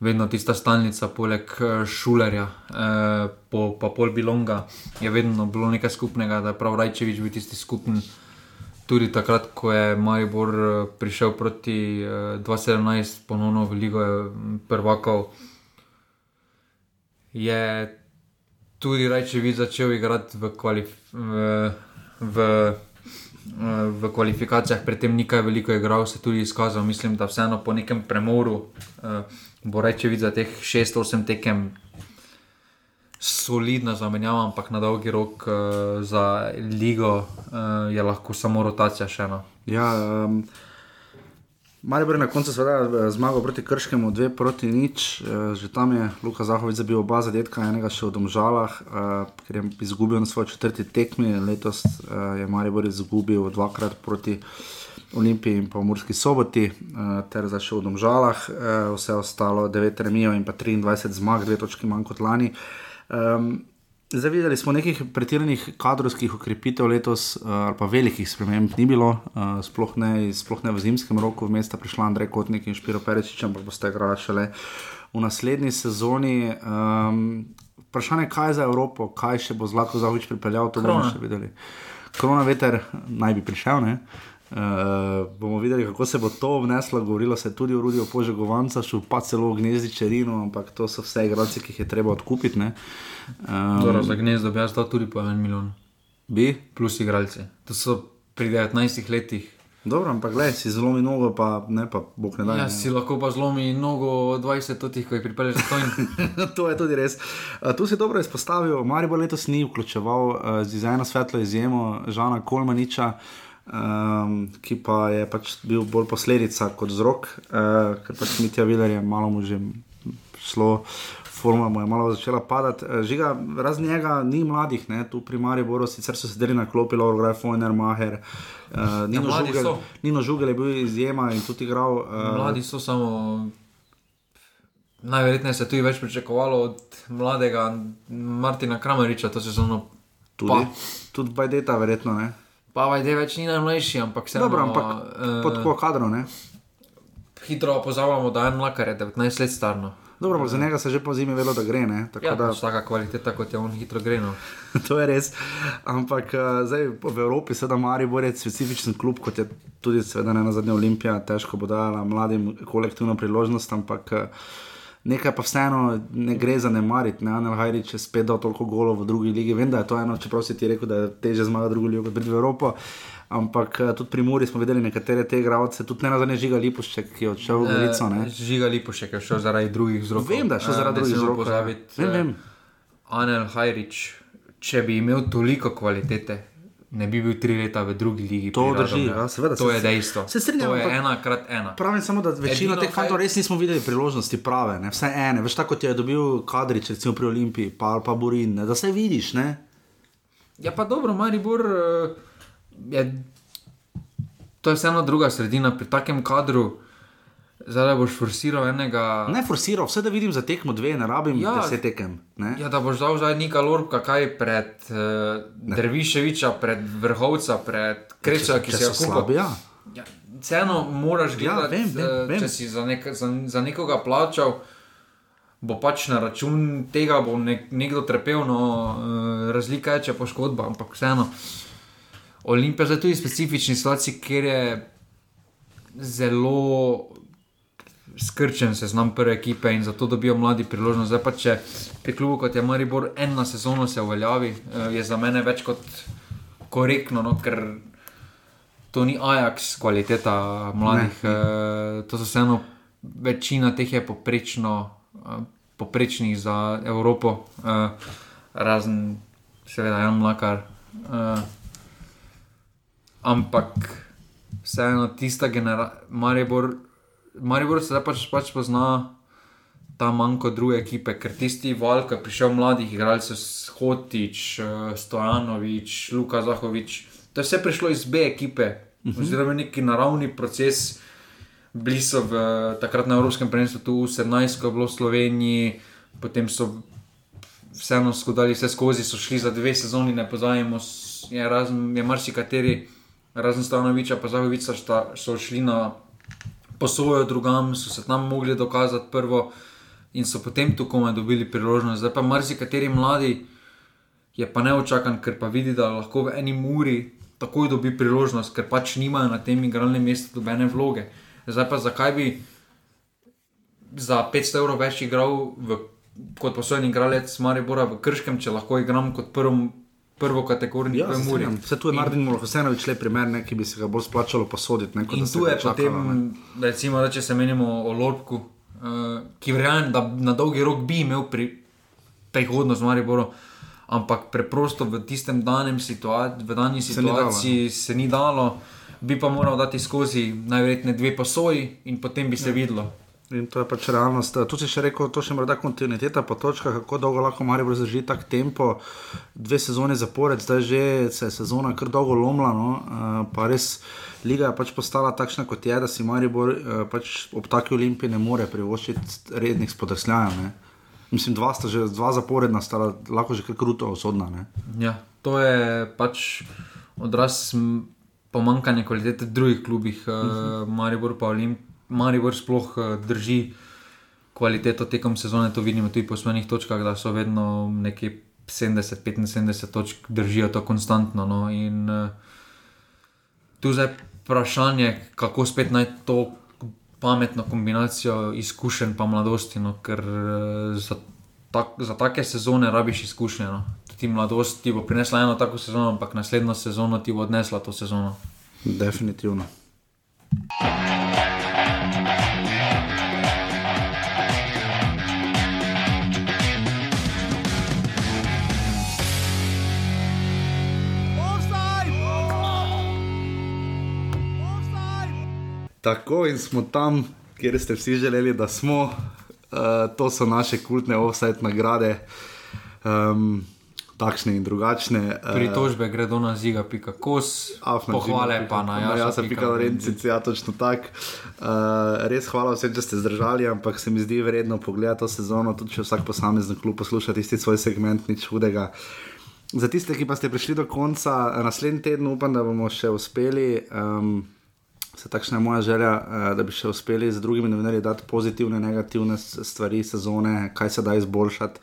vedno tista stalnica, poleg eh, Šulerja, eh, po, pa pol Bilonga, je vedno bilo nekaj skupnega, da je prav Rajčevič bil tisti skupen. Tudi takrat, ko je Maribor eh, prišel proti eh, 2017, ponovno v Ligo eh, prvakov, je tudi Rajčevič začel igrati v, kvalif v, v, v kvalifikacijah, predtem ni kaj veliko igral, se tudi izkazal. Mislim, da vseeno po nekem premoru uh, bo Rajčevič za teh 6-8 tekem solidna zamenjava, ampak na dolgi rok uh, za ligo uh, je lahko samo rotacija še ena. Ja, um, Maribor je na koncu seveda eh, zmagal proti Krškemu, dve proti nič, uh, že tam je Luka Zahovic zabil oba zadetka, enega še v Domžalah, uh, ker je izgubil na svoj četrti tekmi, letos je Maribor izgubil dvakrat proti Olimpiji in pa v Murski soboti, ter zdaj še v Domžalah, vse ostalo 9 remijev in pa 23 zmag, dve točki manj kot lani. Um, Zdaj videli smo nekih pretiranih kadrovskih ukrepitev letos, uh, ali pa velikih sprememb ni bilo, uh, sploh, ne, sploh ne v zimskem roku, v mesta prišla Andrej Kotnik in Špiro Perečič, ampak boste igrali šele v naslednji sezoni. Um, vprašanje, kaj za Evropo, kaj še bo Zlatko Zahovič pripeljal, to bomo Krona. še videli. Korona veter naj bi prišel, ne? Uh, bomo videli, kako se bo to vneslo. Govorilo se je tudi o Rudiju Požegovancu, pa celo o Gnezdi Čerinu, ampak to so vse igralci, ki jih je treba odkupiti. ne. Um, Zoro, za gnezdo bi jaz dal tudi po en milijon. Bi? Plus igralci. To so pri 19 letih. Dobro, ampak gledaj, si zelo mnogo, pa ne pa bog ne da. Ja, si lahko pa zlomi nogo 20 totih, ko jih pripelješ za to. In... to je tudi res. Uh, tu si dobro izpostavil, Maribor letos ni vključeval uh, z eno svetlo izjemo Žana Kolmaniča, um, ki pa je pač bil bolj posledica kot vzrok, uh, ker pač Mitja Viler je malo mu že šlo. Forma mu je malo začela padati. Eh, Žiga, razen njega ni mladih, ne? tu pri Mariboru, sicer so sedeli na klopi, Laura Fojner, Maher, uh, Nino, Ja, Žugel, so. Nino Žugel je bil izjema in tudi igral. Uh, Mladi so samo. Najverjetneje se je tudi več pričakovalo od mladega Martina Krameriča, to se zelo. Tudi, tudi Bajdeta, verjetno ne. Pa vajde več ni najmlajši, ampak se Dobro, ampak pod ko kadro, ne? Hitro pozavamo, da je mlakar, je 19 let starno. Dobro, ampak za njega se že po zimi velo, da gre, ne? Tako Ja, da, taka kvaliteta, kot je on hitro gre. No. to je res. Ampak uh, zdaj v Evropi, seveda, Maribor je specifičen klub, kot je tudi, seveda, ne na zadnje Olimpija, težko bo dala mladim kolektivno priložnost, ampak uh, nekaj pa vseeno ne gre zanemariti. Ne? Anel Hajrič je spet dal toliko golov v drugi ligi. Vem, da je to eno, čeprav si ti rekel, da je teže zmagati drugo ligo, kot priti v Evropo. Ampak uh, tudi pri Muri smo videli nekatere te igralce, tudi ne na zadnje žiga Lipušček, ki je odšel v Gorico. ne. Eh, Žiga Lipošek je šel zaradi drugih vzrokov. Vem, da je šel Eh, zaradi ne drugih vzrokov, ja. pozabiti, Vem, eh, vem. Anel Hajrič, če bi imel toliko kvalitete, ne bi bil tri leta v drugi ligi. To drži, Radomlju. ja, seveda, To se- je dejstvo. se strinjam, To je ena krat ena. Pravim samo, da večino Edino, teh fantov res nismo videli priložnosti prave, ne? vsaj ene. Veš tako, kot je dobil Kadrič, recimo pri Olimpiji, pa, pa Burin, ne? da se vidiš. Ne? Ja, pa dobro, Maribor eh, je. To je vseeno druga sredina pri takem kadru. Zdaj boš forsiral enega. Ne forsiral, vse da vidim za tekmo dve, ne rabim ja, Ja. deset tekem. Ne? Ja, da boš dal zdaj Nika Lorbka, kaj pred uh, Derviševiča, pred Vrhovca, pred Kreča, ki se je so slabi, ja. Ja, vseeno moraš Ja, gledati, vem, vem, eh, vem. če si za, nek, za, za nekoga plačal, bo pač na račun tega bo nek, nekdo trpel, no, eh, razlika je, če je poškodba, ampak vseeno. Olimpija je zdaj tudi specifični situaciji, ker je zelo skrčen seznam prve ekipe in zato dobijo mladi priložnost. Zdaj pa če pri klubu kot je Maribor ena sezona se uveljavi, eh, je za mene več kot korektno, no, ker to ni Ajax, kvaliteta mladih. Eh, to so vseeno, večina teh je poprečno, eh, poprečnih za Evropo, razen seveda Jan Mlakar. Ampak vseeno tista generacija, Maribor, Maribor se zdaj pač, pač pozna. Ta manjko druge ekipe, ker tisti val, ki je prišel mladih igralcev, Hotič, eh, Stojanovič, Luka Zahovič, to je vse prišlo iz B ekipe, Mhm. oziroma neki naravni proces. Bili so v, takrat na Evropskem prvenstvu, tu v 17, ko je bilo v Sloveniji, potem so vseeno skodali vse skozi, so šli za dve sezoni, ne pozajemo, je, razen, je marsikateri, razen Stanoviča, pa Zahoviča, so šli na posojo drugam, so se tam mogli dokazati prvo in so potem tu komaj dobili priložnost. Zdaj pa marsikateri mladi je pa neočakan, ker pa vidi, da lahko v eni muri takoj dobi priložnost, ker pač nimajo na tem igralnem mestu dobene vloge. Zdaj pa zakaj bi za 500 evrov več igral v, kot posojen igralec Maribora v Krškem, če lahko igram kot prvo, prvo kategorni Ja, Muri. strinjam. Vse tu je Martin Mohosenovič le primer, ne, ki bi se ga bolj splačalo posoditi. Ne, In tu je čakalo, potem, ne. recimo, da če se menimo o Lorku, uh, ki verjamem, da na dolgi rok bi imel pri prihodnost Mariboru, ampak preprosto v tistem danem situa v dani Se ni dalo, situaciji se ni dalo, bi pa moral dati skozi najverjetneje dve posoji in potem bi se ja. videlo. In to je pač realnost. Tu si še rekel, to še morda kontinuiteta po točkah, kako dolgo lahko Maribor zdrži tak tempo. Dve sezone zapored, zdaj že se je sezona kar dolgo lomila. No? Uh, pa res liga je pač postala takšna, kot je, da si Maribor uh, pač ob taki olimpiji ne more privoščiti rednih spodrsljajev. Mislim, dva sta že dva zaporedna, sta lahko že kar kruto osodna. Ne? Ja, to je pač odraz pomankanja kvalitete v drugih klubih, uh -huh. Maribor pa Olimpij. Maribor sploh eh, drži kvaliteto tekom sezone, to vidimo tudi po svojih točkah, da so vedno nekje 70-75 točk, držijo to konstantno. No. In uh, tu zdaj vprašanje, kako spet najti to pametno kombinacijo izkušenj pa mladosti, no, ker uh, za, tak, za take sezone rabiš izkušnje. No. Ti mladost ti bo prinesla eno tako sezono, ampak naslednjo sezono ti bo odnesla to sezono. Definitivno. Tako in smo tam, kjer ste vsi želeli, da smo. Uh, to so naše kultne offside nagrade, um, takšne in drugačne. Uh, Pritožbe gredo na ziga, pika kos, pohvale pa na jasa. jasa. pika Lorencic, ja, točno tako. Uh, res hvala vsem, da ste zdržali, ampak se mi zdi vredno pogledati to sezono, tudi če vsak posamezen klub posluša tisti svoj segment, nič hudega. Za tiste, ki pa ste prišli do konca, eh, naslednji teden upam, da bomo še uspeli. Um, Se takšna je moja želja, eh, da bi še uspeli z drugimi novinarji dati pozitivne, negativne stvari sezone, kaj se da izboljšati.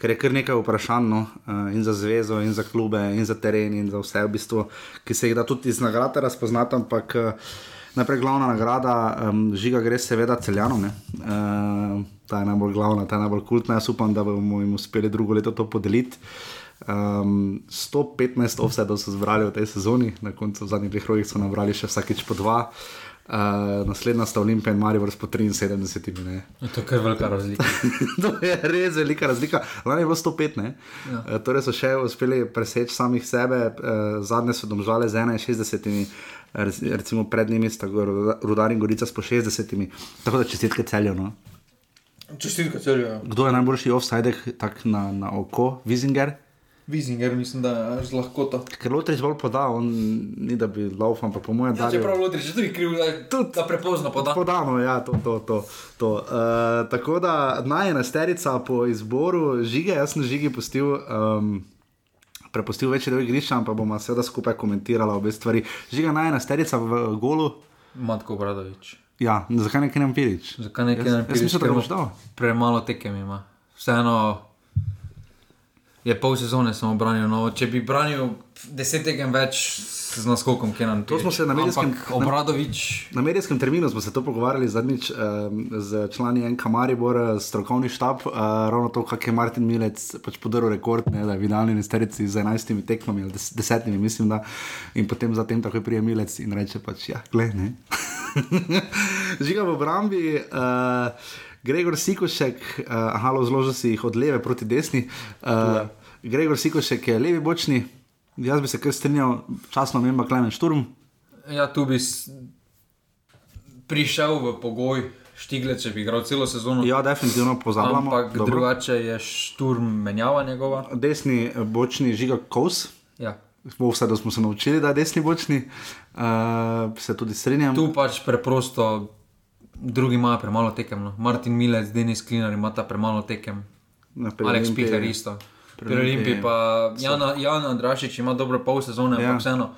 Ker je kar nekaj vprašanj no, eh, in za zvezo, in za klube, in za teren, in za vse, v bistvu, ki se jih da tudi iz nagrade razpoznati. Ampak eh, najprej glavna nagrada, um, žiga gre seveda celjanom. Uh, ta je najbolj glavna, ta je najbolj kultna. Jaz upam, da bomo jim uspeli drugo leto to podeliti. Um, 115 offsetov so zbrali v tej sezoni, na koncu zadnjih dveh rokih so nabrali še vsakeč po dva. Uh, naslednja sta Olimpija in Marijo s po 73. Ne. To je kar velika razlika. to je res velika razlika. Lani je bilo 105, ne? Ja. Ja. Torej so še uspeli preseči samih sebe, uh, zadnje so domžale z 61, rec- recimo pred njimi sta Rudar in Gorica s po 60. Tako da čestitke celjo. No? Čestitke celju. Kdo je najboljši offside tak na, na oko? Vizinger? Vizinger, mislim, da je z lahkoto. Ker Lotrič bolj poda, on ni da bi laufal, ampak po mojem Ja, čeprav Lotrič je tudi kriv, da, tudi, da prepozno poda. Podano, ja, to. to, to, to. Uh, tako da najenesterica po izboru žige, jaz sem žigi pustil. Um, Prepustil večji del igrišča, pa bomo seveda skupaj komentirali obe stvari. Žiga najenesterica v golu. Matko Bradovič. Ja, zakaj ne Kenan Pirič? Zakaj ne Jaz- Kenan Jaz Pirič, mislim, da ga boš dal. Premalo tekem ima. Vseeno je pol sezone samo branil. No, če bi branil deset tekem več z naskokom, Kenan To smo se na medijskem, Ampak Obradovič. Na, na medijskem terminu smo se to pogovarjali zadnjič um, z člani NK Maribor, eh, strokovni štab, uh, ravno to, kak je Martin Milec pač podaril rekord, ne, da je v idealni nesterici z 11 tekmami ali des, desetimi, mislim, da. In potem zatem takoj prije Milec in reče pač, ja, gled, ne. Žiga v obrambi. Uh, Gregor Sikošek, uh, halo, zložil si jih od leve proti desni. Uh, Gregor Sikošek je levi bočni, jaz bi se kar strinjal, časno menjava Klemen Šturm. Ja, tu bi prišel v pogoj Štigle, če bi igral celo sezono. Ja, definitivno pozabljamo. Ampak Dobro. drugače je šturm menjava njegova. Desni eh, bočni žiga kos. Ja. Vse, da smo se naučili, da je desni bočni, uh, se tudi strinjam. Tu pač preprosto, drugi imajo premalo tekem. No. Martin Milec, Denis Klinar imata premalo tekem. Ja, Alex Pihler isto. pri Olimpiji pa so- Jan, Jan Andrašič ima dobre pol sezone, Ja. ampak vseeno.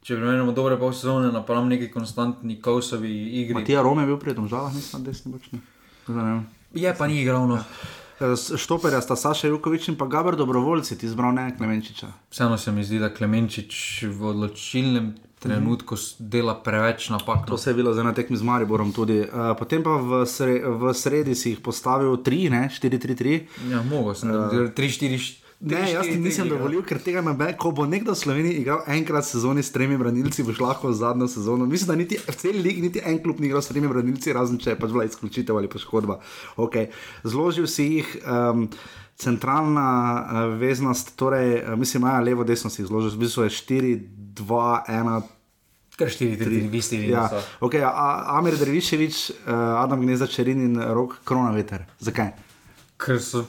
Če primerjamo dobre pol sezone, napram neki konstantni kausovi igri. Matija Rome je bil pri domžalah, mislim, na desni bočni. Zanimivo. Je pa ni igral. No. Štoperja sta Saša Jukovič in pa Gabr Dobrovoljci, ti izbral ne Klemenčiča. Vseeno se mi zdi, da Klemenčič v odločilnem trenutku dela preveč napak. To se je bilo za ena tekmi z Mariborom tudi. Uh, potem pa v, sre, v sredi si jih postavil 3, ne 4-3-3. Ja, mogo sem, Eh, 3-4. Ne, jaz ti nisem dovolil, ker tega ne be, ko bo nekdo v Sloveniji igral enkrat sezoni s tremi branilci, boš lahko zadnjo sezono. Mislim, da niti v celi lig, niti en klub ni igral s tremi branilci, razen če je pač bila izključitev ali poškodba. Okay. Zložil si jih. Um, Centralna uh, veznost, torej, uh, mislim, imajo levo, desno si jih zložil, v bistvu je 4, 2, 1. Kar 4, 3, vi ste Ja, okay, a, Amir Derviševič, uh, Adam Gnezda Čerin in Rok Kronaveter. Zakaj? Ker so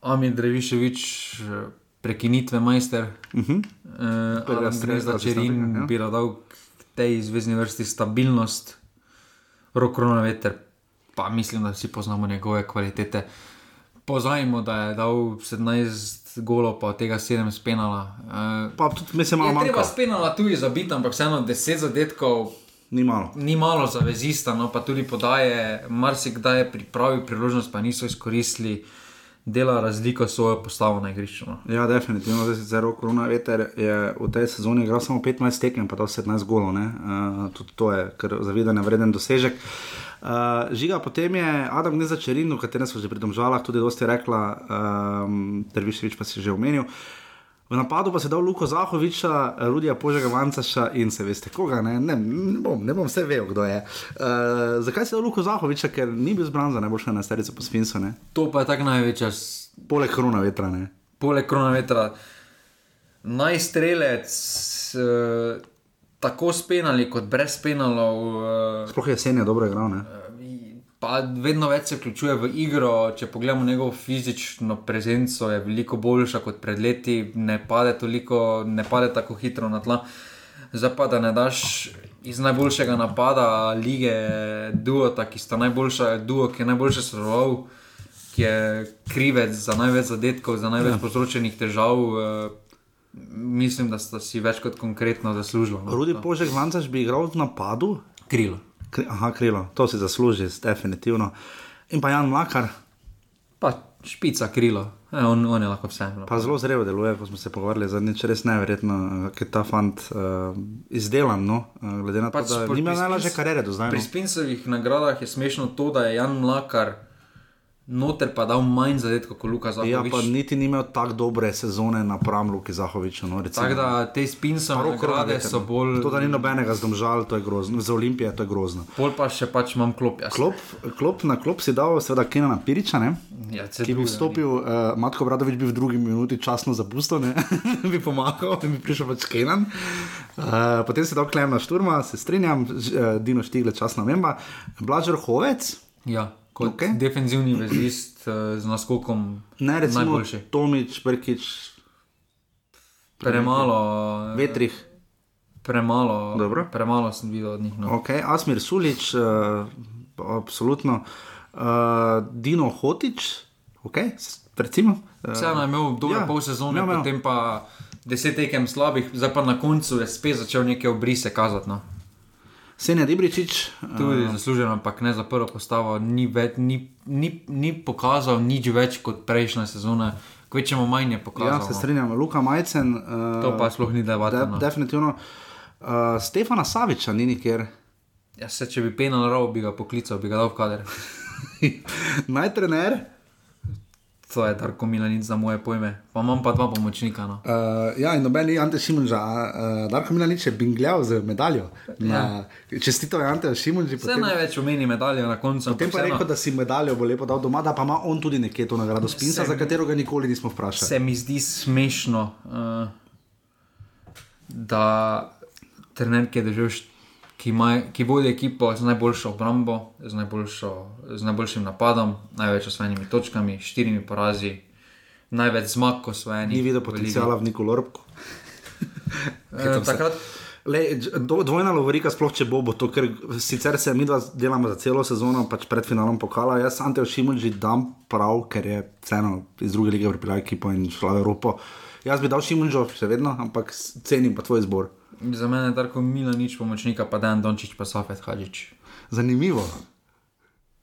Amin Dreviševič, eh, prekinitve majster, uh. -huh. Uh, strela, Gnezda Čerin ja. bi dal k tej zvezdni vrsti stabilnost, rok korona veter, pa mislim, da vsi poznamo njegove kvalitete. Poznajmo, da je dal 17 golov, pa od tega 7 spenala. Uh, pa tudi mi se malo manjka. treba spenala tudi zabiti, ampak vseeno 10 zadetkov. Ni malo. Ni malo za vezista, no pa tudi podaje, marsikdaj je pripravil priložnost, pa niso izkoristili, dela razliko svojo postavo na igrišču. No. Ja, definitivno, zdaj sicer rok korona veter je v tej sezoni igral samo 15 tekem, pa to 17 golov. Uh, tudi to je kar zavedanje vreden dosežek. Uh, žiga potem je Adam Gneza Čerin, o katerem smo že pri domžalah tudi dosti rekla, um, Derviševič pa si že omenil. V napadu pa se je dal Luko Zahoviča, Rudija Požega Vancaša in se veste koga, ne, ne, ne, bom, ne bom vse vedel, kdo je. Uh, zakaj se je dal Luko Zahoviča, ker ni bil zbran za najboljše na sterico po Sfinsu, ne? To pa je tako največja. Poleg korona vetra, ne. Poleg korona vetra, najstrelec, eh, tako s penali kot brez penalov. Eh, Sploh jesen je dobro igral, ne. Pa vedno več se vključuje v igro. Če pogledamo njegovo fizično prezenco, je veliko boljša kot pred leti, ne pade, toliko, ne pade tako hitro na tla. Zdaj pa, da ne daš iz najboljšega napada lige, duota, ki sta najboljša, duo, ki je najboljše sodeloval, ki je krivec za največ zadetkov, za največ ja. povzročenih težav. Uh, mislim, da sta si več kot konkretno zaslužila. no. Rudi Požek, Vancaš bi igral v napadu. Krilo. Kri, aha, krilo, to si zasluži, definitivno. In pa Jan Mlakar, Pa špica krilo, e, on, on je lahko vse. No. pa zelo zrelo deluje, ko smo se pogovarjali zadnjič, res neverjetno, eh, ker ta fant uh, izdelan, no, eh, glede na to, Pač da nima pri najlažje kariere do zdaj. Pri No. Spincevih nagradah je smešno to, da je Jan Mlakar noter pa dal manj zadetkov kot Luka Ja, Zahovič. pa niti ni imel tako dobre sezone napram Luki Zahoviču. No. Tako da te roko nagrade so no. bolj. To, da ni nobenega zdomžal, to je grozno. Za Olimpije to je grozno. Pol pa še pač imam klop. Jaz. Klop, klop na klop si dal, seveda, Kenana Piriča, ne? Ja, ki bi vstopil, uh, Matko Bradovič bi v drugi minuti časno zapustil, ne? bi pomagal, in bi prišel pač Kenan. Uh, potem si dal Klemna Šturma, se strinjam, uh, Dino Štigle, časna memba. Blažer Hovec, Ja, kot okay. defensivni vezist uh, z naskokom. ne recimo najboljši. Tomič, Brkič, Premalo. eh, Vetrih. Premalo, Dobro. premalo sem videl od njih. No. Ok, Asmir Sulič, uh, absolutno. Uh, Dino Hotič, ok, recimo. Uh, Vseeno je imel dober ja, ja, pol sezone, imel, imel. potem pa deset tekem slabih, zdaj pa na koncu je spet začel neke obrise kazati. No. Senja Dibričič, Tudi uh, zasluženo, ampak ne za prvo postavo, ni, več, ni, ni, ni pokazal nič več kot prejšnja sezona, kvečemo manj je pokazal. Ja, se strinjam, Luka Majcen. Uh, To pa sploh ni debate, De, no. definitivno. Uh, Stefana Saviča ni nikjer. Ja, se, če bi penal rov, bi ga poklical, bi ga dal v kader. Naj trener. To je Darko Milanic za moje pojme. Pa imam pa dva pomočnika. No. Uh, ja, in noben ni Ante Šimunža, uh, Darko Milanič je bingljal z medaljo. Na, Čestito je Ante Šimunži. Vse največ omeni medalje na koncu. Potem pa je rekel, da si medaljo bo lepo dal doma, da pa ima on tudi nekje to nagrado Spinsa, Se za katero ga nikoli nismo vprašali. Se mi zdi smešno, uh, da trener, ki, je št- ki, ima, ki vodi ekipo z najboljšo obrambo, z, najboljšo, z najboljšim napadom, največ osvojenimi točkami, štirimi porazi, največ zmag osvojenih. Ni videl v ligi. potencijala v Niku Lorbku. Eh, takrat Le, dvojna lovorika, sploh če bo, bo to, ker sicer se mi dva delamo za celo sezono, pač pred finalom pokala. Jaz Ante Šimunži dam prav, ker je vseeno iz druge lige pripeljal ekipo in šla v Evropo. Jaz bi dal Šimunžo, še vedno, ampak cenim pa tvoj izbor. Za mene je tako mila nič pomočnika, pa Dan Dončić, pa Safet Hadžič. Zanimivo.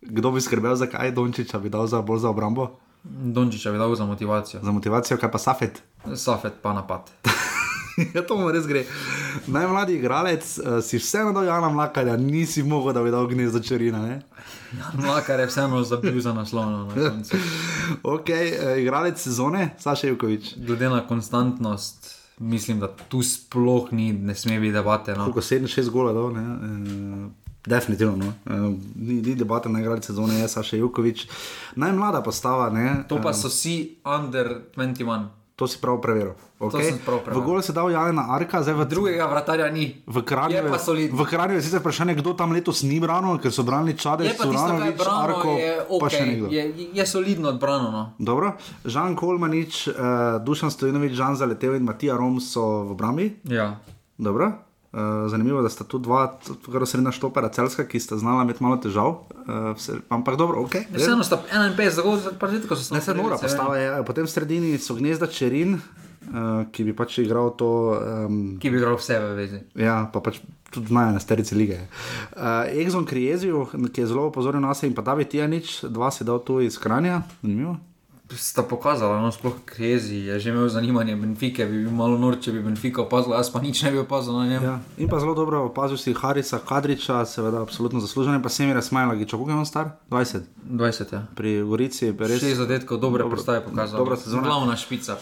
Kdo bi skrbel za kaj, Dončiča bi dal za bolj za obrambo? Dončića bi dal za motivacijo. Za motivacijo, kaj pa Safet? Safet pa napad. ja, to mu res gre. Najmlajši igralec, uh, si vseeno dal Jana Mlakarja, nisi mogel, da bi dal gnezdo črina. Ne? Mlakar je vseeno zabil za naslov. no, na. Ok, uh, igralec sezone, Saša Jukovič. Glede na konstantnost, mislim, da tu sploh ni, ne sme biti debate. No. Koliko 7-6 gola dal, ne? Uh, definitivno. No. Uh, ni, ni debate na igralec sezone, je Saša Jukovič. Najmlada postava, ne? To pa Eh, so vsi under 21. To si prav preveril. Okay. prav preveril. V golu se dal Jana Arka, zdaj v Drugega vratarja ni. V Kranju Je v Kranju je sicer vprašanje, kdo tam letos ni branil, ker so branili Čade, Je je Suranovič, Arko, je, pa še okay, nekdo. je, je solidno odbrano. No. Dobro, Žan Kolmanič, uh, Dušan Stojinovič, Žan Zaletev in Matija Rom so v obrambi. Ja. Dobro. Uh, zanimivo, da sta tu dva, kar srednja štopera, celska, ki sta znala imeti malo težav. Uh, vse, ampak dobro, ok. Vseeno sta 51 zagodov, pa že tako so Ne, se mora, postava je. Potem v sredini so gnezda Čerin, uh, ki bi pač igral to. Um, Ki bi igral vse v vezi. Ja, pa pač tudi znajo na sterici lige. Uh, Exxon Krieziju, ki je zelo opozoril na sebe, in pa David Tijanič, dva si dal tu iz Kranja, zanimivo. Sta pokazala, no, sploh Krezi je že imel zanimanje Benfike, bi bil malo nor, če bi Benfica opazila, jaz pa nič ne bi opazil na njem. Ja. In pa zelo dobro opazil si Harisa Kadriča, seveda absolutno zaslužen, in pa Semira Smajlagiča, koliko je on star? 20. 20, ja. Pri Gorici je res. Šest zadetkov, dobre dobro- predstave pokazal. Dobra sezona. Glavna špica.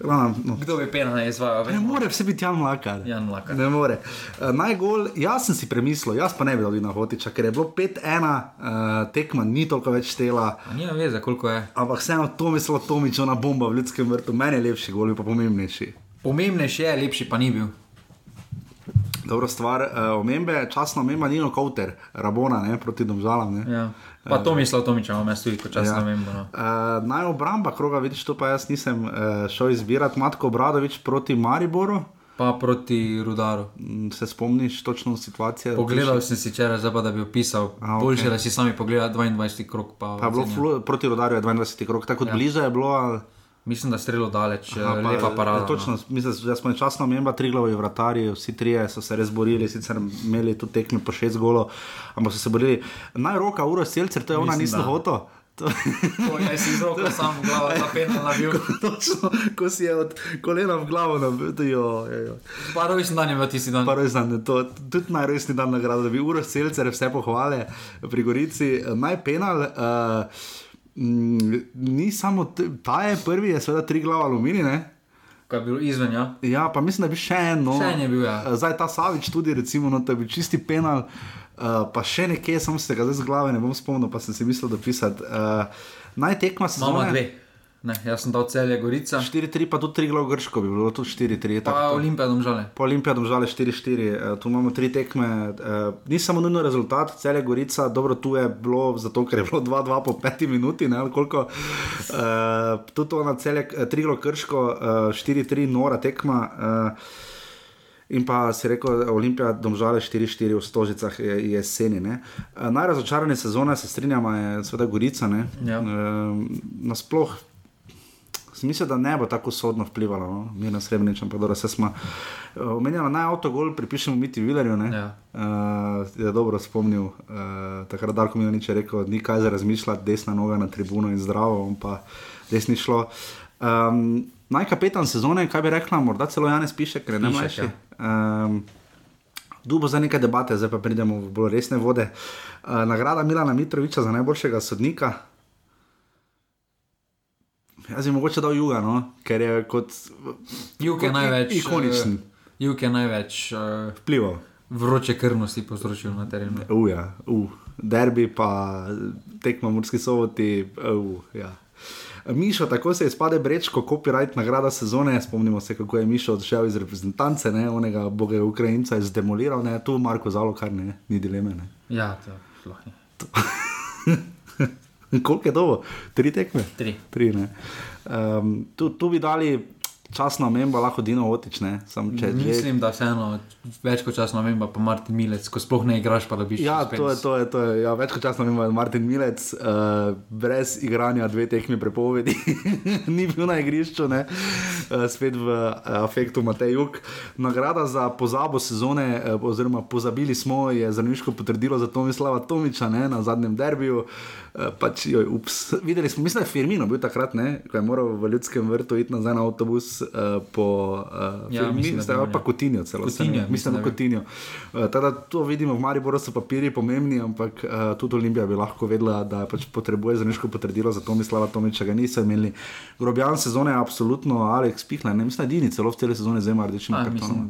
Glavna, no. Kdo bi pena ne izvajal? Ne more vse biti Jan Mlakar. Jan Mlakar. Ne more. Uh, najgol, jaz sem si premislil, jaz pa ne bi dal na Hotiča, ker je bilo 5-1, uh, tekma ni toliko več štela. A Nima veze, koliko je. Ampak vseeno to mislilo Tomič, ona bomba v ljudskem vrtu, meni je lepši, gol je pa pomembnejši. Pomembnejši je, lepši pa ni bil. Dobra stvar, uh, omembe, časno omemba Nino Kauter, Rabona ne, proti domžalam. Ne. Ja. Pa to mislil Tomič, imam jaz tudi, ko čas ja. ne vem. No. Uh, naj obramba kroga, vidiš, to pa jaz nisem uh, šel izbirati. Matko Bradovič proti Mariboru. Pa proti rudaru. Mm, Se spomniš točno situacije? Pogledal sem si včeraj, zdaj pa da bi opisal. A, okay. ok. Boljše, da si sami pogleda 22 krok. Pa Pa bilo flu, proti rodarju je 22 krok, tako ja. blizu je bilo. Ali... Mislim, da strelo daleč, Aha, Aha, pa, lepa parada. ja, Točno, mislim, da smo časno omemba, tri glavi vratarji, vsi trije so se res borili, sicer imeli tudi tekme po šest golov, ampak so se borili. Najroka, uro selcer, to je ona, Mislim, nisem da. hotel. To, To je si izrokal sam v glavo, ta penal na bil. točno, ko si je od kolena v glavo nabil. Pa rojsten dan je bil tisti dan. Pa rojsten dan, to tudi najrojstni dan nagrada, da bi uro selcer vse pohvale pri Gorici. Naj penal. Uh, Ni samo ta je prvi, je seveda tri glava aluminij, ne? Kaj je bilo izven, ja? Ja, pa mislim, da bi še eno. Še en je bil, ja. Zdaj ta Savič tudi, recimo, no, to je bil čisti penal, uh, pa še nekje, sem se ga zdaj z glave ne bom spomnil, pa sem si mislil dopisati. Uh, naj tekma se Imamo dve. Ne, jaz sem dal celje Gorica. 4-3, pa tudi 3 glav grško bi bilo, tudi 4-3. Pa Olimpija domžale. Po Olimpijadu žale 4-4, eh, tu imamo tri tekme, eh, ni samo nujno rezultat, celje Gorica, dobro tu je bilo, zato ker je bilo 2-2 po 5 minuti, ne koliko, eh, tudi to na celje, eh, Triglo Krško, eh, 4-3 nora tekma. Eh, In pa si rekel, Olimpija, domžale 4-4 v Stožicah je, je jeseni. ne. Eh, Najrazočarane sezone, se strinjamo, je seveda Gorica. ne. Ja. Eh, Nasploh Mislim, da ne bo tako sodno vplivalo, no? mi na srebrnič, ampak dobro, se smo eh, omenjali naj avtogol, pripišemo Miti Vilerju. Ja. Uh, je dobro spomnil, uh, takrat Darko Milanič je rekel, ni kaj za razmišljati, desna noga na tribuno in zdravo, pa desni šlo. Um, Najkapetan sezone, kaj bi rekla, morda celo Janes piše, ker Pišek, najmlajši. ja. Um, Dubo za nekaj debate, zdaj pa pridemo v bolj resne vode. Uh, nagrada Milana Mitroviča za najboljšega sodnika. Jaz bi mogoče dal juga, no? ker je kot. Juk je največ. Ikoničen. Uh, Juk je največ uh, vplival. Vroče krvnosti povzročil na terenu. Uja, uh, derbi pa tekmo morski soboti. Uh, ja. Mišo, tako se je spade brečko, copyright nagrada sezone. Spomnimo se, kako je Mišo odšel iz reprezentance, ne, onega boga Ukrajinca je zdemoliral, ne, tu Marko Zalo, kar ne, ni dileme. Ne. Ja, to sploh ni. Koliko je dobro? Tri tekme? Tri. Tri ne. um, tu, tu bi dali časno omembo, lahko Dino Otič, če- Mislim, da vseeno več kot časno vem, pa Martin Milec, ko sploh ne igraš, pa dobiš. Ja, suspenz. to je, to je, to je ja, več kot časno ima Martin Milec, uh, brez igranja dve tekmi prepovedi, ni bil na igrišču, ne? uh, spet v uh, afektu Matej Juk. Nagrada za pozabo sezone, uh, oziroma pozabili smo, je zdravniško potrdilo za Tomislava Tomiča ne, na zadnjem derbiju. Uh, pač, joj, ups. Videli smo, mislim, da je Firmino bil takrat, ne, ko je moral v ljudskem vrtu iti nazaj na avtobus uh, po uh, Ja, je bil, pa ja. Coutinho celo. Coutinho, mislim, mislim, da je. Uh, teda, to vidimo v Mariboru, so papiri pomembni, ampak uh, tudi Olimpija bi lahko vedela, da pač potrebuje zdravniško potrdilo za Tomislava Tomiča, ga niso imeli. Grobjan sezone je absolutno Alex Pihla, ne mislim, da edini celo v celi sezoni zema rdečim A, kartonom.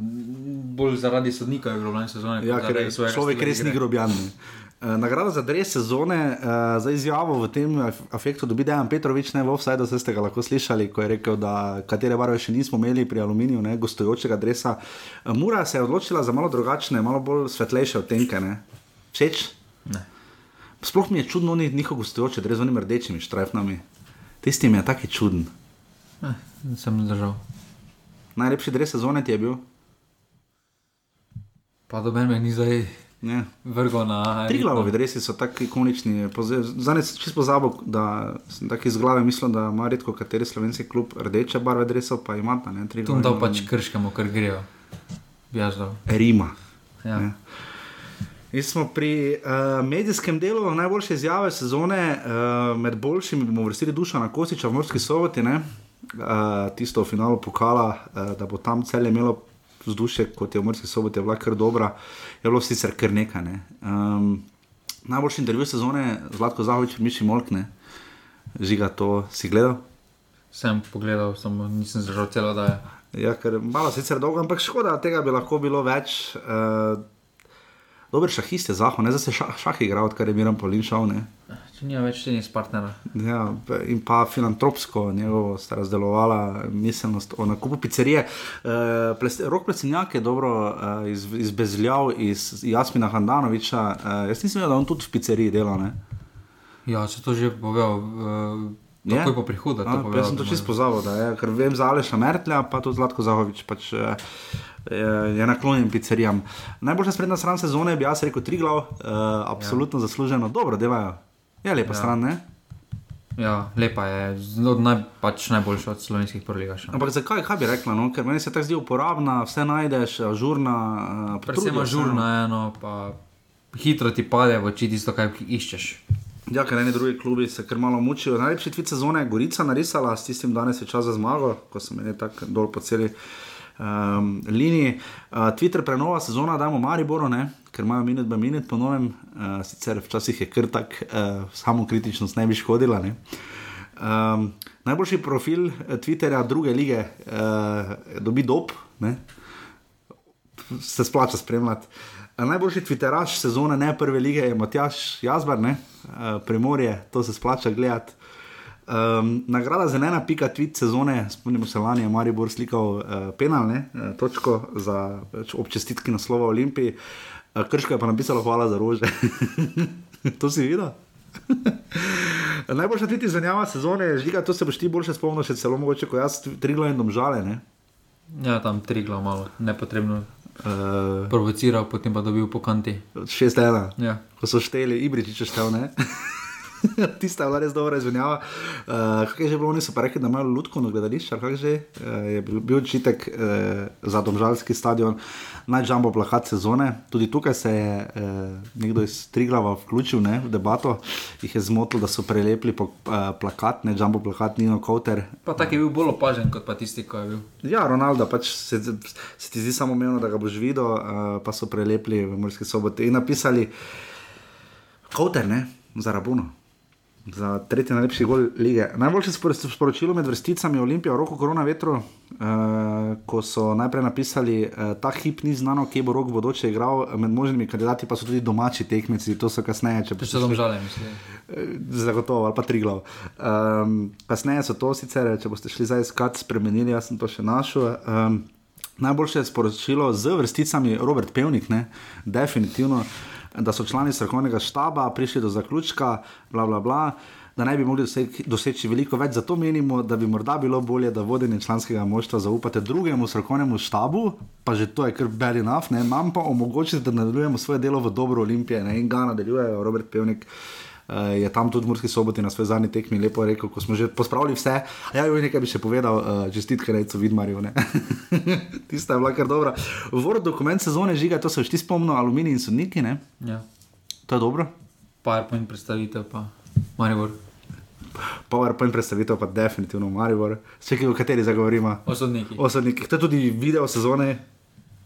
bolj zaradi sodnika je lani sezone. Ja, ker je človek stila res ni igre. grobjan. ne. Eh, Nagrada za dres sezone, uh, za izjavo v tem af- afektu dobi Dejan Petrovič, ne v offsajdu, ste ga lahko slišali, ko je rekel, da katere barve še nismo imeli pri aluminiju, ne, gostujočega dresa. Uh, Mura se je odločila za malo drugačne, malo bolj svetlejše odtenke. ne. Všeč? Ne. Sploh mi je čudno, oni njihov gostujoči dres z onimi rdečimi štrajfnami. Tisti mi je taki čuden. Eh, sem držal. Najlepši dres sezone ti je bil? Pa do mene ni zdaj Ne. vrgo na. Tri glavovi dresi so tako ikonični. Zdaj sem čisto pozabil, da sem tako iz glave mislil, da ima redko kateri slovenski klub rdeče barve dresov, pa ima ta ne tri Tu dal pač krškemu, ker grejo. Bi jaz dal. Rima. Ja. Ne. Mi smo pri uh, medijskem delu najboljše izjave sezone, uh, med boljšimi bomo vrstili Duša na Kosiča v Morski soboti, ne? uh, tisto v finalu pokala, uh, da bo tam celje imelo vzdušje, kot je v Morski soboti, je bila kar dobra, je bilo sicer kar nekaj. Ne? Um, najboljši intervju sezone, Zlatko Zahovič, Miši Molkne, žiga to si gledal. Sem pogledal, samo nisem zdržal celo da je. Ja, ker malo sicer dolgo, ampak škoda, tega bi lahko bilo več. Uh, Dober šahist je Zaho, ne zdaj se šah, šah igra, odkar je Miran Polin šel. Ne? Nima več tenis partnera. Ja, in pa filantropsko njegovo sta razdelovala miselnost o nakupu pizzerije. Uh, ples, Rok Plesenjak je dobro uh, iz, izbezljal iz Jasmina Handanoviča. Uh, jaz nisem vedel, da on tudi v pizzeriji dela. Ne? Ja, če to že povedal, uh, Takoj po prihodu, to A, pa povedal, Jaz sem to to čisto pozabil, da je, ker vem za Aleša Mertlja, pa tudi Zlatko Zahovič. Pač, eh, je je naklonjen pizzerijam. Najboljša sprednja stran sezone bi jaz rekel Triglav, uh, absolutno ja. zasluženo, dobro delajo. Je lepa ja. Ja. stran, ne? Ja, lepa je, zelo naj, pač najboljša od slovenskih proligašov. Ampak zakaj, kaj bi rekla? No? Ker meni se tako zdi uporabna, vse najdeš, ažurna. Predvsem žurno je eno, pa hitro ti pade v oči tisto, kaj iščeš. Ja, ker eni drugi klubi se kar malo mučijo. Najlepši tvit sezone je Gorica narisala, s tistim danes je čas za zmago, ko sem imel tako dol po celi um, liniji. Uh, Twitter prenova sezona, dajmo Mariboru, ne? Ker imajo minut by minut po novem, uh, sicer včasih je kar tak, uh, samo kritičnost ne bi škodila. Ne? Um, najboljši profil eh, Twitterja druge lige uh, dobi dob, ne? se splača spremljati. Eh, Najboljši Twitteraš sezone, ne prve lige, je Matjaš Jazbar, ne? Eh, Primorje, to se splača gledati. Um, nagrada za ena pika tweet sezone, spomnimo se lani, je Maribor slikal uh, penal, ne, uh, točko za pač ob čestitki naslova Olimpiji. Uh, Krško je pa napisalo hvala za rože. to si videl? Najboljša tweet izvenjava sezone, žiga, to se boš ti boljše spomnil, še celo mogoče, ko jaz triglo in domžale. Ne? Ja, tam tri glav malo, nepotrebno. Uh, Provociral, potem pa dobil po kanti. 6-1, Ja. ko so šteli, Ibričič je štel, ne? Tista je bila res dobra izmenjava. Uh, kaj je že bilo, oni so pa rekli, da imajo lutko na gledališču, ali kaj že uh, je bil, bil očitek uh, za domžalski stadion, najžambo plakat sezone. Tudi tukaj se je uh, nekdo iz Triglava vključil ne, v debato, jih je zmotil, da so prelepili po, uh, plakat, ne jumbo plakat, Nino Kauter. Pa tak je bil bolj opažen kot pa tisti, ko je bil. Ja, Ronaldo, pač se, se ti zdi samo umevno, da ga boš videl, uh, pa so prelepili v Murski soboti in napisali, Kauter, ne, za Rabuno. Za tretji najlepši gol lige. Najboljše spor- sporočilo med vrsticami Olimpije v roku korona vetru, uh, ko so najprej napisali, uh, ta hip ni znano, kje bo rok bodoče igral, med možnimi kandidati pa so tudi domači tekmeci, to so kasneje. če To so domžale, mislim. Eh, Zagotovo, ali pa tri glav. Um, kasneje so to sicer, če boste šli zdaj iskat, spremenili, jaz sem to še našel. Um, najboljše sporočilo z vrsticami Robert Pevnik, ne? definitivno, da so člani strokovnega štaba prišli do zaključka, bla, bla, bla, da ne bi mogli doseči, doseči veliko več. Zato menimo, da bi morda bilo bolje, da vodenje članskega moštva zaupate drugemu strokovnemu štabu, pa že to je kar bad enough, ne? nam pa omogočite, da nadaljujemo svoje delo v dobro Olimpije ne? in ga nadaljujejo, Robert Pevnik. Uh, je tam tudi v Murski soboti na svoj zadnji tekmi lepo rekel, ko smo že pospravili vse. A Ja, jo nekaj bi še povedal, uh, čestitke rejcu Vidmarju. ne. Tista je bila kar dobra. Vord dokument sezone žiga, to se už ti spomnil, aluminij in sodniki, ne? Ja. To je dobro. PowerPoint predstavitev, pa Maribor. PowerPoint predstavitev pa definitivno Maribor. Čekaj, o kateri zagovorimo? O sodnikih. O sodnikih. To je tudi video sezone.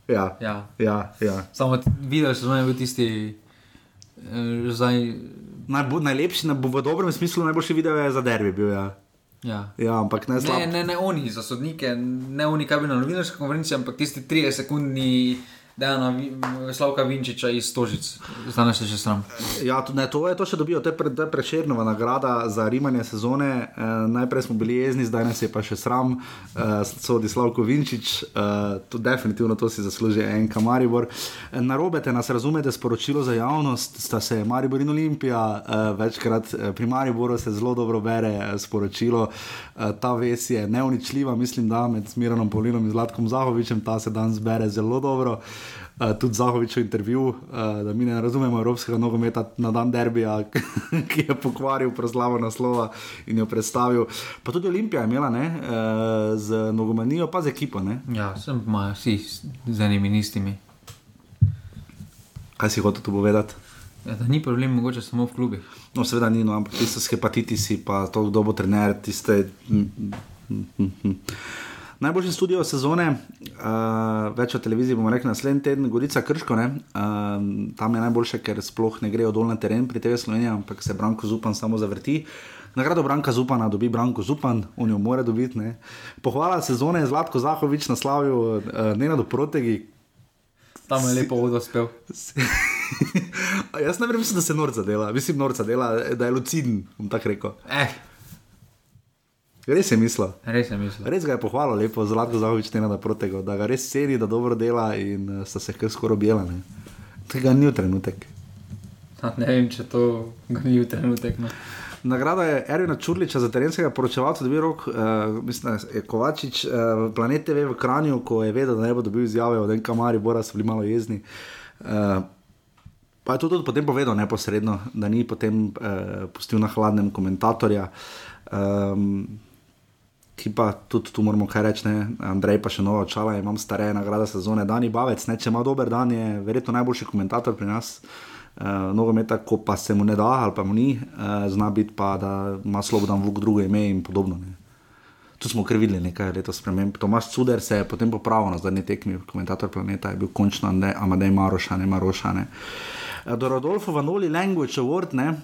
Ja. Ja. Ja, ja. Samo video sezone je bil tisti, eh, zdaj, Najbo, najlepši, na, v dobrem smislu, najboljši video je za derbi bil. Ja, ja. ja ampak ne slab. Ne, ne, ne oni za sodnike, ne oni, kaj bi na novinarski konferenci, ampak tisti 30 sekundni Dejana Slavka Vinčiča iz Tožic. Zdaj se še sram. Ja, to, ne, to je to še dobijo, to je, pre, to je preširnova nagrada za rimanje sezone. E, najprej smo bili jezni, zdaj nas je pa še sram, e, sodi Slavko Vinčič, e, to definitivno to si zasluži en Kamaribor. E, narobete nas razumete, sporočilo za javnost, sta se Maribor in Olimpija e, večkrat pri Mariboru se zelo dobro bere sporočilo. E, ta ves je neuničljiva, mislim, da med Smiranom Polinom in Zlatkom Zahovičem, ta se danes bere zelo dobro. Uh, tudi Zahovičev intervju, uh, da mi ne razumemo evropskega nogometa na dan derbija, ki je pokvaril proslavo naslova in jo predstavil. Pa tudi Olimpija je imela ne, uh, z nogomanijo, pa z ekipo. Ne. Ja, sem imajo vsi z enimi istimi. Kaj si hotel tu povedati? Ja, da ni problem, mogoče samo v klubih. No, seveda ni, no, ampak tisto s hepatitisi, pa to, kdo bo trener, tiste. mm, mm, mm, mm. Najboljši studio sezone, uh, več o televiziji bomo rekli naslednji teden, Gorica Krško. ne, Uh, tam je najboljše, ker sploh ne grejo dol na teren pri TV Sloveniji, ampak se Branko Zupan samo zavrti. Nagrado Branka Zupana dobi Branko Zupan, on jo mora dobiti. Ne. Pohvala sezone je Zlatko Zahovič naslavil uh, Nenado Protegi, Tam je lepo vodo spel. A Jaz ne vem, da se norca dela, mislim, norca dela, da je luciden, bom tako rekel. Eh, Res je mislil. res je mislil. Res ga je pohvalil, lepo, Zlatko Zahovič ne da protego, da ga res ceni, da dobro dela in uh, sta se kar skoraj objela. ne. Tega ni v trenutek. Ne vem, če to ni v trenutek. No. Nagrada je Erina Čurliča za terenskega poročevalca, dobil rok, uh, mislim, je Kovačič, uh, Planet TV v Kranju, ko je vedel, da ne bo dobil izjave od enega Mari, Bora so bili malo jezni. Uh, pa je to tudi potem povedal neposredno, da ni potem uh, pustil na hladnem komentatorja. Um, Ki pa tudi tu moramo kaj reči, ne? Andrej pa še nova očala, imam stare nagrade sezone, Dani Bavec, ne? če ima dober dan, je verjetno najboljši komentator pri nas. Uh, nogometa, ko pa se mu ne da, ali pa mu ni, uh, zna biti pa, da ima slobodan vlog drugo ime in podobno. Ne? Tu smo kar videli nekaj letos sprememb. Tomaš Cuder se je potem popravil na zadnji tekmi, komentator planeta je bil končno, ne, Amadej Maroša, ne Maroša. Ne. Uh, do Rodolfo Vanoli Language Award, ne,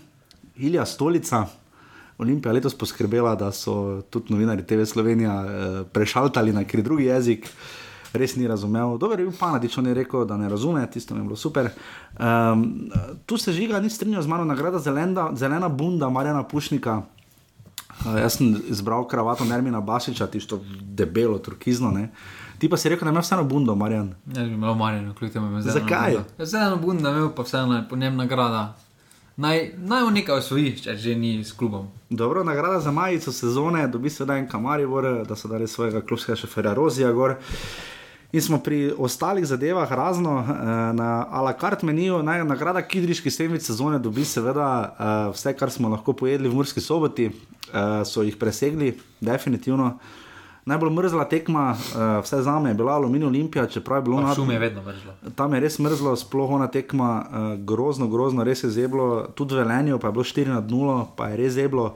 Ilja Stolica. Olimpija letos poskrbela, da so tudi novinari TV Slovenija eh, prešaltali na kjer drugi jezik, res ni razumel. Dobro je bil Panadič, on je rekel, da ne razume, tisto mi je bilo super. Um, tu se žiga, ni strinjal z mano, nagrada zelena, zelena bunda Marjana Pušnika. Uh, jaz sem izbral kravato Nermina Basiča, tisto debelo, turkizno. Ne? Ti pa si rekel, da imaš vseeno bundo, Marjan. Ja, bi imel Marjan, kljub temu, da je zelo. Zakaj? Zeleno bundo, imel pa vseeno po njem nagrada. Naj, naj on nekaj osvoji, če že ni s klubom. Dobro, nagrada za majico sezone, dobi se da en kamarivor, da so dali svojega klubskega šoferja Rozija gor. In smo pri ostalih zadevah, razno na a la carte meniju, naj, nagrada Kidriški sendvič sezone dobi seveda vse, kar smo lahko pojedli v Murski soboti, so jih presegli, definitivno. Najbolj mrzla tekma, uh, vse za me je bila Aluminij Olimpija, čeprav je bilo na tem. Šum je vedno mrzlo. Tam je res mrzlo, sploh ona tekma, uh, grozno, grozno, res je zeblo. Tudi v Velenju pa je bilo 4 na 0, pa je res zeblo.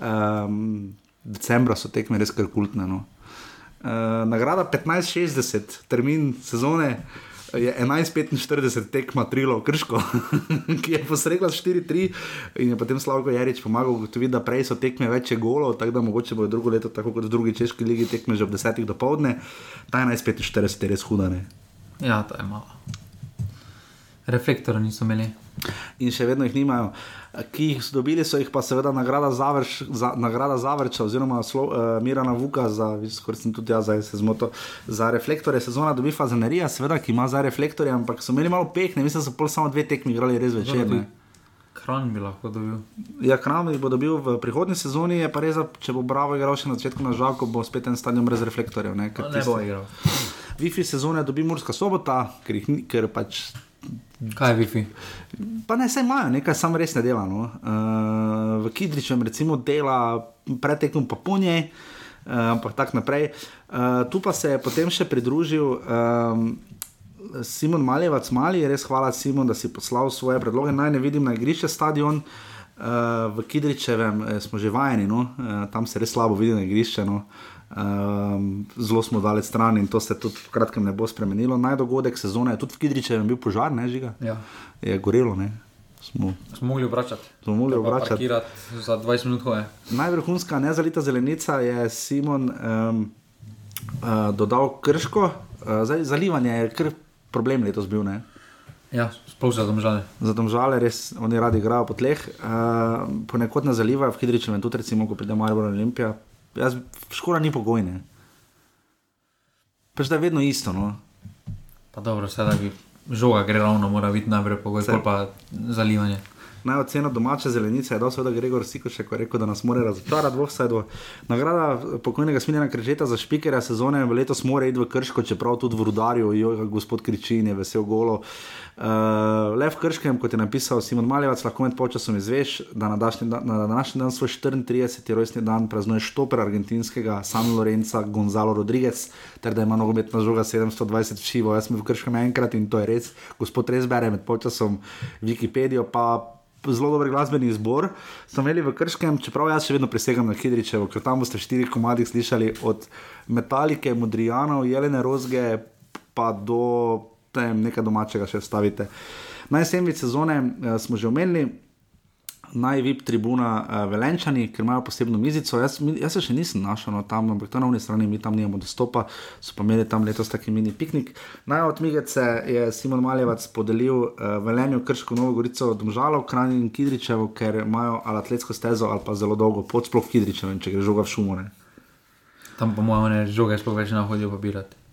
Um, decembra so tekme res kar kultne. No. Uh, nagrada 15-60, termin sezone je 11-45 tekma Trilo Krško, ki je posregla 4-3 in je potem Slavko Jarič pomagal ugotoviti, da prej so tekme večje golov, tako da mogoče bo drugo leto, tako kot v drugi češki ligi, tekme že ob 10 do povdne. Ta 11-45 je res hudane. Ja, to je malo. Reflektorja niso imeli. In še vedno jih nimajo ki jih so dobili, so jih pa seveda nagrada, završ, za, nagrada Zavrča, oziroma Slo, uh, Mirana Vuka, za, skoraj sem tudi jaz, zdaj se zmotil, za reflektorje. Sezona dobi Fazanerija, seveda, ki ima za reflektorje, ampak so imeli malo pehne, mislim, da so pol samo dve tekmi igrali res večer. Kran bi lahko dobil. Ja, kran bi dobil v prihodnji sezoni, je pa res, če bo Bravo igral še na začetku na žalko, bo spet en stadion brez reflektorjev. Ne, ne bo igral. Wi-Fi sezone dobi Murska sobota, ker, ker pač Kaj je Wi-Fi? Pa ne, saj imajo, nekaj sam res ne dela. No. Uh, v Kidričem recimo dela pretekom pa punje, uh, ampak tako naprej. Uh, tu pa se je potem še pridružil um, Simon Maljevac, Mali, res hvala Simon, da si poslal svoje predloge. Naj ne vidim na igrišče stadion. Uh, v Kidričevem smo že vajeni, no? uh, tam se res slabo vidi na igrišče. No? Uh, Um, zelo smo daleč stran in to se tudi v kratkem ne bo spremenilo. Najdogodek sezone je tudi v Kidričevu bil požar, ne žiga. Ja. Je gorelo, ne. Smo, smo mogli obračati. Smo mogli obračati. Za 20 minut hoje. Najvrhunska nezalita zelenica je Simon um, uh, dodal krško. Uh, zdaj, zalivanje je kar problem letos bil. Ne? Ja, sploh za domžale. Za domžale res oni radi igrajo po tleh. Uh, ponekod ne zalivajo v Kidričevu, tudi recimo, ko pride Maribor Olimpija jaz, škoda ni pogojne. Pač da je vedno isto. No. Pa dobro, sedaj bi žoga gre ravno, mora biti najprej pogoj, pa zalivanje naj ocena domače zelenice je dal seveda Gregor Sikošek, rekel, da nas mora razočarati dvoh sajdov. Nagrada pokojnega Smiljana Krežeta za špikera sezone v letos mora iti v Krško, čeprav tudi v Rudarju, jo gospod Kričin je vesel golo. Uh, le v Krškem, kot je napisal Simon Maljevac, lahko med počasom izveš, da na današnji dan, na današnji dan svoj 34. rojstni dan praznuje štoper argentinskega San Lorenza Gonzalo Rodriguez, ter da ima nogometna žoga 720 šivo. Jaz sem v Krškem enkrat in to je res. Gospod res bere med počasom Wikipedijo, pa zelo dober glasbeni izbor. Smo imeli v Krškem, čeprav jaz še vedno presegam na Hidričevo, ker tam boste štiri komadi slišali od Metalike, Modrijanov, Jelene Rozge, pa do tem, nekaj domačega še stavite. Najsemvice sezone uh, smo že omenili najvip tribuna uh, Velenčani, ker imajo posebno mizico. Jaz, jaz se še nisem našel no, tam, ampak to na unji strani mi tam nimamo dostopa, so pa imeli tam letos taki mini piknik. Naj od Migece je Simon Maljevac podelil uh, Velenju, Krško, Novo Gorico, Domžalo, Kranj in Kidričevo, ker imajo ali atletsko stezo ali pa zelo dolgo pot, sploh Kidričevo, če gre žoga v šumore. Tam pa moramo ne žoge, sploh več ne hodijo pobirati.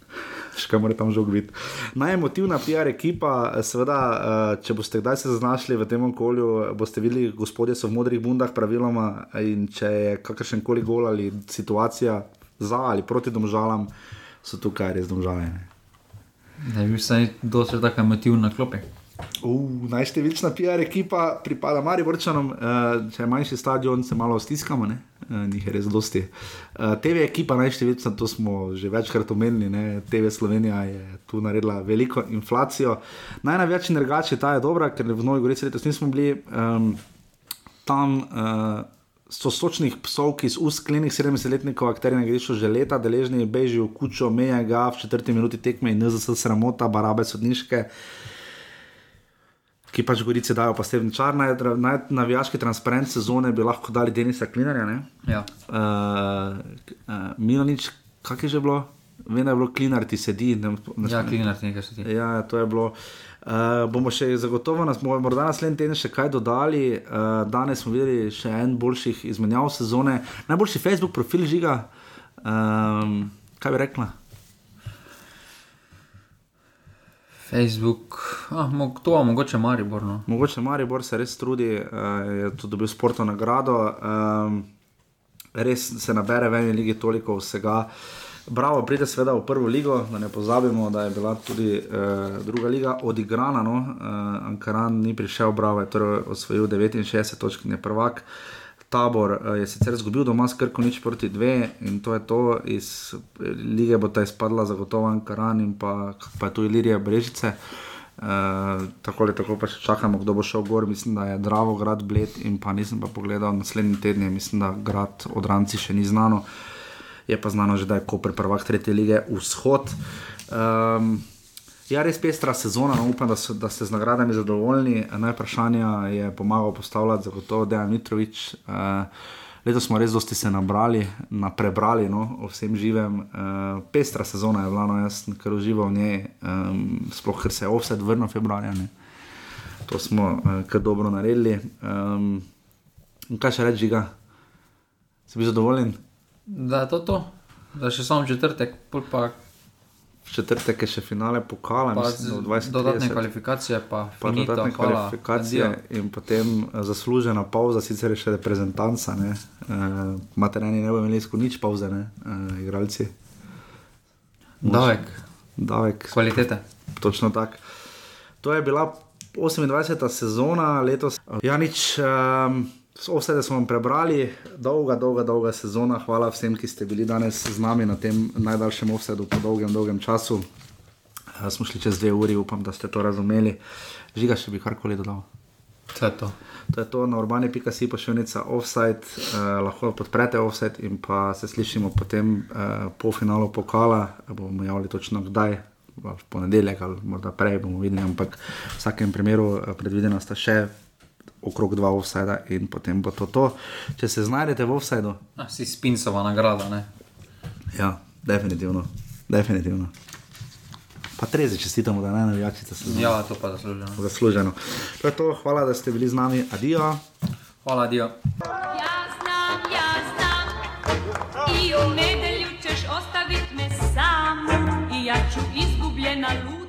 Še kaj mora tam žog biti. Najemotivna PR ekipa, seveda, uh, če boste kdaj se znašli v tem okolju, boste videli, gospodje so v modrih bundah praviloma in če je kakršen koli gol ali situacija za ali proti domžalam, so tukaj res domžaljene. Ne bi vsaj dosti tako emotivno na klopi. Uh, najštevilčna PR ekipa pripada Mariborčanom, uh, če je manjši stadion, se malo stiskamo, uh, njih je res dosti. Uh, TV ekipa najštevilčna, to smo že večkrat omenili, ne? TV Slovenija je tu naredila veliko inflacijo. Največ energače ta je dobra, ker v Novi Gorici letos nismo bili um, tam. Uh, So sočnih psov, ki iz usklenih 70-letnikov, akterji na grišču že leta, deležni bežijo kučo, meja ga v četrti minuti tekme in NZS sramota, barabe sodniške. Uh, ki pač gorice dajo pa steven čar, naj, naj navijaški transparent sezone bi lahko dali Denisa Klinarja. Ja. Uh, uh, Milanič, kak je že bilo? Vem, da je bilo Klinar, ti sedi. Ne, ne, ja, Klinar, nekaj sedi. Ja, to je bilo. Uh, bomo še zagotovo, nas bomo morda naslednji teden še kaj dodali. Uh, danes smo videli še en boljših izmenjav sezone, najboljši Facebook profil žiga. Um, kaj bi rekla? Facebook, ah, to, mogoče Maribor. No. Mogoče Maribor se res trudi, uh, je tudi dobil sporto nagrado. Um, res se nabere v eni lige toliko vsega. Bravo, pride seveda v prvo ligo, da ne pozabimo, da je bila tudi uh, druga liga odigrana. No? Uh, Ankaran ni prišel, bravo, je torej osvojil 69 točk, ne prvak. Uh, tabor uh, je sicer izgubil doma s krko nič proti dve in to je to, iz lige bo ta izpadla zagotovo Ankaran in pa, pa je tu Ilirija Brežice. Uh, tako ali tako pa še čakamo, kdo bo šel gor. Mislim, da je Dravo, grad Bled in pa nisem pa pogledal naslednji teden, mislim, da grad od Ranci še ni znano. Je pa znano že, da je Koper prvak tretje lige vzhod. Um, Ja, res pestra sezona, no, upam, da, so, da ste z nagradami zadovoljni. Najprašanja je pomagal postavljati, zagotovo Dejan Mitrovič. Uh, letos smo res dosti se nabrali, na prebrali no, o vsem živem. Uh, pestra sezona je bila, no, jaz sem kar užival v njej, um, sploh ker se je offset vrnil februarja. Ne. To smo uh, kar dobro naredili. Um, kaj še reči, ga? Si bil zadovoljen? Da je to to, da še samo četrtek, pa četrtek je še finale pokala, mislim, 20. dodatne kvalifikacije, pa, pa finito, dodatne hvala, kvalifikacije in potem uh, zaslužena pauza, sicer je še reprezentanca, ne, uh, materijani ne bodo imeli skoro nič pauze, ne, uh, igralci. Davek. Davek. Kvalitete. Točno tako. To je bila 28. sezona letos. Ja, nič. Um, Vse, da smo vam prebrali, dolga, dolga, dolga sezona. Hvala vsem, ki ste bili danes z nami na tem najdaljšem offsetu po dolgem, dolgem času. Uh, smo šli čez dve uri, upam, da ste to razumeli. Žiga, še bi karkoli dodal. To je to. To je to na urbane.si pošiljnica offside, uh, lahko podprete offside in pa se slišimo potem uh, po finalu pokala. Bomo javili točno kdaj, v ponedeljek ali morda prej bomo videli, ampak v vsakem primeru uh, predvideno sta še okrog dva offsajda in potem bo to to. Če se znajdete v offsajdu. Si spinsova nagrada, ne? Ja, definitivno. definitivno. Pa trezi čestitamo, da naj navijačice se znajo. Ja, to pa zasluženo. zasluženo. To je to, hvala, da ste bili z nami. Adijo. Hvala, adijo. Ja znam, ja znam. I u nedelju ćeš ostavit me sam. I ja ću izgubljena luda.